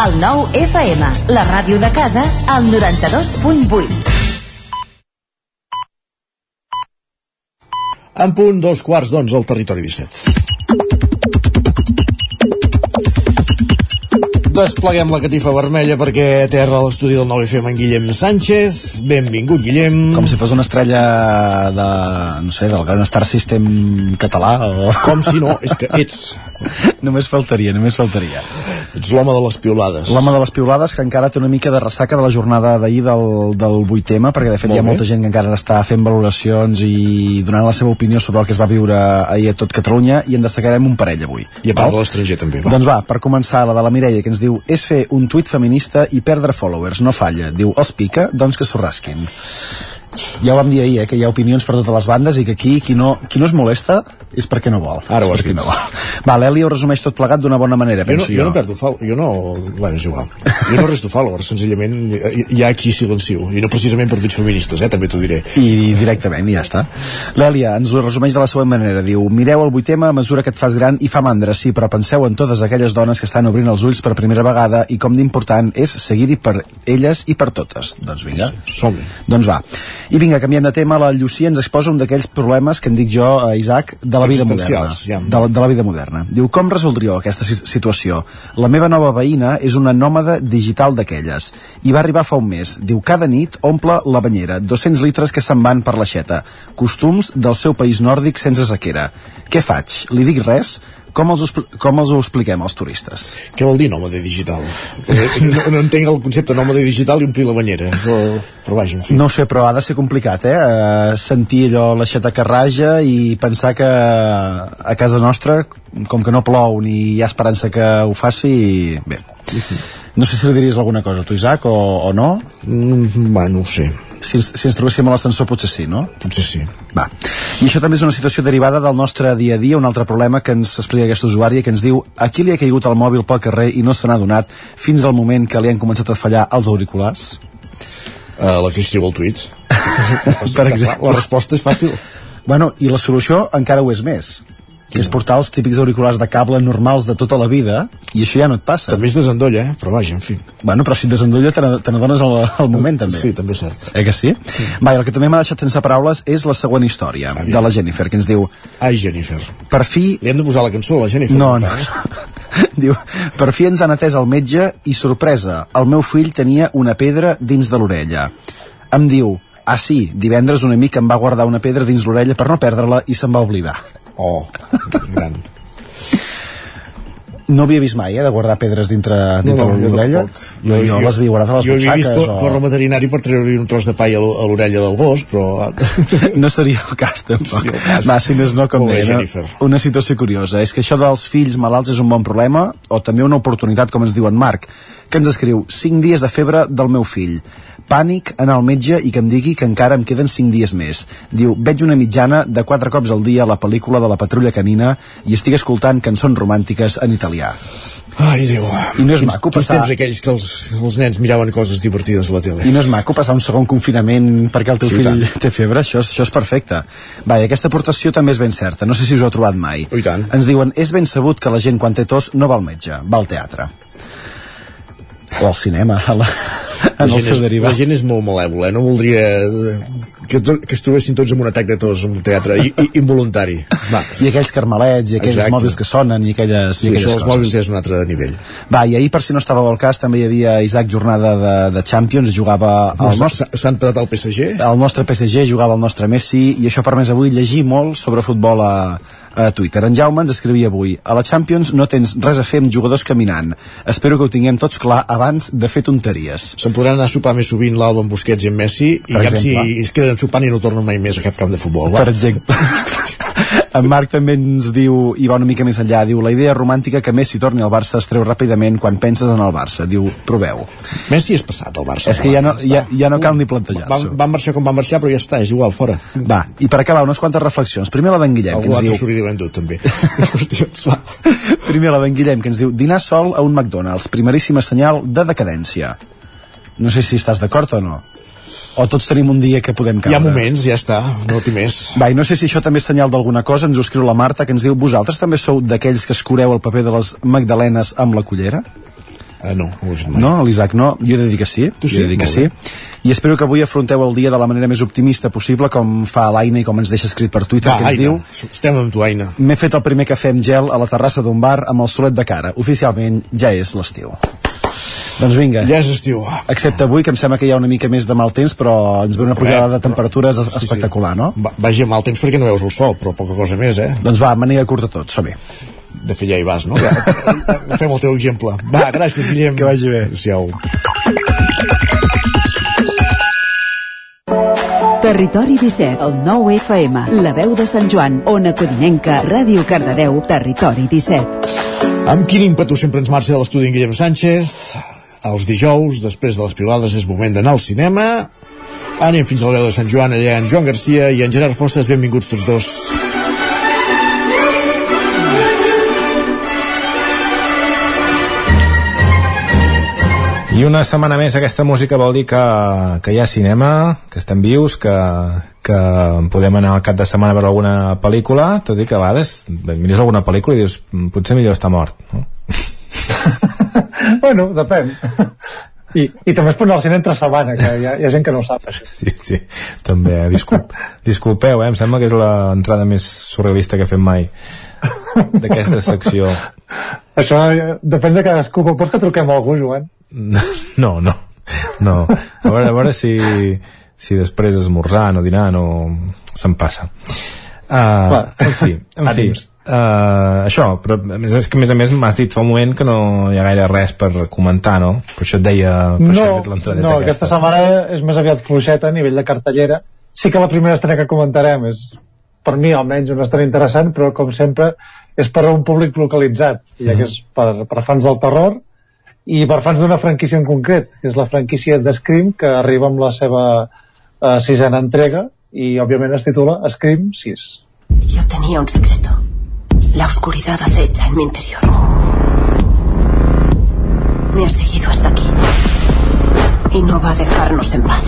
[SPEAKER 36] El nou FM, la ràdio de casa, al 92.8.
[SPEAKER 1] En punt, dos quarts d'onze al territori 17. Despleguem la catifa vermella perquè terra a l'estudi del 9FM en Guillem Sánchez. Benvingut, Guillem.
[SPEAKER 45] Com si fos una estrella de, no sé, del Gran Star System català o...
[SPEAKER 1] Com si no, és que ets.
[SPEAKER 45] només faltaria, només faltaria.
[SPEAKER 1] Ets l'home de les piulades.
[SPEAKER 45] L'home de les piulades que encara té una mica de ressaca de la jornada d'ahir del, del 8M, perquè de fet
[SPEAKER 1] Molt
[SPEAKER 45] hi ha
[SPEAKER 1] bé.
[SPEAKER 45] molta gent que encara està fent valoracions i donant la seva opinió sobre el que es va viure ahir a tot Catalunya i en destacarem un parell avui.
[SPEAKER 1] I a part de l'estranger també, va.
[SPEAKER 45] Doncs va, per començar, la de la Mireia, que ens diu és fer un tuit feminista i perdre followers, no falla. Diu, els pica, doncs que s'ho rasquin. Ja ho vam dir ahir, eh, que hi ha opinions per totes les bandes i que aquí qui no, qui no es molesta és perquè no vol.
[SPEAKER 1] Ara ho has dit.
[SPEAKER 45] No vol. Va, l'Eli ho resumeix tot plegat d'una bona manera,
[SPEAKER 1] Jo no,
[SPEAKER 45] penso
[SPEAKER 1] jo no perdo fal... Jo no... Bueno, és igual. Jo no resto followers, senzillament hi, ha qui silencio. I no precisament per tuits feministes, eh? També t'ho diré.
[SPEAKER 45] I directament, ja està. L'Èlia ens ho resumeix de la següent manera. Diu, mireu el vuitema a mesura que et fas gran i fa mandra, sí, però penseu en totes aquelles dones que estan obrint els ulls per primera vegada i com d'important és seguir-hi per elles i per totes. Doncs vinga.
[SPEAKER 1] som -hi.
[SPEAKER 45] Doncs va. I vinga, canviant de tema, la Llucia ens exposa un d'aquells problemes que en dic jo, a Isaac, de la vida moderna.
[SPEAKER 1] Ja.
[SPEAKER 45] De, la- de la vida moderna. Diu, com resoldríeu aquesta si- situació? La meva nova veïna és una nòmada digital d'aquelles i va arribar fa un mes. Diu, cada nit omple la banyera, 200 litres que se'n van per l'aixeta. Costums del seu país nòrdic sense sequera. Què faig? Li dic res? Com els, com els ho expliquem als turistes?
[SPEAKER 1] Què vol dir nòmade digital? No, no entenc el concepte nòmade digital i omplir la banyera. El... Però vaja, en fi.
[SPEAKER 45] No sé, però ha de ser complicat, eh? eh sentir allò l'aixeta que raja i pensar que a casa nostra, com que no plou ni hi ha esperança que ho faci, bé. No sé si li diries alguna cosa, tu, Isaac, o, o no?
[SPEAKER 1] Mm, va, no ho sé.
[SPEAKER 45] Si, si ens trobéssim a l'ascensor potser sí, no?
[SPEAKER 1] Potser sí.
[SPEAKER 45] Va. I això també és una situació derivada del nostre dia a dia, un altre problema que ens explica aquest usuari, que ens diu a qui li ha caigut el mòbil pel carrer i no se n'ha donat fins al moment que li han començat a fallar els auriculars?
[SPEAKER 1] Uh, la que escriu el tuit.
[SPEAKER 45] per exemple.
[SPEAKER 1] La resposta és fàcil.
[SPEAKER 45] Bueno, i la solució encara ho és més que és portar els típics auriculars de cable normals de tota la vida i això ja no et passa.
[SPEAKER 1] També es desendolla, eh? Però vaja, en fi.
[SPEAKER 45] Bueno, però si et desendolla te n'ad- te n'adones al, al moment també.
[SPEAKER 1] Sí, també és cert.
[SPEAKER 45] Eh que sí? Va, i el que també m'ha deixat sense paraules és la següent història de la Jennifer, que ens diu...
[SPEAKER 1] Ai, Jennifer.
[SPEAKER 45] Per fi...
[SPEAKER 1] Li hem de posar la cançó a la Jennifer.
[SPEAKER 45] No, no.
[SPEAKER 1] eh?
[SPEAKER 45] Diu, per fi ens han atès al metge i sorpresa, el meu fill tenia una pedra dins de l'orella. Em diu, ah sí, divendres un amic em va guardar una pedra dins l'orella per no perdre-la i se'n va oblidar.
[SPEAKER 1] Oh, gran.
[SPEAKER 45] No havia vist mai, eh, de guardar pedres dintre, dintre
[SPEAKER 1] jo
[SPEAKER 45] l'orella.
[SPEAKER 1] tampoc.
[SPEAKER 45] Jo, jo, les havia guardat a les
[SPEAKER 1] jo havia vist
[SPEAKER 45] butxaques.
[SPEAKER 1] cor córrer al veterinari per treure-li un tros de palla a l'o- a l'orella del gos, però...
[SPEAKER 45] No seria el cas, tampoc.
[SPEAKER 1] seria el cas.
[SPEAKER 45] Va, si més no, com
[SPEAKER 1] bé, Jennifer.
[SPEAKER 45] una situació curiosa. És que això dels fills malalts és un bon problema, o també una oportunitat, com ens diu en Marc, que ens escriu 5 dies de febre del meu fill. Pànic anar al metge i que em digui que encara em queden 5 dies més. Diu, veig una mitjana de 4 cops al dia la pel·lícula de la patrulla canina i estic escoltant cançons romàntiques en italià.
[SPEAKER 1] Ai, Déu.
[SPEAKER 45] I no és maco
[SPEAKER 1] Quins
[SPEAKER 45] passar...
[SPEAKER 1] temps aquells que els, els nens miraven coses divertides a la tele.
[SPEAKER 45] I no és maco passar un segon confinament perquè el teu
[SPEAKER 1] Sí,
[SPEAKER 45] fill
[SPEAKER 1] tant.
[SPEAKER 45] té febre, això és, això és perfecte. Va, i aquesta aportació també és ben certa, no sé si us ho heu trobat mai.
[SPEAKER 1] I tant.
[SPEAKER 45] Ens diuen, és ben sabut que la gent quan té tos no va al metge, va al teatre. O al cinema, a la,
[SPEAKER 1] La
[SPEAKER 45] en el
[SPEAKER 1] gent,
[SPEAKER 45] seu derivat.
[SPEAKER 1] la gent és molt malèvola, eh? no voldria eh, que, que es trobessin tots amb un atac de tos en un teatre i, i, involuntari. Va.
[SPEAKER 45] I aquells carmelets, i aquells
[SPEAKER 1] Exacte.
[SPEAKER 45] mòbils que sonen, i aquelles,
[SPEAKER 1] Sí,
[SPEAKER 45] i aquelles
[SPEAKER 1] això
[SPEAKER 45] coses.
[SPEAKER 1] mòbils és un altre nivell.
[SPEAKER 45] Va, i ahir, per si no estàveu al cas, també hi havia Isaac jornada de, de Champions, jugava el nostre...
[SPEAKER 1] S'ha empatat el PSG?
[SPEAKER 45] El nostre PSG jugava el nostre Messi, i això ha permès avui llegir molt sobre futbol a, a Twitter. En Jaume ens escrivia avui a la Champions no tens res a fer amb jugadors caminant. Espero que ho tinguem tots clar abans de fer tonteries.
[SPEAKER 1] Se'n podran anar a sopar més sovint l'Alba amb Busquets i en Messi i ja si es queden sopant i no tornen mai més a cap camp de futbol. Va.
[SPEAKER 45] Per exemple. en Marc també ens diu, i va una mica més enllà, diu, la idea romàntica que Messi torni al Barça es treu ràpidament quan penses en el Barça. Diu, proveu.
[SPEAKER 1] Messi és passat al Barça.
[SPEAKER 45] És que ja no, ja, ja no cal ni plantejar-s'ho.
[SPEAKER 1] va marxar com va marxar, però ja està, és igual, fora.
[SPEAKER 45] Va, i per acabar, unes quantes reflexions. Primer la d'en Guillem, que
[SPEAKER 1] Algú
[SPEAKER 45] ens
[SPEAKER 1] altre
[SPEAKER 45] diu...
[SPEAKER 1] endut, també. Qüestions, va.
[SPEAKER 45] Primer la d'en Guillem, que ens diu dinar sol a un McDonald's, primeríssima senyal de decadència. No sé si estàs d'acord o no. O tots tenim un dia que podem caure.
[SPEAKER 1] Hi ha moments, ja està, no té més.
[SPEAKER 45] Va, i no sé si això també és senyal d'alguna cosa, ens ho escriu la Marta, que ens diu, vosaltres també sou d'aquells que escureu el paper de les magdalenes amb la cullera?
[SPEAKER 1] Uh, no, no ho he fet mai.
[SPEAKER 45] No, l'Isaac no, jo he de dir que sí,
[SPEAKER 1] Tu
[SPEAKER 45] jo
[SPEAKER 1] sí?
[SPEAKER 45] he de dir que sí. I espero que avui afronteu el dia de la manera més optimista possible, com fa l'Aina i com ens deixa escrit per Twitter,
[SPEAKER 1] Va,
[SPEAKER 45] que ens
[SPEAKER 1] Aina,
[SPEAKER 45] diu
[SPEAKER 1] estem amb tu, Aina.
[SPEAKER 45] M'he fet el primer cafè amb gel a la terrassa d'un bar amb el solet de cara. Oficialment ja és l'estiu. Doncs vinga.
[SPEAKER 1] Ja és estiu.
[SPEAKER 45] Excepte avui, que em sembla que hi ha una mica més de mal temps, però ens ve una pujada de temperatures
[SPEAKER 1] Sí, sí.
[SPEAKER 45] espectacular, no?
[SPEAKER 1] Va, vagi amb mal temps perquè no veus el sol, però poca cosa més, eh?
[SPEAKER 45] Doncs va, mania curta tot, som-hi.
[SPEAKER 1] De fet, ja hi vas, no? Ja, fem el teu exemple. Va, gràcies, Guillem.
[SPEAKER 45] Que vagi bé.
[SPEAKER 1] Adéu-siau.
[SPEAKER 19] Territori 17, el 9 FM, la veu de Sant Joan, Ona Codinenca, Ràdio Cardedeu, Territori 17.
[SPEAKER 1] Amb quin ímpetu sempre ens marxa de l'estudi en Guillem Sánchez. Els dijous, després de les pilades, és moment d'anar al cinema. Anem fins a la veu de Sant Joan, allà en Joan Garcia i en Gerard Fosses. Benvinguts tots dos.
[SPEAKER 46] I una setmana més aquesta música vol dir que, que hi ha cinema, que estem vius, que, que podem anar al cap de setmana a veure alguna pel·lícula, tot i que a vegades mires alguna pel·lícula i dius "Mm, potser millor estar mort. No?
[SPEAKER 47] bueno, depèn. I, I també es pot anar al cine entre setmana, que hi ha, hi ha gent que no ho sap, això.
[SPEAKER 46] Sí, sí, també. eh? Disculp, disculpeu, eh? em sembla que és l'entrada més surrealista que he fet mai d'aquesta secció.
[SPEAKER 47] Això eh, depèn de cadascú, però pots que truquem a algú, Joan?
[SPEAKER 46] No, no, no. A veure, a veure si, si després esmorzant o dinant o se'n passa. Uh,
[SPEAKER 47] Va.
[SPEAKER 46] en fi, en fi. Uh, això, però a més, és que a més a més m'has dit fa un moment que no hi ha gaire res per comentar, no? Per això et deia, per això
[SPEAKER 47] No,
[SPEAKER 46] l'entradeta
[SPEAKER 47] no,
[SPEAKER 46] aquesta.
[SPEAKER 47] aquesta setmana és més aviat fluixeta a nivell de cartellera. Sí que la primera estrena que comentarem és, per mi almenys, una estrena interessant, però com sempre és per a un públic localitzat, ja que és per, per fans del terror i per fans d'una franquícia en concret, que és la franquícia de Scream, que arriba amb la seva eh, sisena entrega i, òbviament, es titula Scream 6.
[SPEAKER 48] Yo tenía un secreto. La oscuridad acecha en mi interior. Me ha seguido hasta aquí. Y no va a dejarnos en paz.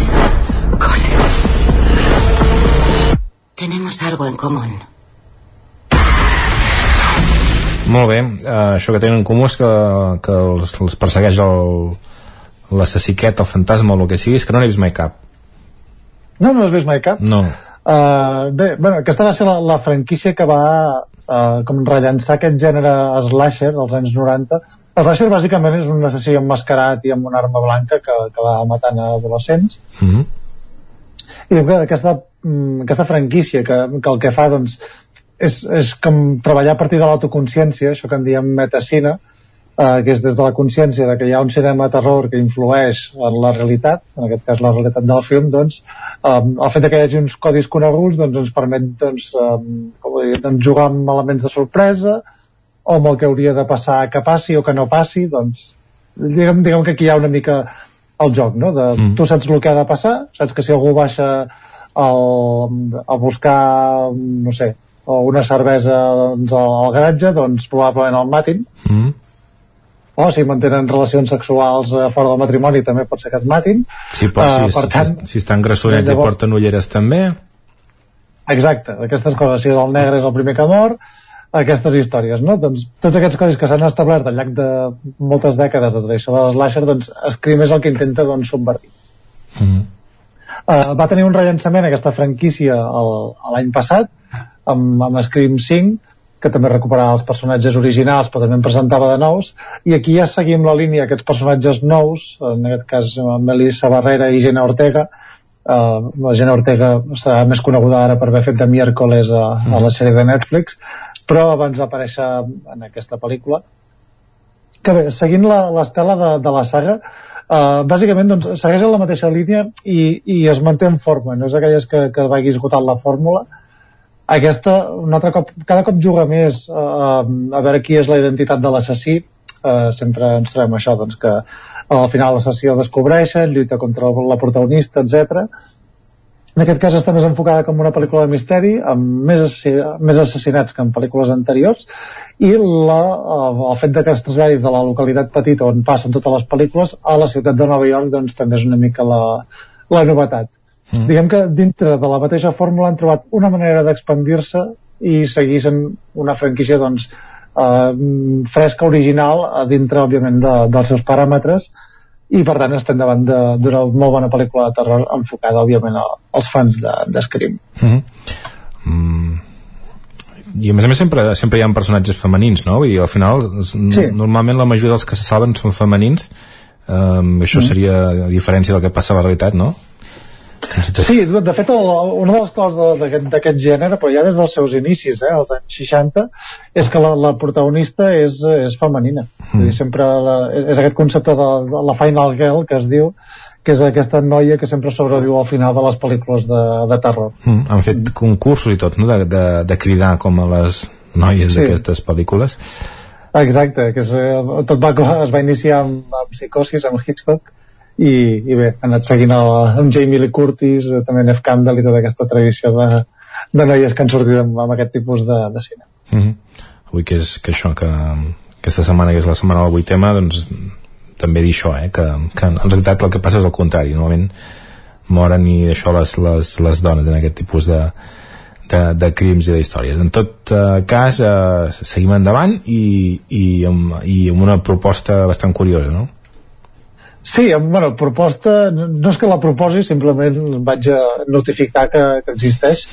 [SPEAKER 48] Corre. Tenemos algo en común.
[SPEAKER 46] Molt bé, uh, això que tenen en comú és que, que els, els persegueix el l'assassí aquest, el fantasma o el que sigui, és que no n'he vist mai cap.
[SPEAKER 47] No, no has vist mai cap?
[SPEAKER 46] No.
[SPEAKER 47] Uh, bé, bueno, aquesta va ser la, la franquícia que va uh, com rellençar aquest gènere slasher dels anys 90. El slasher bàsicament és un assassí emmascarat i amb una arma blanca que, que va matant a adolescents.
[SPEAKER 46] Mm -hmm.
[SPEAKER 47] I que aquesta, mm, aquesta franquícia que, que el que fa doncs, és, és com treballar a partir de l'autoconsciència, això que en diem metacine, eh, que és des de la consciència de que hi ha un cinema terror que influeix en la realitat, en aquest cas la realitat del film, doncs, eh, el fet que hi hagi uns codis coneguts doncs, ens permet doncs, eh, com dir, doncs, jugar amb elements de sorpresa o amb el que hauria de passar que passi o que no passi, doncs, diguem, diguem que aquí hi ha una mica el joc, no? De, mm. Tu saps el que ha de passar, saps que si algú baixa el, a buscar, no sé, una cervesa doncs, al garatge, doncs probablement el matin.
[SPEAKER 46] Mm.
[SPEAKER 47] O si mantenen relacions sexuals a fora del matrimoni també pot ser que et matin.
[SPEAKER 46] Sí, pot, uh, si, per tant, si, si estan grassonets llavors, i porten ulleres també.
[SPEAKER 47] Exacte, aquestes coses. Si és el negre és el primer que mor, aquestes històries, no? Doncs tots aquests codis que s'han establert al llarg de moltes dècades de tradició de l'slasher, doncs Scream és el que intenta doncs, subvertir.
[SPEAKER 46] Mm -hmm.
[SPEAKER 47] uh, va tenir un rellançament aquesta franquícia l'any passat amb, amb Scream 5 que també recuperava els personatges originals però també en presentava de nous i aquí ja seguim la línia aquests personatges nous en aquest cas Melissa Barrera i Gina Ortega. Uh, la Gina Ortega serà més coneguda ara per haver fet de miércoles a, a la sèrie de Netflix però abans va aparèixer en aquesta pel·lícula. Que bé, seguint l'estela de, de la saga uh, bàsicament doncs, segueix en la mateixa línia i, i es manté en forma. No és aquelles que, que vagi esgotant la fórmula aquesta un altre cop, cada cop juga més uh, a veure qui és la identitat de l'assassí uh, sempre ens trobem això doncs que al final l'assassí el descobreixen lluita contra la protagonista, etc en aquest cas està més enfocada com una pel·lícula de misteri, amb més, més assassinats que en pel·lícules anteriors, i la, el fet que es traslladi de la localitat petita on passen totes les pel·lícules a la ciutat de Nova York doncs, també és una mica la, la novetat. Mm. Diguem que dintre de la mateixa fórmula han trobat una manera d'expandir-se i seguir sent una franquícia doncs, eh, fresca, original, a dintre, òbviament, de, dels seus paràmetres, i per tant estem davant d'una molt bona pel·lícula de terror enfocada òbviament als fans de, de Scream
[SPEAKER 46] mm -hmm. mm. i a més a més sempre, sempre hi ha personatges femenins no? Vull dir, al final sí. normalment la majoria dels que se salven són femenins um, això mm. seria a diferència del que passa a la realitat no?
[SPEAKER 47] Sí, de fet, el, una de les coses d'aquest gènere, però ja des dels seus inicis, eh, als anys 60, és que la, la protagonista és, és femenina. Mm. dir, sempre la, és aquest concepte de, de la final girl que es diu, que és aquesta noia que sempre sobreviu al final de les pel·lícules de, de terror.
[SPEAKER 46] Mm. Han fet concursos i tot, no?, de, de, de cridar com a les noies sí. d'aquestes pel·lícules.
[SPEAKER 47] Exacte, que és, eh, tot va, es va iniciar amb, amb Psicosis, amb Hitchcock, i, i bé, ha anat seguint el, amb Jamie Lee Curtis, eh, també Nef Campbell i tota aquesta tradició de, de noies que han sortit amb, amb aquest tipus de, de cine.
[SPEAKER 46] Mm -hmm. Avui que és que això, que aquesta setmana que és la setmana del 8 tema, doncs també dir això, eh, que, que en realitat el que passa és el contrari, normalment moren i això les, les, les dones en aquest tipus de, de, de crims i d'històries. En tot eh, cas, eh, seguim endavant i, i, amb, i amb una proposta bastant curiosa, no?
[SPEAKER 47] Sí, bueno, proposta, no és que la proposi, simplement vaig a notificar que, que existeix,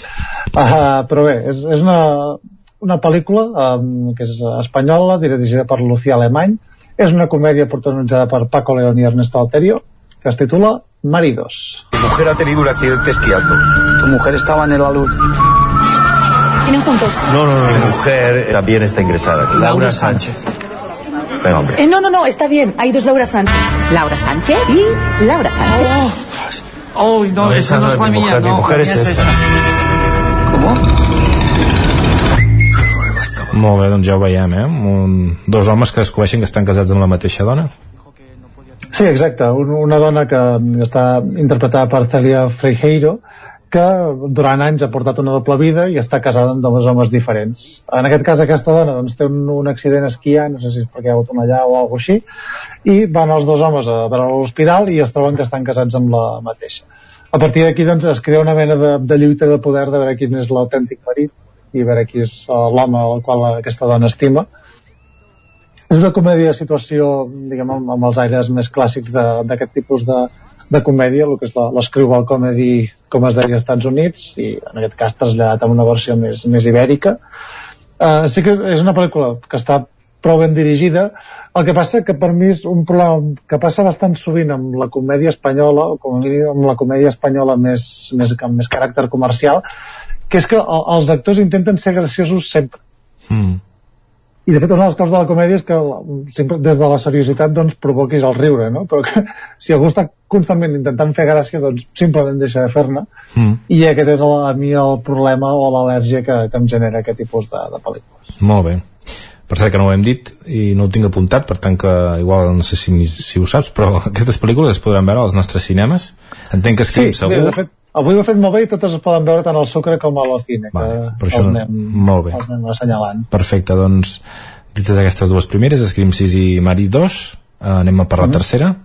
[SPEAKER 47] uh, però bé, és, és una, una pel·lícula um, que és espanyola, dirigida per Lucía Alemany, és una comèdia protagonitzada per Paco León i Ernesto Alterio, que es titula Maridos.
[SPEAKER 49] Mi mujer ha tenido un accidente esquiando.
[SPEAKER 50] Tu mujer estaba en el alud.
[SPEAKER 51] ¿Tienen juntos?
[SPEAKER 49] No, no, no, mi mujer también está ingresada. Laura, Laura Sánchez. Sánchez. Venga, hombre.
[SPEAKER 51] Eh, no, no, no, está bien. Hay dos Laura Sánchez.
[SPEAKER 36] Laura Sánchez y Laura Sánchez.
[SPEAKER 50] Oh, oh no, no, esa no es la mía.
[SPEAKER 49] Mujer,
[SPEAKER 50] no,
[SPEAKER 49] mi mujer es, es esta.
[SPEAKER 50] ¿Cómo?
[SPEAKER 46] Molt bé, doncs ja ho veiem, eh? Un, dos homes que descobreixen que estan casats amb la mateixa dona.
[SPEAKER 47] Sí, exacte. Un, una dona que està interpretada per Celia Freijeiro, que durant anys ha portat una doble vida i està casada amb dos homes diferents. En aquest cas aquesta dona doncs, té un, un accident esquiant, no sé si és perquè ha hagut una llau o alguna així, i van els dos homes a veure l'hospital i es troben que estan casats amb la mateixa. A partir d'aquí doncs, es crea una mena de, de lluita de poder de veure quin és l'autèntic marit i veure qui és uh, l'home al qual aquesta dona estima. És una comèdia de situació, diguem, amb, amb els aires més clàssics d'aquest tipus de, de comèdia, el que és l'escriual comedy com es deia als Estats Units i en aquest cas traslladat a una versió més, més ibèrica. Uh, sí que és una pel·lícula que està prou ben dirigida. El que passa que per mi és un problema que passa bastant sovint amb la comèdia espanyola o com a mínim amb la comèdia espanyola més, més, amb més caràcter comercial que és que els actors intenten ser graciosos sempre.
[SPEAKER 46] Mm
[SPEAKER 47] i de fet una de les coses de la comèdia és que sempre des de la seriositat doncs provoquis el riure no? però que si algú està constantment intentant fer gràcia doncs simplement deixa de fer-ne.
[SPEAKER 46] Mm.
[SPEAKER 47] i aquest és el, a mi el problema o l'al·lèrgia que, que em genera aquest tipus de, de pel·lícules.
[SPEAKER 46] Molt bé. Per cert que no ho hem dit i no ho tinc apuntat, per tant que igual no sé si, si ho saps, però aquestes pel·lícules es podran veure als nostres cinemes. Entenc que escriu
[SPEAKER 47] sí,
[SPEAKER 46] segur
[SPEAKER 47] de fet, avui ho he fet molt bé i totes es poden veure tant al Sucre com a l'Ocine
[SPEAKER 46] Vale,
[SPEAKER 47] que
[SPEAKER 46] això
[SPEAKER 47] anem,
[SPEAKER 46] molt bé.
[SPEAKER 47] els anem assenyalant
[SPEAKER 46] perfecte, doncs dites aquestes dues primeres, Scream 6 i Mari 2 eh, anem a per la
[SPEAKER 47] Mhm.
[SPEAKER 46] tercera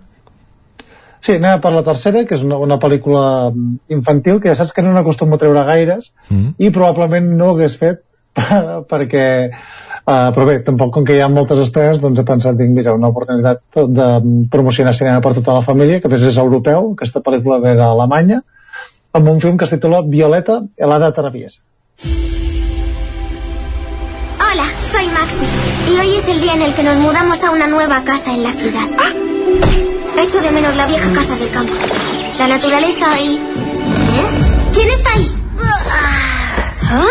[SPEAKER 47] Sí, anem per la tercera, que és una, una pel·lícula infantil que ja saps que no n'acostumo a treure gaires
[SPEAKER 46] mm.
[SPEAKER 47] i probablement no ho hagués fet perquè uh, però bé, tampoc com que hi ha moltes estrenes doncs he pensat, dic, mira, una oportunitat de promocionar cinema per tota la família que a més és europeu, aquesta pel·lícula ve d'Alemanya amb un film que es titula Violeta, helada traviesa
[SPEAKER 52] Hola, soy Maxi. Y hoy es el día en el que nos mudamos a una nueva casa en la ciudad. Echo de menos la vieja casa del campo. La naturaleza y... ¿Eh? ¿Quién está ahí? ¿Ah?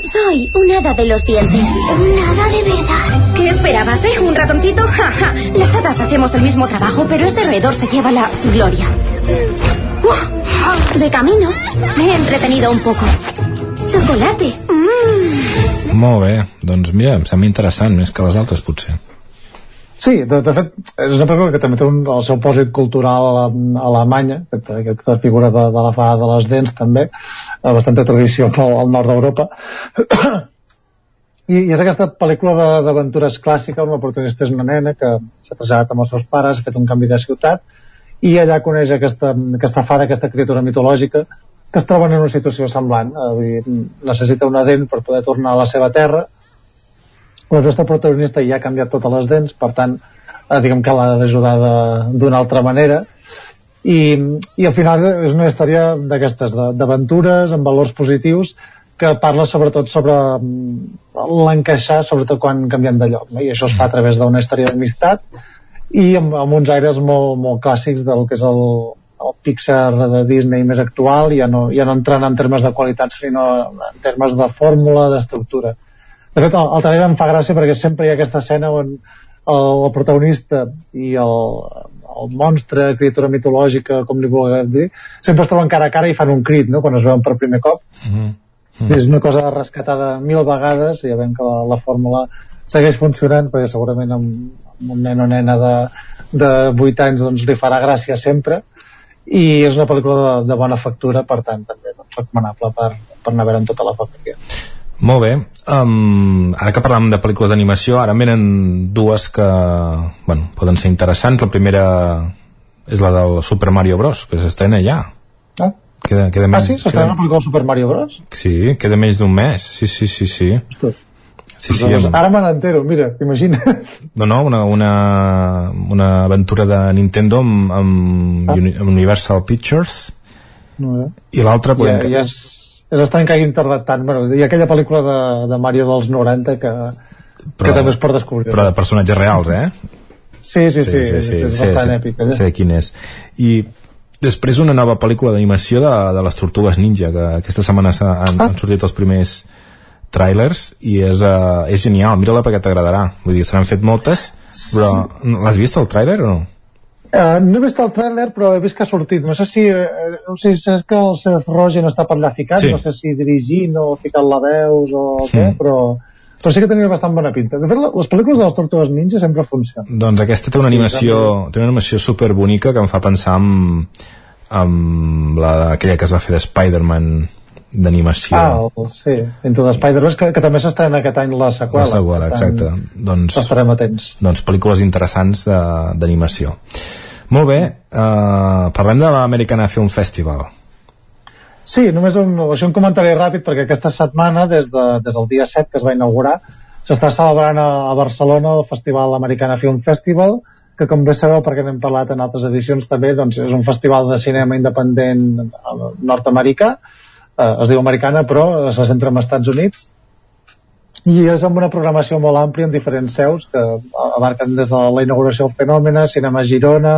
[SPEAKER 52] Soy un hada de los dientes. ¿Un hada de verdad?
[SPEAKER 48] ¿Qué esperabas, eh? ¿Un ratoncito? Ja, ja. Las hadas hacemos el mismo trabajo, pero ese roedor se lleva la gloria.
[SPEAKER 52] De camino.
[SPEAKER 48] Me he entretenido un poco.
[SPEAKER 52] Chocolate. Mm.
[SPEAKER 46] molt bé, doncs mira, em sembla interessant més que les altres potser
[SPEAKER 47] Sí, de, de fet, és una pel·lícula que també té un, el seu pòsit cultural a, Alemanya, aquest, aquesta figura de, de la fada de les dents també, eh, bastanta tradició al, al nord d'Europa. I, I és aquesta pel·lícula d'aventures clàssica on la protagonista és una nena que s'ha traslladat amb els seus pares, ha fet un canvi de ciutat, i allà coneix aquesta, aquesta fada, aquesta criatura mitològica, que es troben en una situació semblant. Eh, dir, necessita una dent per poder tornar a la seva terra, la nostra protagonista ja ha canviat totes les dents, per tant, eh, diguem que l'ha d'ajudar d'una altra manera. I, I al final és una història d'aquestes, d'aventures, amb valors positius, que parla sobretot sobre mm, l'encaixar, sobretot quan canviem de lloc. No? I això es fa a través d'una història d'amistat i amb, amb uns aires molt, molt clàssics del que és el, el Pixar de Disney més actual, ja no, ja no entrant en termes de qualitat, sinó en termes de fórmula, d'estructura. De fet, el, el trailer em fa gràcia perquè sempre hi ha aquesta escena on el, el protagonista i el, el monstre, criatura mitològica, com li vulgueu dir, sempre es troben cara a cara i fan un crit, no?, quan es veuen per primer cop.
[SPEAKER 46] mm.
[SPEAKER 47] És una cosa rescatada mil vegades i ja veiem que la, la fórmula segueix funcionant perquè segurament amb, amb un nen o nena de, de 8 anys doncs li farà gràcia sempre i és una pel·lícula de, de bona factura per tant també doncs, recomanable per, per anar a veure amb tota la família
[SPEAKER 46] Molt bé. Um, ara que parlàvem de pel·lícules d'animació, ara en venen dues que bueno, poden ser interessants. La primera és la del Super Mario Bros, que s'estrena ja.
[SPEAKER 47] Ah.
[SPEAKER 46] Queda, queda
[SPEAKER 47] ah
[SPEAKER 46] menys,
[SPEAKER 47] sí? S'estrena una pel·lícula de Super Mario Bros?
[SPEAKER 46] Sí, queda menys d'un mes. Sí, sí, sí, sí. Sí, sí,
[SPEAKER 47] doncs,
[SPEAKER 46] amb,
[SPEAKER 47] ara me n'entero, mira, imagina't
[SPEAKER 46] no, no, una, una, una aventura de Nintendo amb, amb
[SPEAKER 47] Ah.
[SPEAKER 46] Universal Pictures
[SPEAKER 47] no, eh?
[SPEAKER 46] i l'altra
[SPEAKER 47] ja, ja és, és estrany que hagi tardat tant bueno, ha aquella pel·lícula de, de Mario dels 90 que, que també es pot descobrir
[SPEAKER 46] però de personatges reals, eh?
[SPEAKER 47] sí, sí, sí, sí, sí, és
[SPEAKER 46] sé,
[SPEAKER 47] bastant
[SPEAKER 46] sé,
[SPEAKER 47] èpic allà.
[SPEAKER 46] sé quin és i després una nova pel·lícula d'animació de, de les Tortugues Ninja que aquesta setmana han,
[SPEAKER 47] Ah.
[SPEAKER 46] han sortit els primers trailers i és, uh, és genial, mira-la perquè t'agradarà vull dir, se n'han fet moltes però l'has vist el tràiler o no?
[SPEAKER 47] Uh, no he vist el tràiler però he vist que ha sortit. No sé si, eh, no sé si és que el Seth Rogen està per allà ficat?
[SPEAKER 46] Sí.
[SPEAKER 47] no sé si dirigint o ficant la veus o què,
[SPEAKER 46] Mm.
[SPEAKER 47] però, però sí que tenia bastant bona pinta. De fet les pel·lícules de les Tortugues Ninja sempre funcionen.
[SPEAKER 46] Doncs aquesta té una animació, té una animació super bonica que em fa pensar en, en la, aquella que es va fer de Spider-Man d'animació.
[SPEAKER 47] ah, el, sí, Into the Spider-Verse que, que també s'estrena aquest any la seqüela
[SPEAKER 46] la seqüela, exacte. Doncs,
[SPEAKER 47] estarem atents
[SPEAKER 46] doncs pel·lícules interessants d'animació. Molt bé, eh, parlem de l'Americana Film Festival.
[SPEAKER 47] Sí, només un, això un comentari ràpid perquè aquesta setmana, des, de, des del dia 7 que es va inaugurar, s'està celebrant a, a Barcelona el Festival Americana Film Festival, que com bé sabeu perquè n'hem parlat en altres edicions també, doncs és un festival de cinema independent eh, nord-americà, eh, es diu americana però se centra en Estats Units, i és amb una programació molt àmplia en diferents seus que abarquen des de la inauguració del Fenòmena, Cinema Girona,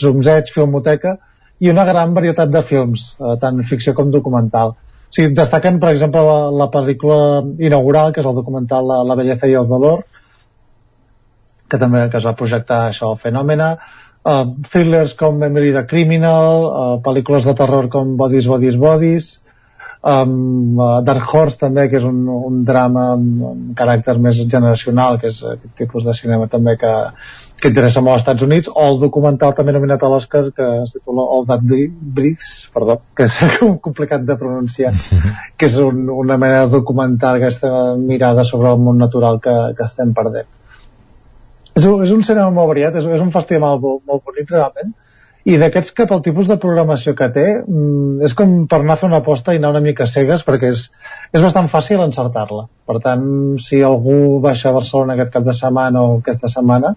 [SPEAKER 47] Zumzeig, Filmoteca i una gran varietat de films, eh, tant ficció com documental. O sigui, destaquen, per exemple, la, la pel·lícula inaugural, que és el documental La, la belleza i el valor, que també que es va projectar això al Fenòmena, uh, thrillers com Memory the Criminal, uh, pel·lícules de terror com Bodies, Bodies, Bodies, um, Dark Horse també que és un, un drama amb, amb caràcter més generacional que és aquest tipus de cinema també que, que interessa molt als Estats Units o el documental també nominat a l'Oscar que es titula All That Breathes perdó, que és complicat de pronunciar que és un, una mena de documental aquesta mirada sobre el món natural que, que estem perdent. És, un, és un cinema molt variat és, és un festival molt, molt bonic realment i d'aquests que pel tipus de programació que té mm, és com per anar a fer una aposta i anar una mica cegues perquè és, és bastant fàcil encertar-la. Per tant si algú baixa a Barcelona aquest cap de setmana o aquesta setmana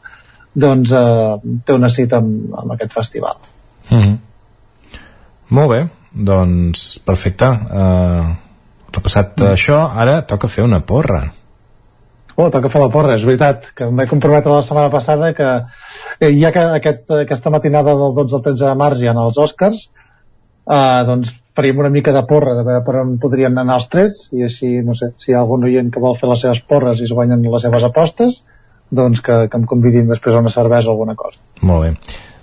[SPEAKER 47] doncs eh, té una cita amb, amb aquest festival.
[SPEAKER 46] Mm -hmm. Molt bé, doncs perfecte. Uh, repassat mm. això, ara toca fer una porra
[SPEAKER 47] Oh, toca fer la porra, és veritat, que vaig comprometre la setmana passada que eh, ja que aquest, aquesta matinada del 12 al 13 de març hi ha els Oscars, eh, doncs faríem una mica de porra de veure per on podrien anar els trets i així, no sé, si hi ha algun oient que vol fer les seves porres i es guanyen les seves apostes doncs que, que em convidin després a una cervesa o alguna cosa.
[SPEAKER 46] Molt bé.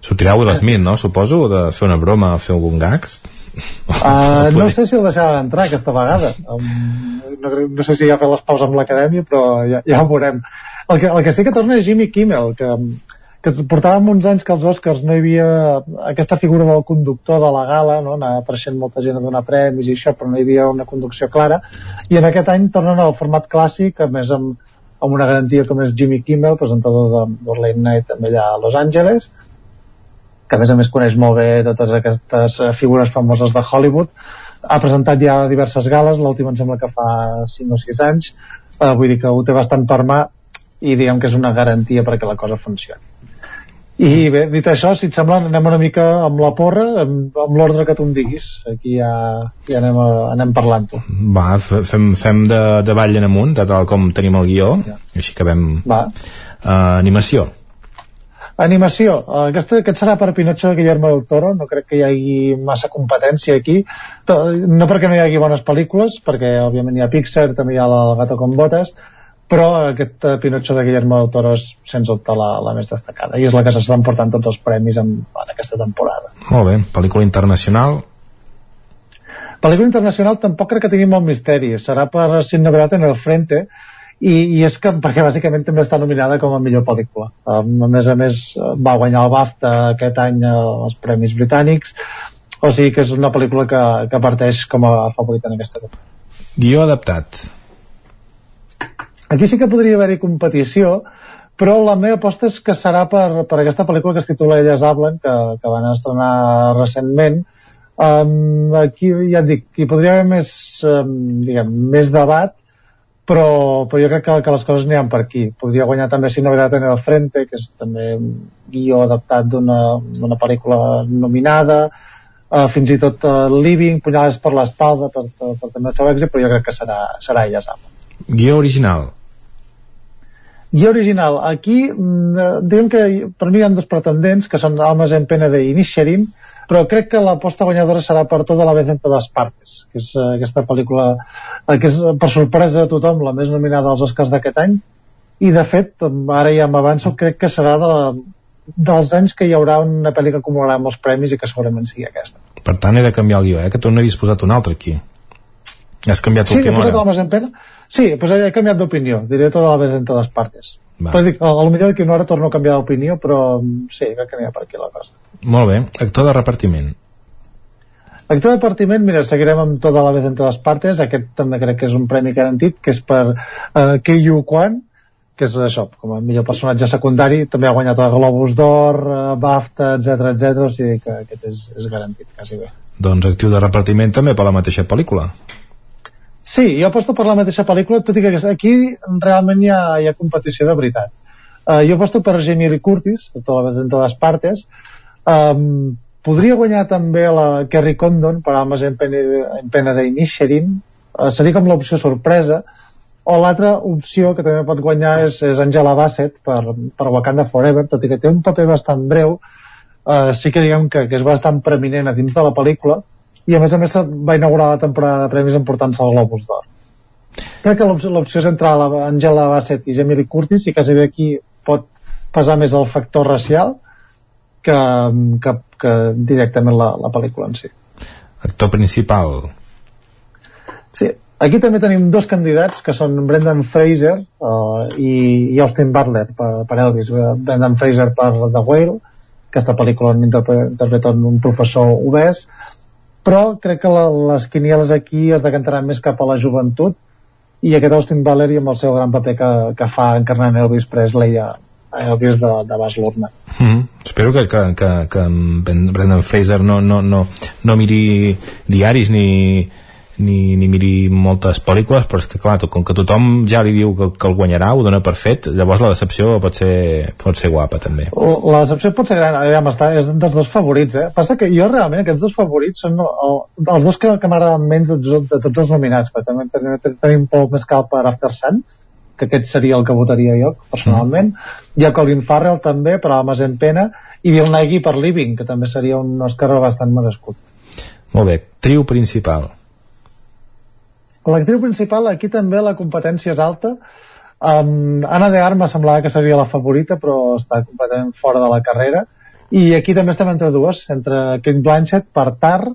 [SPEAKER 46] Sortirà Will Smith, no? Suposo, de fer una broma, fer algun gags?
[SPEAKER 47] Uh, no sé si el deixaran entrar aquesta vegada. Um, no, no sé si ja ha fet les pauses amb l'acadèmia, però ja, ja ho veurem. El que, el que sí que torna és Jimmy Kimmel, que, que portàvem uns anys que als Oscars no hi havia aquesta figura del conductor de la gala, no? anava apareixent molta gent a donar premis i això, però no hi havia una conducció clara, i en aquest any tornen al format clàssic, a més amb, amb una garantia com és Jimmy Kimmel, presentador de, de Late Night també allà a Los Angeles, que a més a més coneix molt bé totes aquestes eh, figures famoses de Hollywood. Ha presentat ja diverses gales, l'última em sembla que fa 5 o 6 anys, eh, vull dir que ho té bastant per mà i diguem que és una garantia perquè la cosa funcioni. I bé, dit això, si et sembla, anem una mica amb la porra, amb, amb l'ordre que tu em diguis. Aquí ja, ja anem, a, anem parlant-ho.
[SPEAKER 46] Va, fem, fem de, de ball en amunt, de tal com tenim el guió, ja. així que vam...
[SPEAKER 47] Va.
[SPEAKER 46] Uh, animació.
[SPEAKER 47] Animació. Uh, aquest, aquest serà per Pinocho de Guillermo del Toro, no crec que hi hagi massa competència aquí, no perquè no hi hagi bones pel·lícules, perquè òbviament hi ha Pixar, també hi ha la Gato con Botes, però aquest uh, Pinocho de Guillermo del Toro és sens dubte la, la més destacada. I és la que s'està portant tots els premis en, en aquesta temporada.
[SPEAKER 46] Molt bé, pel·lícula internacional?
[SPEAKER 47] Pel·lícula internacional tampoc crec que tingui molt misteri. Serà per Sin Novedad en el Frente i, i és que perquè bàsicament també està nominada com a millor pel·lícula. Um, a més a més va guanyar el BAFTA aquest any als Premis Britànics. O sigui que és una pel·lícula que, que parteix com a favorita en aquesta
[SPEAKER 46] categoria. Guió adaptat.
[SPEAKER 47] Aquí sí que podria haver-hi competició, però la meva aposta és que serà per, per aquesta pel·lícula que es titula Elles hablen, que, que van estrenar recentment. Um, aquí ja et dic, hi podria haver més, um, diguem, més debat, però, però jo crec que, que les coses ha per aquí. Podria guanyar també Sin Novedad en el Frente, que és també un guió adaptat d'una pel·lícula nominada, uh, fins i tot uh, Living, Punyades per l'espalda, per, per, per també el seu èxit, però jo crec que serà, serà Elles hablen.
[SPEAKER 46] Guió original
[SPEAKER 47] guió original. Aquí, mm, diguem que per mi hi ha dos pretendents, que són Almas en pena de Inisherin, però crec que l'aposta guanyadora serà per tota la vez en totes partes, que és uh, aquesta pel·lícula uh, que és, per sorpresa de tothom, la més nominada als Oscars d'aquest any, i de fet, ara ja m'avanço, crec que serà de la, dels anys que hi haurà una pel·li que acumularà molts premis i que segurament sigui aquesta.
[SPEAKER 46] Per tant, he de canviar el guió, eh? que tu n'havies posat un altre aquí. Has canviat
[SPEAKER 47] sí,
[SPEAKER 46] l'última hora.
[SPEAKER 47] Sí, pena. Sí, pues he canviat d'opinió, diré tota la vez en totes partes. Va. Però dic, a, a lo millor que una hora torno a canviar d'opinió, però mm, sí, n'hi ha per aquí la cosa.
[SPEAKER 46] Molt bé. Actor de repartiment.
[SPEAKER 47] Actor de repartiment, mira, seguirem amb tota la vez en totes partes. Aquest també crec que és un premi garantit, que és per uh, Kei Kwan, que és això, com a millor personatge secundari, també ha guanyat el Globus d'Or, uh, BAFTA, etc etc. o sigui que aquest és, és garantit, quasi bé.
[SPEAKER 46] Doncs actiu de repartiment també per la mateixa pel·lícula.
[SPEAKER 47] Sí, jo aposto per la mateixa pel·lícula, tot i que aquí realment hi ha, hi ha competició de veritat. Uh, jo aposto per Jamie Lee Curtis, de totes, en totes partes. Um, podria guanyar també la Kerry Condon per Almas en pena, en pena d'Inisherin. Uh, seria com l'opció sorpresa. O l'altra opció que també pot guanyar és, és Angela Bassett per, per Wakanda Forever, tot i que té un paper bastant breu, uh, sí que diguem que, que és bastant preeminent a dins de la pel·lícula, i a més a més va inaugurar la temporada de premis emportant-se el Globus d'Or crec que l'opció és entre Angela Bassett i Jamie Lee Curtis i quasi bé aquí pot pesar més el factor racial que, que, que directament la, la pel·lícula en si
[SPEAKER 46] actor principal
[SPEAKER 47] Sí, aquí també tenim dos candidats que són Brendan Fraser uh, i, i Austin Butler per, per Elvis. Brendan Fraser per The Whale, aquesta pel·lícula on interpreta un professor obès, però crec que la, les quinieles aquí es decantaran més cap a la joventut i aquest Austin Butler amb el seu gran paper que, que fa encarnant Elvis Presley a, a Elvis de, de Bas Luhrmann.
[SPEAKER 46] Mm, espero que, que, que, que Brendan Fraser no, no, no, no miri diaris ni, ni, ni miri moltes pel·lícules però és que clar, com que tothom ja li diu que, que el guanyarà, ho dona per fet llavors la decepció pot ser, pot ser guapa també
[SPEAKER 47] la decepció pot ser gran ja està, és dels dos favorits eh? passa que jo realment aquests dos favorits són el, els dos que, que m'agraden menys de, de tots els nominats perquè també tenim, tenim més cal per After Sun que aquest seria el que votaria jo personalment mm. hi ha Colin Farrell també per Almas en Pena i Bill Nighy per Living que també seria un Oscar bastant merescut
[SPEAKER 46] molt bé, trio principal
[SPEAKER 47] L'actriu principal, aquí també la competència és alta. Um, Anna de Armas semblava que seria la favorita, però està completament fora de la carrera. I aquí també estem entre dues, entre Kate Blanchett per Tar,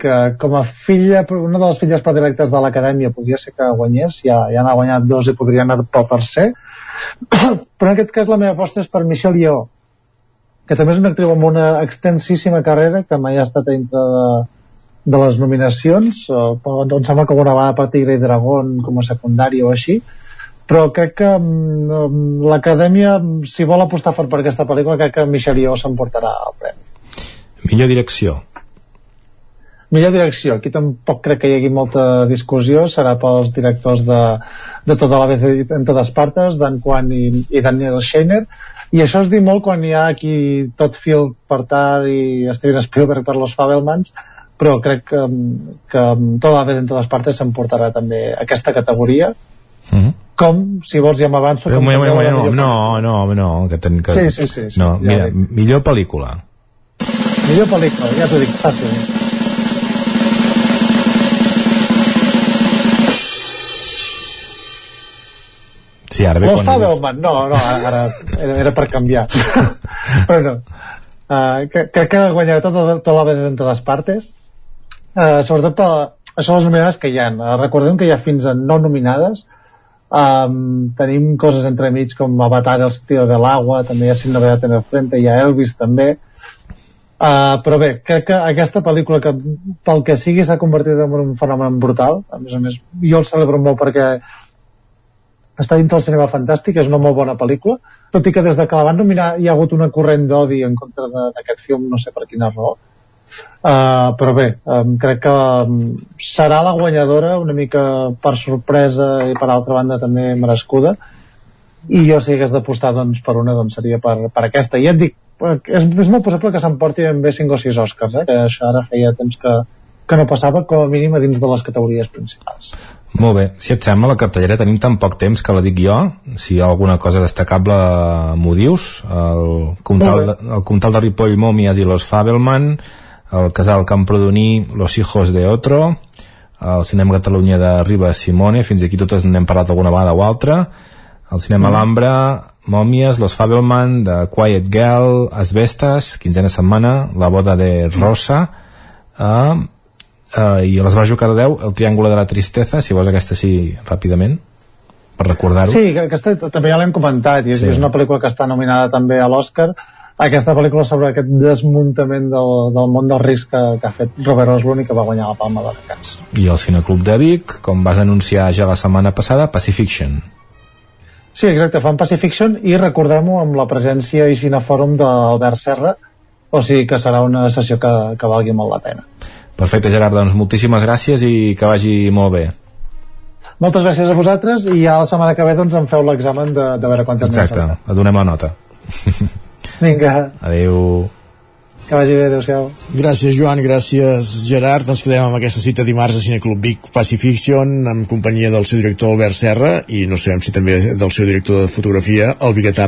[SPEAKER 47] que com a filla, una de les filles predilectes de l'acadèmia podria ser que guanyés, ja, ja n'ha guanyat dos i podria anar pel tercer, però en aquest cas la meva aposta és per Michelle Yeoh, que també és una actriu amb una extensíssima carrera, que mai ha estat entre de, de les nominacions eh, em sembla que alguna vegada per Tigre i Dragón com a secundari o així però crec que um, l'acadèmia si vol apostar fort per aquesta pel·lícula crec que Michel Yeoh s'emportarà el premi.
[SPEAKER 46] Millor direcció
[SPEAKER 47] millor direcció, aquí tampoc crec que hi hagi molta discussió, serà pels directors de, de tota la vez en totes partes, Dan Kwan i, i Daniel Scheiner, i això es diu molt quan hi ha aquí Todd Field per Tar i Steven Spielberg per Los Fabelmans, però crec que, que tota la vez en totes partes s'emportarà també aquesta categoria. Mm -hmm. com, si vols ja m'avanço
[SPEAKER 46] moment, moment, no, no, no, no, que ten, que...
[SPEAKER 47] Sí, sí, sí, sí,
[SPEAKER 46] no, mira, ja millor pel·lícula.
[SPEAKER 47] Millor pel·lícula, ja t'ho dic, fàcil
[SPEAKER 46] Sí, ara ve
[SPEAKER 47] quan... Fabelman, no, no, ara, era, era per canviar. Però no. Uh, crec que guanyarà tota, tota la vez en totes partes eh, sobretot per això les nominades que hi ha. Eh, recordem que hi ha fins a no nominades. Um, tenim coses entremig com Avatar, el sentido de l'agua, també hi ha Sin novedad en el frente, hi ha Elvis també. Uh, però bé, crec que aquesta pel·lícula que pel que sigui s'ha convertit en un fenomen brutal a més a més, jo el celebro molt perquè està dintre del cinema fantàstic, és una molt bona pel·lícula, tot i que des de que la van nominar hi ha hagut una corrent d'odi en contra d'aquest film, no sé per quina raó, Uh, però bé, um, crec que um, serà la guanyadora una mica per sorpresa i per altra banda també merescuda. I jo si hagués d'apostar doncs, per una doncs seria per, per aquesta. I ja et dic, és, és molt possible que s'emporti bé 5 o 6 Oscars eh? que això ara feia temps que, que no passava com a mínim a dins de les categories principals.
[SPEAKER 46] Molt bé, si et sembla la cartellera tenim tan poc temps que la dic jo. Si hi ha alguna cosa destacable m'ho dius. El Comtal, de, el Comtal de Ripoll Mòmies i los Fabelman. El casal Camprodoní Los hijos de otro. El cinema Catalunya de Ribas Simone. Fins aquí totes n'hem parlat alguna vegada o altra. El cinema mm. Alhambra Mòmies, Los Fabelman de Quiet Girl, Asbestes quinzena setmana, La boda de Rosa uh, uh, i a les Bajo cada 10 El triàngule de la tristesa si vols aquesta sí ràpidament per recordar-ho
[SPEAKER 47] Sí, aquesta també ja l'hem comentat i és, sí. és una pel·lícula que està nominada també a l'Oscar aquesta pel·lícula sobre aquest desmuntament del, del món del risc que, que ha fet Robert Oslund i que va guanyar la Palma de Cans.
[SPEAKER 46] I el Cineclub de Vic, com vas anunciar ja la setmana passada, Pacifiction.
[SPEAKER 47] Sí, exacte, fan Pacifiction i recordem-ho amb la presència i cinefòrum d'Albert Serra, o sigui que serà una sessió que, que valgui molt la pena.
[SPEAKER 46] Perfecte, Gerard, doncs moltíssimes gràcies i que vagi molt bé.
[SPEAKER 47] Moltes gràcies a vosaltres i ja la setmana que ve doncs em feu l'examen de, de veure quantes
[SPEAKER 46] Exacte, donem la nota.
[SPEAKER 47] Vinga.
[SPEAKER 46] Adéu.
[SPEAKER 47] Que vagi bé, adéu-siau.
[SPEAKER 1] Gràcies, Joan, gràcies, Gerard. Ens quedem amb aquesta cita dimarts a Cineclub Vic Pacifiction en companyia del seu director Albert Serra i no sabem si també del seu director de fotografia, el biguetà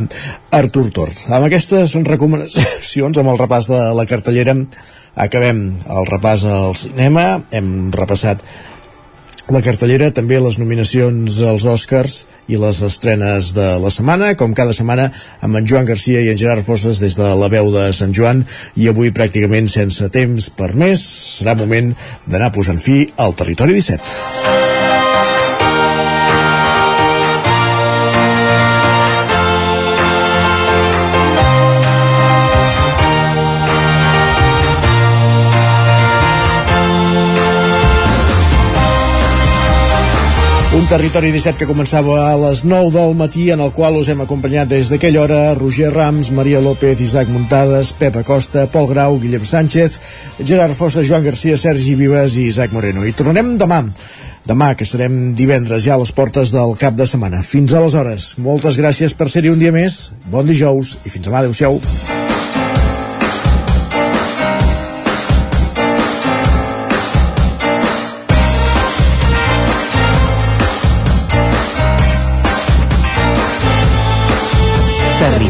[SPEAKER 1] Artur Tort. Amb aquestes recomanacions, amb el repàs de la cartellera, acabem el repàs al cinema. Hem repassat la cartellera, també les nominacions als Oscars i les estrenes de la setmana, com cada setmana amb en Joan Garcia i en Gerard Fosses des de la veu de Sant Joan i avui pràcticament sense temps per més serà moment d'anar posant fi al Territori 17. Un territori 17 que començava a les 9 del matí en el qual us hem acompanyat des d'aquella hora Roger Rams, Maria López, Isaac Muntades, Pep Acosta, Pol Grau, Guillem Sánchez, Gerard Fossa, Joan Garcia, Sergi Vives i Isaac Moreno. I tornem demà demà, que serem divendres ja a les portes del cap de setmana. Fins aleshores, moltes gràcies per ser-hi un dia més, bon dijous i fins demà, adeu-siau.